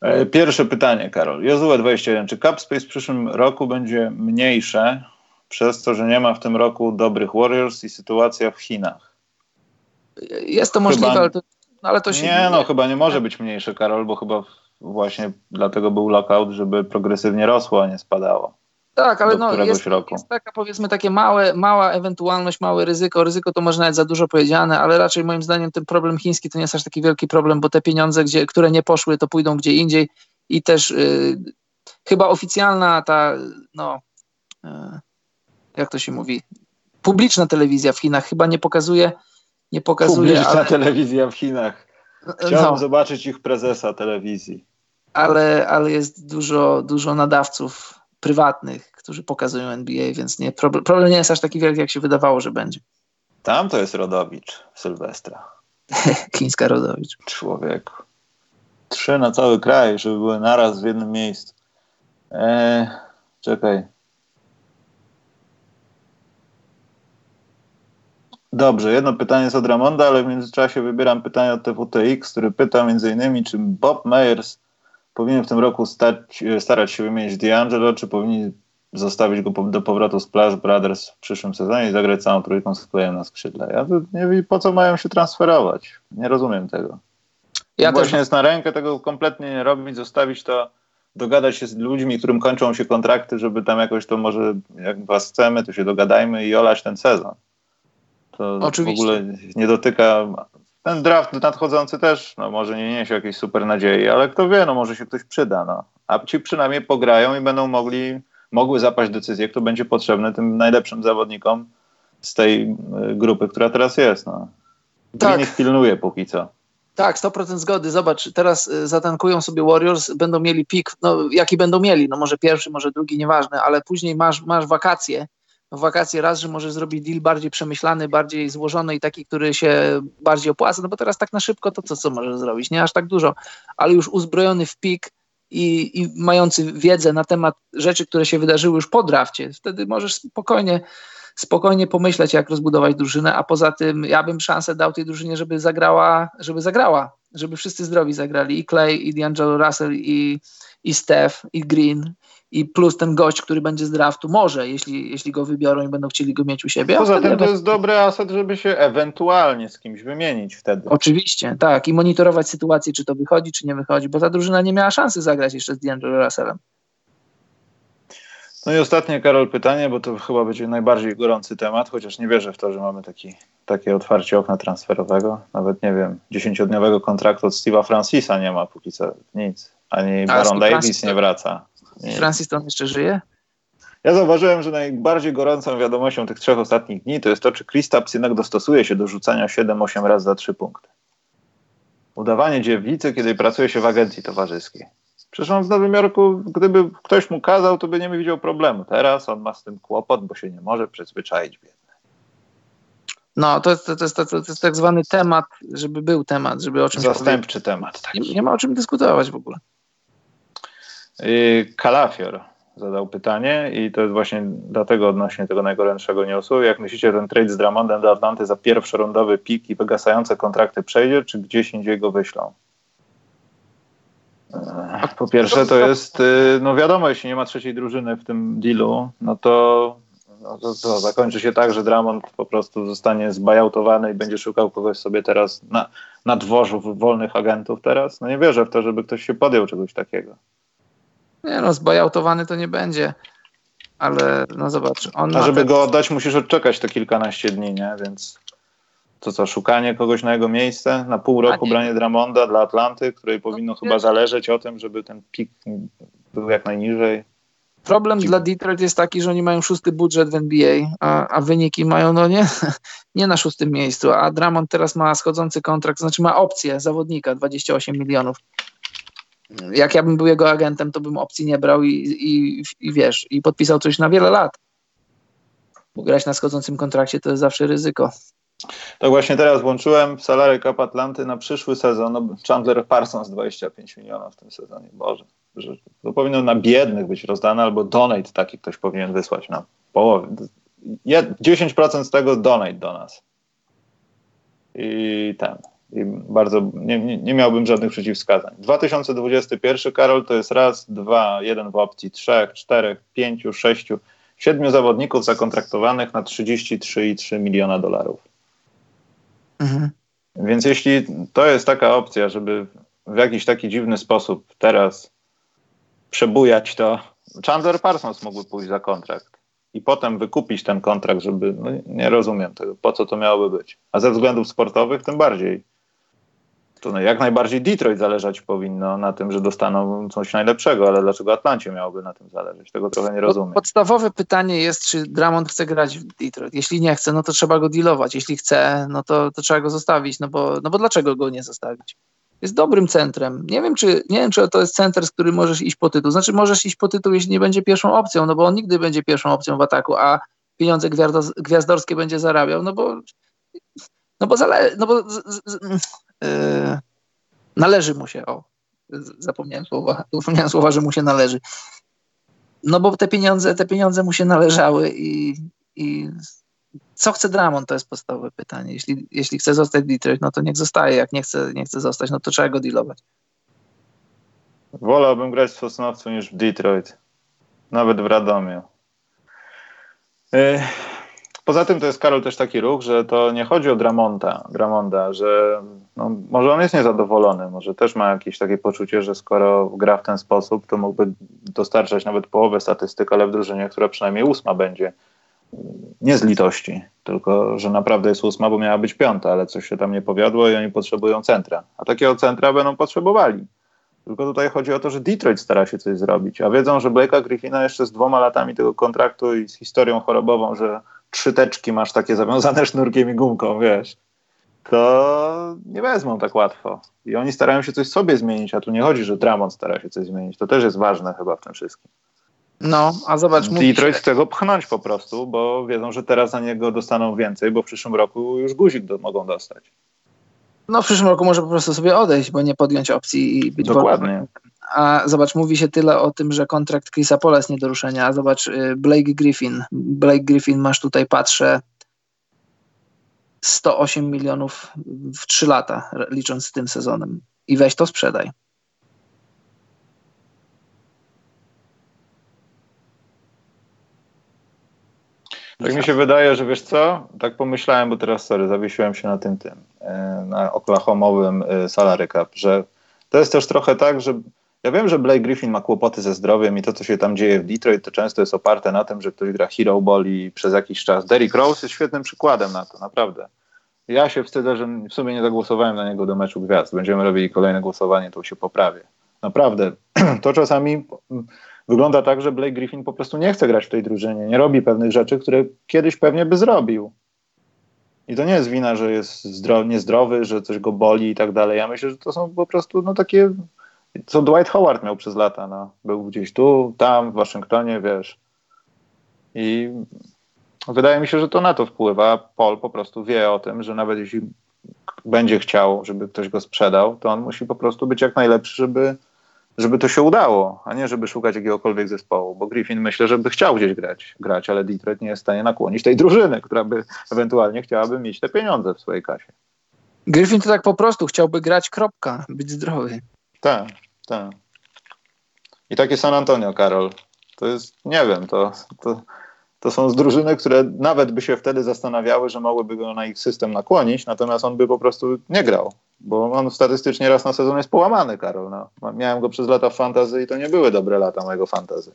E, pierwsze pytanie, Karol. Jozue 21. Czy Capspace w przyszłym roku będzie mniejsze przez to, że nie ma w tym roku dobrych Warriors i sytuacja w Chinach? Jest to możliwe, chyba, ale, to, no, ale to się... Nie, no chyba nie może być mniejsze, Karol, bo chyba właśnie dlatego był lockout, żeby progresywnie rosło, a nie spadało. Tak, ale no, jest, jest, taka powiedzmy takie małe, mała ewentualność, małe ryzyko. Ryzyko to może nawet za dużo powiedziane, ale raczej moim zdaniem ten problem chiński to nie jest aż taki wielki problem, bo te pieniądze, gdzie, które nie poszły, to pójdą gdzie indziej i też y, chyba oficjalna ta, no, y, jak to się mówi, publiczna telewizja w Chinach chyba nie pokazuje, nie pokazuje. Publiczna ale... telewizja w Chinach. Chciałem no. zobaczyć ich prezesa telewizji. Ale, ale jest dużo, dużo nadawców prywatnych, którzy pokazują NBA, więc nie, problem, problem nie jest aż taki wielki, jak się wydawało, że będzie. Tam to jest Rodowicz Sylwestra. [LAUGHS] Chińska Rodowicz. Człowieku. Trzy na cały kraj, żeby były naraz w jednym miejscu. Eee, czekaj. Dobrze, jedno pytanie jest od Ramonda, ale w międzyczasie wybieram pytanie od TWTX, który pyta innymi, czy Bob Meyers powinien w tym roku stać, starać się wymienić D'Angelo, czy powinni zostawić go do powrotu z Splash Brothers w przyszłym sezonie i zagrać całą trójką z klejem na skrzydle. Ja nie wiem, po co mają się transferować. Nie rozumiem tego. Ja Właśnie też... jest na rękę tego kompletnie nie robić, zostawić to, dogadać się z ludźmi, którym kończą się kontrakty, żeby tam jakoś to może, jak was chcemy, to się dogadajmy i olać ten sezon. To Oczywiście. w ogóle nie dotyka ten draft nadchodzący też no, może nie niesie jakiejś super nadziei, ale kto wie, no może się ktoś przyda. No. A ci przynajmniej pograją i będą mogli, mogły zapaść decyzję, kto będzie potrzebny tym najlepszym zawodnikom z tej y, grupy, która teraz jest. No. Tak. ich pilnuje póki co. Tak, 100% zgody. Zobacz, teraz y, zatankują sobie Warriors, będą mieli pik, no jaki będą mieli, no może pierwszy, może drugi, nieważne, ale później masz, masz wakacje. No, wakacje raz, że możesz zrobić deal bardziej przemyślany, bardziej złożony i taki, który się bardziej opłaca, no bo teraz tak na szybko to co, co możesz zrobić? Nie aż tak dużo, ale już uzbrojony w pik i, i mający wiedzę na temat rzeczy, które się wydarzyły już po drafcie, wtedy możesz spokojnie spokojnie pomyśleć, jak rozbudować drużynę, a poza tym ja bym szansę dał tej drużynie, żeby zagrała, żeby zagrała, żeby wszyscy zdrowi zagrali, i Clay, i D'Angelo Russell, i, i Steph, i Green, i plus ten gość, który będzie z draftu, może, jeśli, jeśli go wybiorą i będą chcieli go mieć u siebie. Poza tym to jest dobry aset, żeby się ewentualnie z kimś wymienić wtedy. Oczywiście, tak, i monitorować sytuację, czy to wychodzi, czy nie wychodzi, bo ta drużyna nie miała szansy zagrać jeszcze z D'Angelo Russellem. No i ostatnie, Karol, pytanie, bo to chyba będzie najbardziej gorący temat, chociaż nie wierzę w to, że mamy taki, takie otwarcie okna transferowego. Nawet nie wiem, dziesięciodniowego kontraktu od Steve'a Francisa nie ma póki co nic. Ani Baron Davis nie wraca. Francis to on jeszcze żyje? Ja zauważyłem, że najbardziej gorącą wiadomością tych trzech ostatnich dni to jest to, czy Kristaps jednak dostosuje się do rzucania 7-8 razy za 3 punkty. Udawanie dziewicy, kiedy pracuje się w agencji towarzyskiej. Przecież on w Nowym Jorku, gdyby ktoś mu kazał, to by nie widział problemu. Teraz on ma z tym kłopot, bo się nie może przyzwyczaić biedny. No, to jest, to, jest, to, to jest tak zwany temat, żeby był temat, żeby o czymś Zastępczy temat. Nie, nie, ma o czym dyskutować w ogóle. Kalafior zadał pytanie i to jest właśnie dlatego odnośnie tego najgorętszego newsu. Jak myślicie, ten trade z Dramondem do Atlanty za pierwszorundowy pik i wygasające kontrakty przejdzie, czy gdzieś indziej go wyślą? Po pierwsze to jest, y, no wiadomo, jeśli nie ma trzeciej drużyny w tym dealu, no to, no to, to zakończy się tak, że Dramond po prostu zostanie zbajautowany i będzie szukał kogoś sobie teraz na, na dworzu wolnych agentów teraz. No nie wierzę w to, żeby ktoś się podjął czegoś takiego. Nie no, zbajautowany to nie będzie, ale no zobacz. On A żeby te... go oddać musisz odczekać te kilkanaście dni, nie? Więc to co, szukanie kogoś na jego miejsce? Na pół roku branie Dramonda dla Atlanty, której powinno no, chyba zależeć o tym, żeby ten pik był jak najniżej. Problem dla Detroit jest taki, że oni mają szósty budżet w NBA, a, a wyniki mają no nie, [LAUGHS] nie na szóstym miejscu, a Dramond teraz ma schodzący kontrakt, znaczy ma opcję zawodnika 28 milionów. Jak ja bym był jego agentem, to bym opcji nie brał i, i, i wiesz, i podpisał coś na wiele lat. Bo grać na schodzącym kontrakcie to jest zawsze ryzyko. Tak właśnie teraz włączyłem salary cap Atlanty na przyszły sezon. No, Chandler Parsons 25 milionów w tym sezonie. Boże, że to powinno na biednych być rozdane, albo donate taki ktoś powinien wysłać na połowę. 10% z tego donate do nas. I ten. I bardzo nie, nie, nie miałbym żadnych przeciwwskazań. 2021, Karol, to jest raz, dwa, jeden w opcji trzech, czterech, pięciu, sześciu, siedmiu zawodników zakontraktowanych na 33,3 miliona dolarów. Mhm. Więc jeśli to jest taka opcja, żeby w jakiś taki dziwny sposób teraz przebujać to, Chandler Parsons mógłby pójść za kontrakt i potem wykupić ten kontrakt, żeby, no nie rozumiem tego, po co to miałoby być. A ze względów sportowych tym bardziej to no jak najbardziej Detroit zależeć powinno na tym, że dostaną coś najlepszego, ale dlaczego Atlancie miałoby na tym zależeć? Tego trochę nie rozumiem. Podstawowe pytanie jest, czy Dramond chce grać w Detroit. Jeśli nie chce, no to trzeba go dealować. Jeśli chce, no to, to trzeba go zostawić, no bo, no bo dlaczego go nie zostawić? Jest dobrym centrem. Nie wiem, czy, nie wiem, czy to jest center, z którym możesz iść po tytuł. Znaczy, możesz iść po tytuł, jeśli nie będzie pierwszą opcją, no bo on nigdy będzie pierwszą opcją w ataku, a pieniądze gwiazdorskie będzie zarabiał, no bo no bo, zale, no bo z, z, yy, należy mu się, o, zapomniałem słowa, [LAUGHS] zapomniałem słowa, że mu się należy. No bo te pieniądze, te pieniądze mu się należały i, i co chce Dramon, to jest podstawowe pytanie. Jeśli, jeśli chce zostać Detroit, no to niech zostaje. Jak nie chce, nie chce zostać, no to trzeba go dealować. Wolałbym grać w Sosnowcu niż w Detroit. Nawet w Radomiu. Yy, Poza tym to jest, Karol, też taki ruch, że to nie chodzi o Dramonta, Dramonda, że no, może on jest niezadowolony, może też ma jakieś takie poczucie, że skoro gra w ten sposób, to mógłby dostarczać nawet połowę statystyk, ale w drużynie, która przynajmniej ósma będzie. Nie z litości, tylko że naprawdę jest ósma, bo miała być piąta, ale coś się tam nie powiodło i oni potrzebują centra. A takiego centra będą potrzebowali. Tylko tutaj chodzi o to, że Detroit stara się coś zrobić, a wiedzą, że Blake'a Griffina jeszcze z dwoma latami tego kontraktu i z historią chorobową, że trzy teczki masz takie zawiązane [LAUGHS] sznurkiem i gumką, wiesz. to nie wezmą tak łatwo. I oni starają się coś sobie zmienić, a tu nie chodzi, że Dramont stara się coś zmienić. To też jest ważne chyba w tym wszystkim. No, a zobacz, Detroit chce go pchnąć po prostu, bo wiedzą, że teraz na niego dostaną więcej, bo w przyszłym roku już guzik do, mogą dostać. No w przyszłym roku może po prostu sobie odejść, bo nie podjąć opcji i być Dokładnie. A zobacz, mówi się tyle o tym, że kontrakt Chrisa Pola jest nie do ruszenia, a zobacz, y, Blake Griffin. Blake Griffin, masz tutaj, patrzę, 108 milionów w 3 lata, licząc z tym sezonem. I weź to sprzedaj. Tak mi się wydaje, że wiesz co, tak pomyślałem, bo teraz, sorry, zawiesiłem się na tym tym, e, na oklahomowym e, salary cap, że to jest też trochę tak, że ja wiem, że Blake Griffin ma kłopoty ze zdrowiem i to, co się tam dzieje w Detroit, to często jest oparte na tym, że ktoś gra hero ball i przez jakiś czas. Derrick Rose jest świetnym przykładem na to, naprawdę. Ja się wstydzę, że w sumie nie zagłosowałem na niego do meczu gwiazd. Będziemy robili kolejne głosowanie, to się poprawię. Naprawdę. [CLEARS THROAT] To czasami wygląda tak, że Blake Griffin po prostu nie chce grać w tej drużynie. Nie robi pewnych rzeczy, które kiedyś pewnie by zrobił. I to nie jest wina, że jest zdro niezdrowy, że coś go boli i tak dalej. Ja myślę, że to są po prostu no, takie, co Dwight Howard miał przez lata. No. Był gdzieś tu, tam, w Waszyngtonie, wiesz. I wydaje mi się, że to na to wpływa. Paul po prostu wie o tym, że nawet jeśli będzie chciał, żeby ktoś go sprzedał, to on musi po prostu być jak najlepszy, żeby żeby to się udało, a nie żeby szukać jakiegokolwiek zespołu, bo Griffin myślę, że by chciał gdzieś grać, grać, ale Detroit nie jest w stanie nakłonić tej drużyny, która by ewentualnie chciałaby mieć te pieniądze w swojej kasie. Griffin to tak po prostu chciałby grać, kropka, być zdrowy. Tak, tak. I takie San Antonio, Karol. To jest, nie wiem, to, to, to są drużyny, które nawet by się wtedy zastanawiały, że mogłyby go na ich system nakłonić, natomiast on by po prostu nie grał, bo on statystycznie raz na sezon jest połamany, Karol. No. Miałem go przez lata w fantazy i to nie były dobre lata mojego fantazy.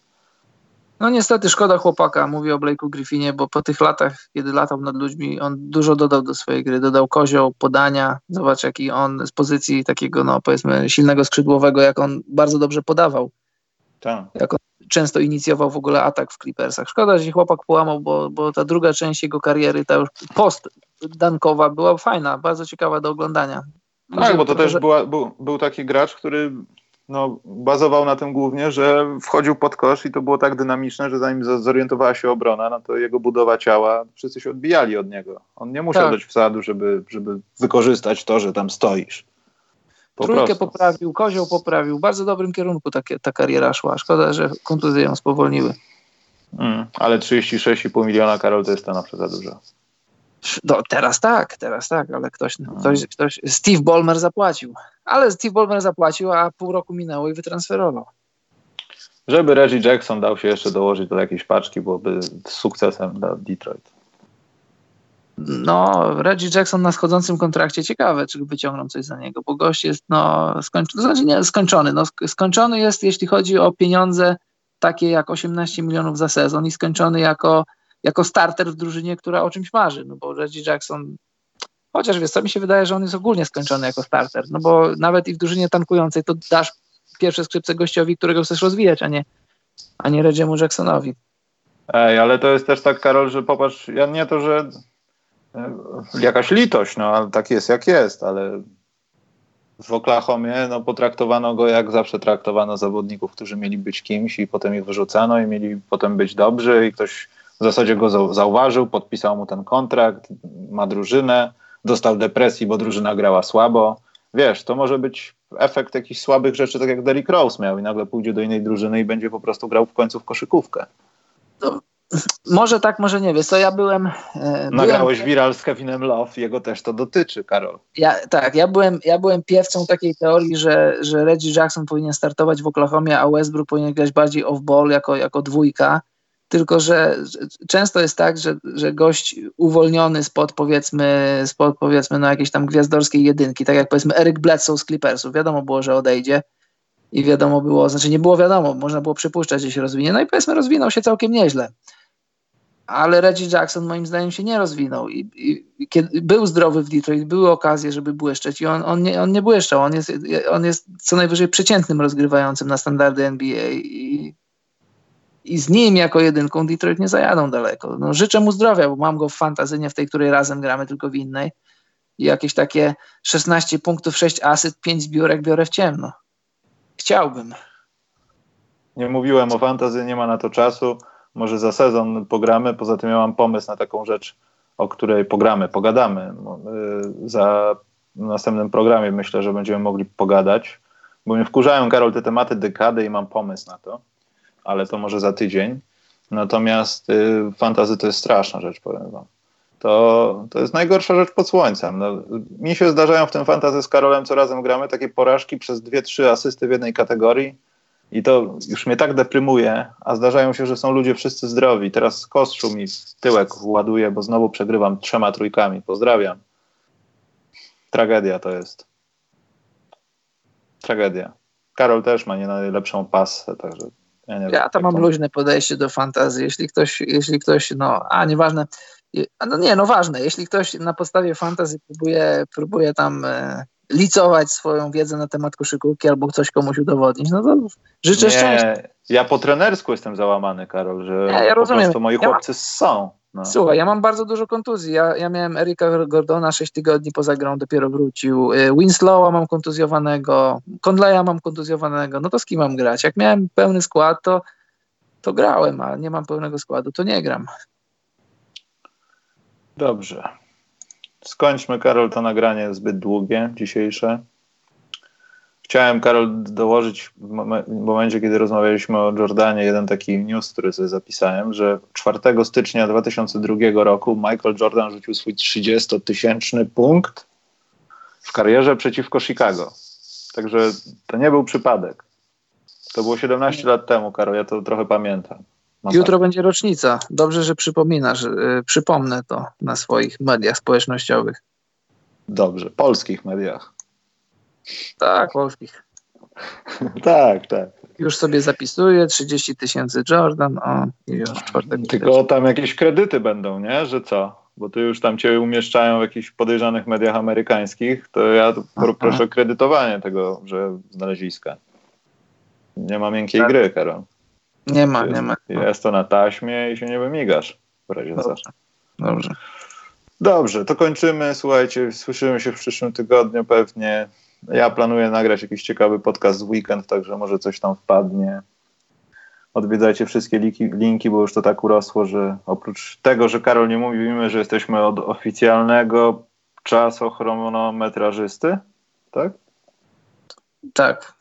No niestety szkoda chłopaka, mówię o Blake'u Griffinie, bo po tych latach, kiedy latał nad ludźmi, on dużo dodał do swojej gry. Dodał kozioł, podania. Zobacz, jaki on z pozycji takiego, no powiedzmy, silnego skrzydłowego, jak on bardzo dobrze podawał. Tak. Jak on często inicjował w ogóle atak w Clippersach. Szkoda, że się chłopak połamał, bo, bo ta druga część jego kariery, ta już post-dankowa była fajna, bardzo ciekawa do oglądania. Tak, bo to też była, był, był taki gracz, który no, bazował na tym głównie, że wchodził pod kosz i to było tak dynamiczne, że zanim zorientowała się obrona, no to jego budowa ciała, wszyscy się odbijali od niego. On nie musiał tak. dać wsadu, żeby, żeby wykorzystać to, że tam stoisz. Po Trójkę prostu. poprawił, kozioł poprawił. W bardzo dobrym kierunku takie, ta kariera szła. Szkoda, że kontuzje ją spowolniły. Mm, ale 36,5 miliona, Karol, to jest stanowczo za dużo. No, teraz tak, teraz tak, ale ktoś, no. ktoś, ktoś, Steve Ballmer zapłacił. Ale Steve Ballmer zapłacił, a pół roku minęło i wytransferował. Żeby Reggie Jackson dał się jeszcze dołożyć do jakiejś paczki, byłoby sukcesem dla Detroit. No, Reggie Jackson na schodzącym kontrakcie ciekawe, czy wyciągną coś za niego, bo gość jest no, skończony, znaczy nie, skończony. No, skończony jest, jeśli chodzi o pieniądze takie jak 18 milionów za sezon i skończony jako jako starter w drużynie, która o czymś marzy, no bo Reggie Jackson, chociaż wiesz, co mi się wydaje, że on jest ogólnie skończony jako starter, no bo nawet i w drużynie tankującej to dasz pierwsze skrzypce gościowi, którego chcesz rozwijać, a nie, a nie Reggie'emu Jacksonowi. Ej, ale to jest też tak, Karol, że popatrz, ja nie to, że e, jakaś litość, no ale tak jest jak jest, ale w Oklahomie no, potraktowano go jak zawsze traktowano zawodników, którzy mieli być kimś i potem ich wyrzucano i mieli potem być dobrzy i ktoś w zasadzie go zauważył, podpisał mu ten kontrakt, ma drużynę, dostał depresji, bo drużyna grała słabo. Wiesz, to może być efekt jakichś słabych rzeczy, tak jak Derrick Rose miał i nagle pójdzie do innej drużyny i będzie po prostu grał w końcu w koszykówkę. No, może tak, może nie. Wiesz co, ja byłem... E, Nagrałeś byłem... viral z Kevinem Love, jego też to dotyczy, Karol. Ja, tak, ja byłem, ja byłem piewcą takiej teorii, że, że Reggie Jackson powinien startować w Oklahomie, a Westbrook powinien grać bardziej off-ball jako, jako dwójka tylko że często jest tak, że, że gość uwolniony spod powiedzmy, spod powiedzmy no jakiejś tam gwiazdorskiej jedynki, tak jak powiedzmy Eric Bledsoe z Clippersów, wiadomo było, że odejdzie i wiadomo było, znaczy nie było wiadomo, można było przypuszczać, że się rozwinie, no i powiedzmy rozwinął się całkiem nieźle. Ale Reggie Jackson moim zdaniem się nie rozwinął. I, i, kiedy był zdrowy w Detroit, były okazje, żeby błyszczeć. I on, on, nie, on nie błyszczał, on jest, on jest co najwyżej przeciętnym rozgrywającym na standardy NBA i i z nim jako jedynką Detroit nie zajadą daleko. No, życzę mu zdrowia, bo mam go w fantazynie, w tej, której razem gramy, tylko w innej. i jakieś takie 16 punktów, 6 asyst, 5 zbiórek biorę w ciemno. Chciałbym. Nie mówiłem o fantazy, nie ma na to czasu. Może za sezon pogramy. Poza tym ja mam pomysł na taką rzecz, o której pogramy, pogadamy. No, y, za następnym programie myślę, że będziemy mogli pogadać, bo mnie wkurzają, Karol, te tematy dekady i mam pomysł na to, ale to może za tydzień. Natomiast y, fantazy to jest straszna rzecz, powiem wam. To, to jest najgorsza rzecz pod słońcem. No, mi się zdarzają w tym fantazy z Karolem, co razem gramy, takie porażki przez dwie, trzy asysty w jednej kategorii i to już mnie tak deprymuje, a zdarzają się, że są ludzie wszyscy zdrowi. Teraz kostrzu mi tyłek ładuje, bo znowu przegrywam trzema trójkami. Pozdrawiam. Tragedia to jest. Tragedia. Karol też ma nie najlepszą pasę, także ja, nie ja to mam luźne podejście do fantazji. Jeśli ktoś, jeśli ktoś, no, a nieważne, no nie, no ważne, jeśli ktoś na podstawie fantazji próbuje, próbuje tam e, licować swoją wiedzę na temat koszykówki albo coś komuś udowodnić, no to życzę nie, szczęścia. Ja po trenersku jestem załamany, Karol, że nie, ja po rozumiem. prostu moi chłopcy ja są. No. Słuchaj, ja mam bardzo dużo kontuzji. Ja, ja miałem Erika Gordona 6 tygodni poza grą, dopiero wrócił. Y, Winslowa mam kontuzjowanego, Conleya mam kontuzjowanego. No to z kim mam grać? Jak miałem pełny skład, to, to grałem, a nie mam pełnego składu, to nie gram. Dobrze. Skończmy, Karol, to nagranie zbyt długie, dzisiejsze. Chciałem, Karol, dołożyć w momencie, kiedy rozmawialiśmy o Jordanie, jeden taki news, który sobie zapisałem, że 4 stycznia 2002 roku Michael Jordan rzucił swój 30-tysięczny punkt w karierze przeciwko Chicago. Także to nie był przypadek. To było 17 lat temu, Karol, ja to trochę pamiętam. Mam Jutro tak. będzie rocznica. Dobrze, że przypominasz. Yy, przypomnę to na swoich mediach społecznościowych. Dobrze, polskich mediach. Tak, polskich. [LAUGHS] tak, tak. Już sobie zapisuję, 30 tysięcy Jordan, o, i już czwartek. Tylko tam jakieś kredyty będą, nie? Że co? Bo ty już tam cię umieszczają w jakichś podejrzanych mediach amerykańskich, to ja Aha. proszę o kredytowanie tego, że znaleziska. Nie ma miękkiej tak. gry, Karol. Nie ma, jest, nie ma. Jest to na taśmie i się nie wymigasz. W razie Dobrze. Dobrze. Dobrze, to kończymy. Słuchajcie, słyszymy się w przyszłym tygodniu pewnie. Ja planuję nagrać jakiś ciekawy podcast w weekend, także może coś tam wpadnie. Odwiedzajcie wszystkie linki, linki, bo już to tak urosło, że oprócz tego, że Karol nie mówimy, że jesteśmy od oficjalnego czasochronometrażysty, tak? Tak.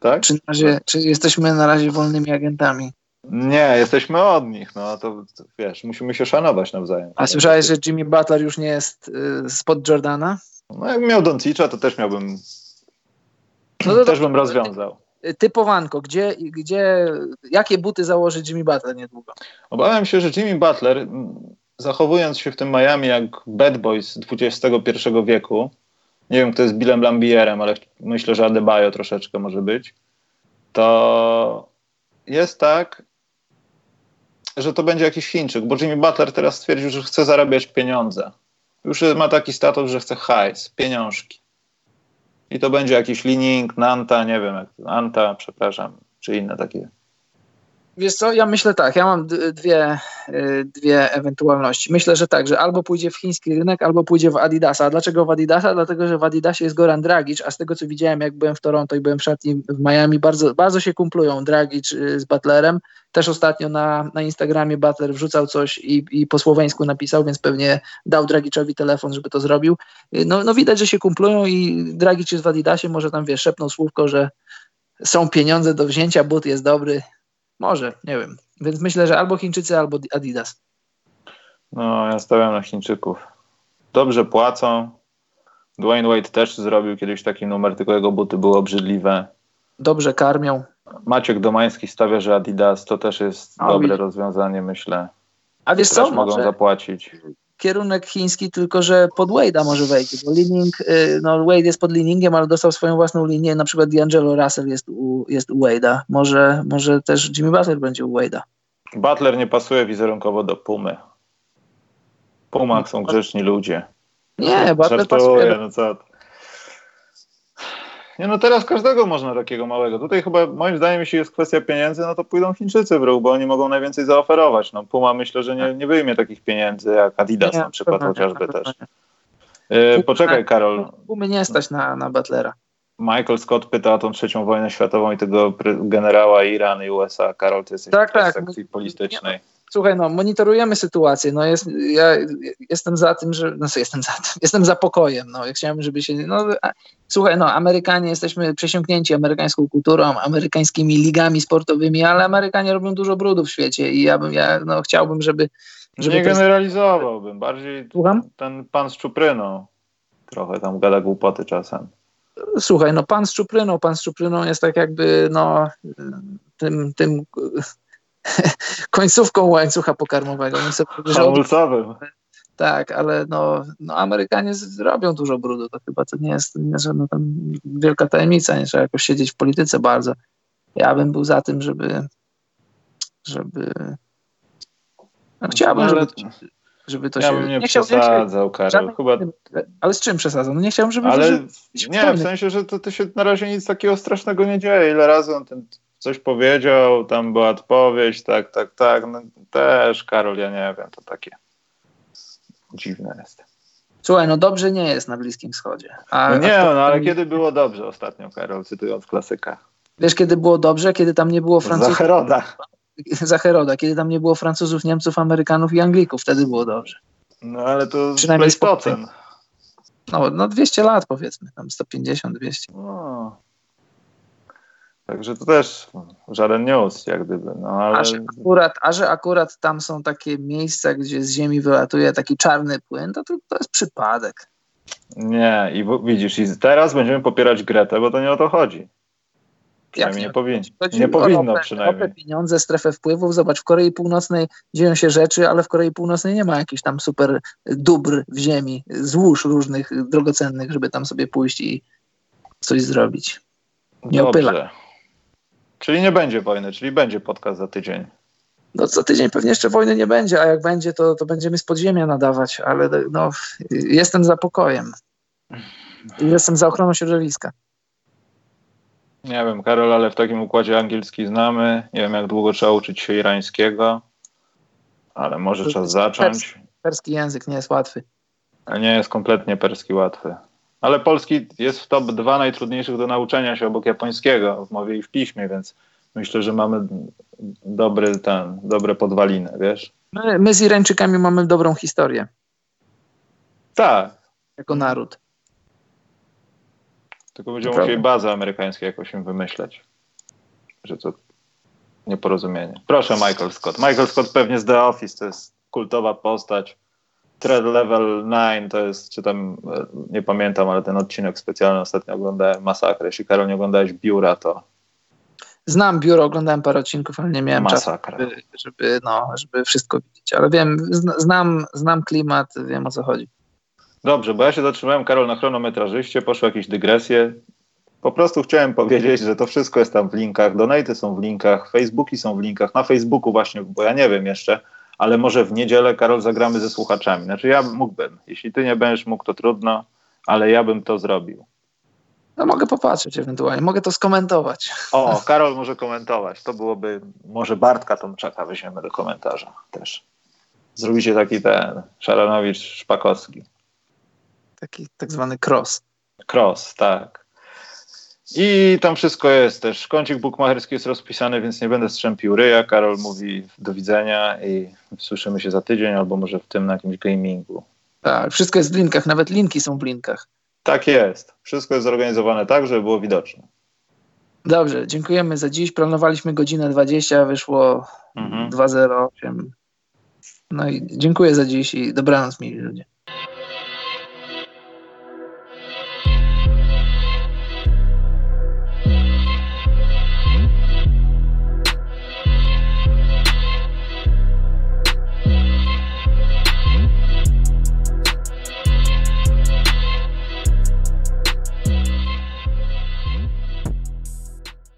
Tak? Czy, razie, czy jesteśmy na razie wolnymi agentami? Nie, jesteśmy od nich, no to, to wiesz, musimy się szanować nawzajem. A słyszałeś, że Jimmy Butler już nie jest y, spod Jordana? No jak miał Doncicza, to też miałbym no to też bym rozwiązał. Typowanko, gdzie, gdzie, jakie buty założy Jimmy Butler niedługo? Obawiam się, że Jimmy Butler, zachowując się w tym Miami jak bad boys XXI wieku, nie wiem kto jest Billem Lambierem, ale myślę, że Adebayo troszeczkę może być, to jest tak, że to będzie jakiś Chińczyk, bo Jimmy Butler teraz stwierdził, że chce zarabiać pieniądze. Już ma taki status, że chce hajs, pieniążki. I to będzie jakiś Lining, Nanta, nie wiem, jak, Anta, przepraszam, czy inne takie Wiesz co, ja myślę tak, ja mam dwie, y, dwie ewentualności. Myślę, że tak, że albo pójdzie w chiński rynek, albo pójdzie w Adidasa. A dlaczego w Adidasa? Dlatego, że w Adidasie jest Goran Dragic, a z tego co widziałem, jak byłem w Toronto i byłem w szatni w Miami, bardzo, bardzo się kumplują Dragic y, z Butlerem. Też ostatnio na, na Instagramie Butler wrzucał coś i, i po słoweńsku napisał, więc pewnie dał Dragicowi telefon, żeby to zrobił. Y, no, no widać, że się kumplują i Dragic jest w Adidasie, może tam wiesz, szepnął słówko, że są pieniądze do wzięcia, but jest dobry, może, nie wiem. Więc myślę, że albo Chińczycy, albo Adidas. No, ja stawiam na Chińczyków. Dobrze płacą. Dwayne Wade też zrobił kiedyś taki numer, tylko jego buty były obrzydliwe. Dobrze karmią. Maciek Domański stawia, że Adidas to też jest dobre rozwiązanie, myślę. A wiesz co? mogą może, zapłacić kierunek chiński, tylko że pod Wade'a może wejść, bo Lining, y, no Wade jest pod Liningiem, ale dostał swoją własną linię, na przykład D'Angelo Russell jest u, jest u Wade'a, może, może też Jimmy Butler będzie u Wade'a. Butler nie pasuje wizerunkowo do Pumy. Pumach są grzeczni ludzie. Nie, Butler pasuje. No co? Nie no teraz każdego można takiego małego. Tutaj chyba moim zdaniem jeśli jest kwestia pieniędzy, no to pójdą Chińczycy w ruch, bo oni mogą najwięcej zaoferować. No Puma myślę, że nie, nie wyjmie takich pieniędzy jak Adidas nie, na przykład chociażby też. Yy, poczekaj, Karol. Umy nie stać na, na Butlera. Michael Scott pyta o tą trzecią wojnę światową i tego generała Iran i USA. Karol, ty jesteś tak, w tak. sekcji politycznej. Słuchaj, no, monitorujemy sytuację. No, jest, ja jestem za tym, że. No, jestem za tym. [LAUGHS] Jestem za pokojem. No, ja chciałem, żeby się. No, a, słuchaj, no, Amerykanie jesteśmy przesiąknięci amerykańską kulturą, amerykańskimi ligami sportowymi, ale Amerykanie robią dużo brudu w świecie i ja bym, ja no, chciałbym, żeby. żeby nie generalizowałbym. Bardziej Słucham? ten pan z czupryną trochę tam gada głupoty czasem. Słuchaj, no pan z czupryną, pan z czupryną jest tak jakby, no, tym, tym [LAUGHS] końcówką łańcucha pokarmowego. [LAUGHS] Hamulcowym. Tak, ale no, no Amerykanie zrobią dużo brudu, to chyba to nie jest, nie żadna tam wielka tajemnica, nie trzeba jakoś siedzieć w polityce bardzo. Ja bym był za tym, żeby żeby no, chciałbym, ale... żeby, żeby to ja się... Bym nie, nie przesadzał, Karol. żadnej- Chyba... Ale z czym przesadzam? No nie chciałbym, żeby... Ale żeby- nie, w sensie, że to, to się na razie nic takiego strasznego nie dzieje. Ile razy on ten coś powiedział, tam była odpowiedź, tak, tak, tak. No, też, Karol, ja nie wiem, to takie dziwne jest. Słuchaj, no dobrze nie jest na Bliskim Wschodzie. A, No nie, a to- no ale kiedy było dobrze ostatnio, Karol, cytując klasyka? Wiesz, kiedy było dobrze? Kiedy tam nie było Francuzów... Zacheroda. [LAUGHS] Zacheroda. Kiedy tam nie było Francuzów, Niemców, Amerykanów i Anglików. Wtedy było dobrze. No ale to Przynajmniej Pleistocen. No, no 200 lat powiedzmy, tam 150, 200. No. Także to też żaden news, jak gdyby. No ale A, że akurat, a że akurat tam są takie miejsca, gdzie z ziemi wylatuje taki czarny płyn, to, to, to jest przypadek. nie. I widzisz, i teraz będziemy popierać Gretę, bo to nie o to chodzi. Przynajmniej nie nie, powinno. Chodzi Nie powinno ropę, przynajmniej. ropę, pieniądze, strefę wpływów. Zobacz, w Korei Północnej dzieją się rzeczy, ale w Korei Północnej nie ma jakichś tam super dóbr w ziemi, złóż różnych drogocennych, żeby tam sobie pójść i coś zrobić. Nie opyla. Czyli nie będzie wojny, czyli będzie podcast za tydzień. No co tydzień pewnie jeszcze wojny nie będzie, a jak będzie, to, to będziemy z podziemia nadawać, ale no, jestem za pokojem. Jestem za ochroną środowiska. Nie wiem, Karol, ale w takim układzie angielski znamy. Nie wiem, jak długo trzeba uczyć się irańskiego, ale może czas zacząć. Perski język nie jest łatwy. Nie jest kompletnie perski łatwy. Ale polski jest w top 2 najtrudniejszych do nauczenia się obok japońskiego w mowie i w piśmie, więc myślę, że mamy dobry ten, dobre podwaliny, wiesz? My, my z Irańczykami mamy dobrą historię Tak, jako naród. tylko będziemy Prawda. musieli bazę amerykańską jakoś im wymyśleć, że to nieporozumienie. Proszę, Michael Scott. Michael Scott pewnie z The Office, to jest kultowa postać. Thread Level 9 to jest, czy tam, e, nie pamiętam, ale ten odcinek specjalny ostatnio oglądałem, masakrę. Jeśli Karol nie oglądałeś Biura, to Znam biuro, oglądałem parę odcinków, ale nie miałem czasu, masakra. żeby, żeby, no, żeby wszystko widzieć. Ale wiem, zna- znam, znam klimat, wiem o co chodzi. Dobrze, bo ja się zatrzymałem, Karol, na chronometrażyście, poszły jakieś dygresje. Po prostu chciałem powiedzieć, że to wszystko jest tam w linkach, donaty są w linkach, Facebooki są w linkach, na Facebooku właśnie, bo ja nie wiem jeszcze, ale może w niedzielę, Karol, zagramy ze słuchaczami. Znaczy ja mógłbym, jeśli ty nie będziesz mógł, to trudno, ale ja bym to zrobił. No mogę popatrzeć ewentualnie, mogę to skomentować. O, Karol może komentować, to byłoby, może Bartka Tomczaka weźmiemy do komentarza też. Zrobicie taki ten, Szaranowicz-Szpakowski. Taki tak zwany cross. Cross, tak. I tam wszystko jest też. Kącik bukmacherski jest rozpisany, więc nie będę strzępił ryja. Karol mówi do widzenia i słyszymy się za tydzień, albo może w tym na jakimś gamingu. Tak, wszystko jest w linkach, nawet linki są w linkach. Tak jest. Wszystko jest zorganizowane tak, żeby było widoczne. Dobrze, dziękujemy za dziś. Planowaliśmy godzinę 20, wyszło Mhm. 2.08. No i dziękuję za dziś i dobranoc, mili ludzie.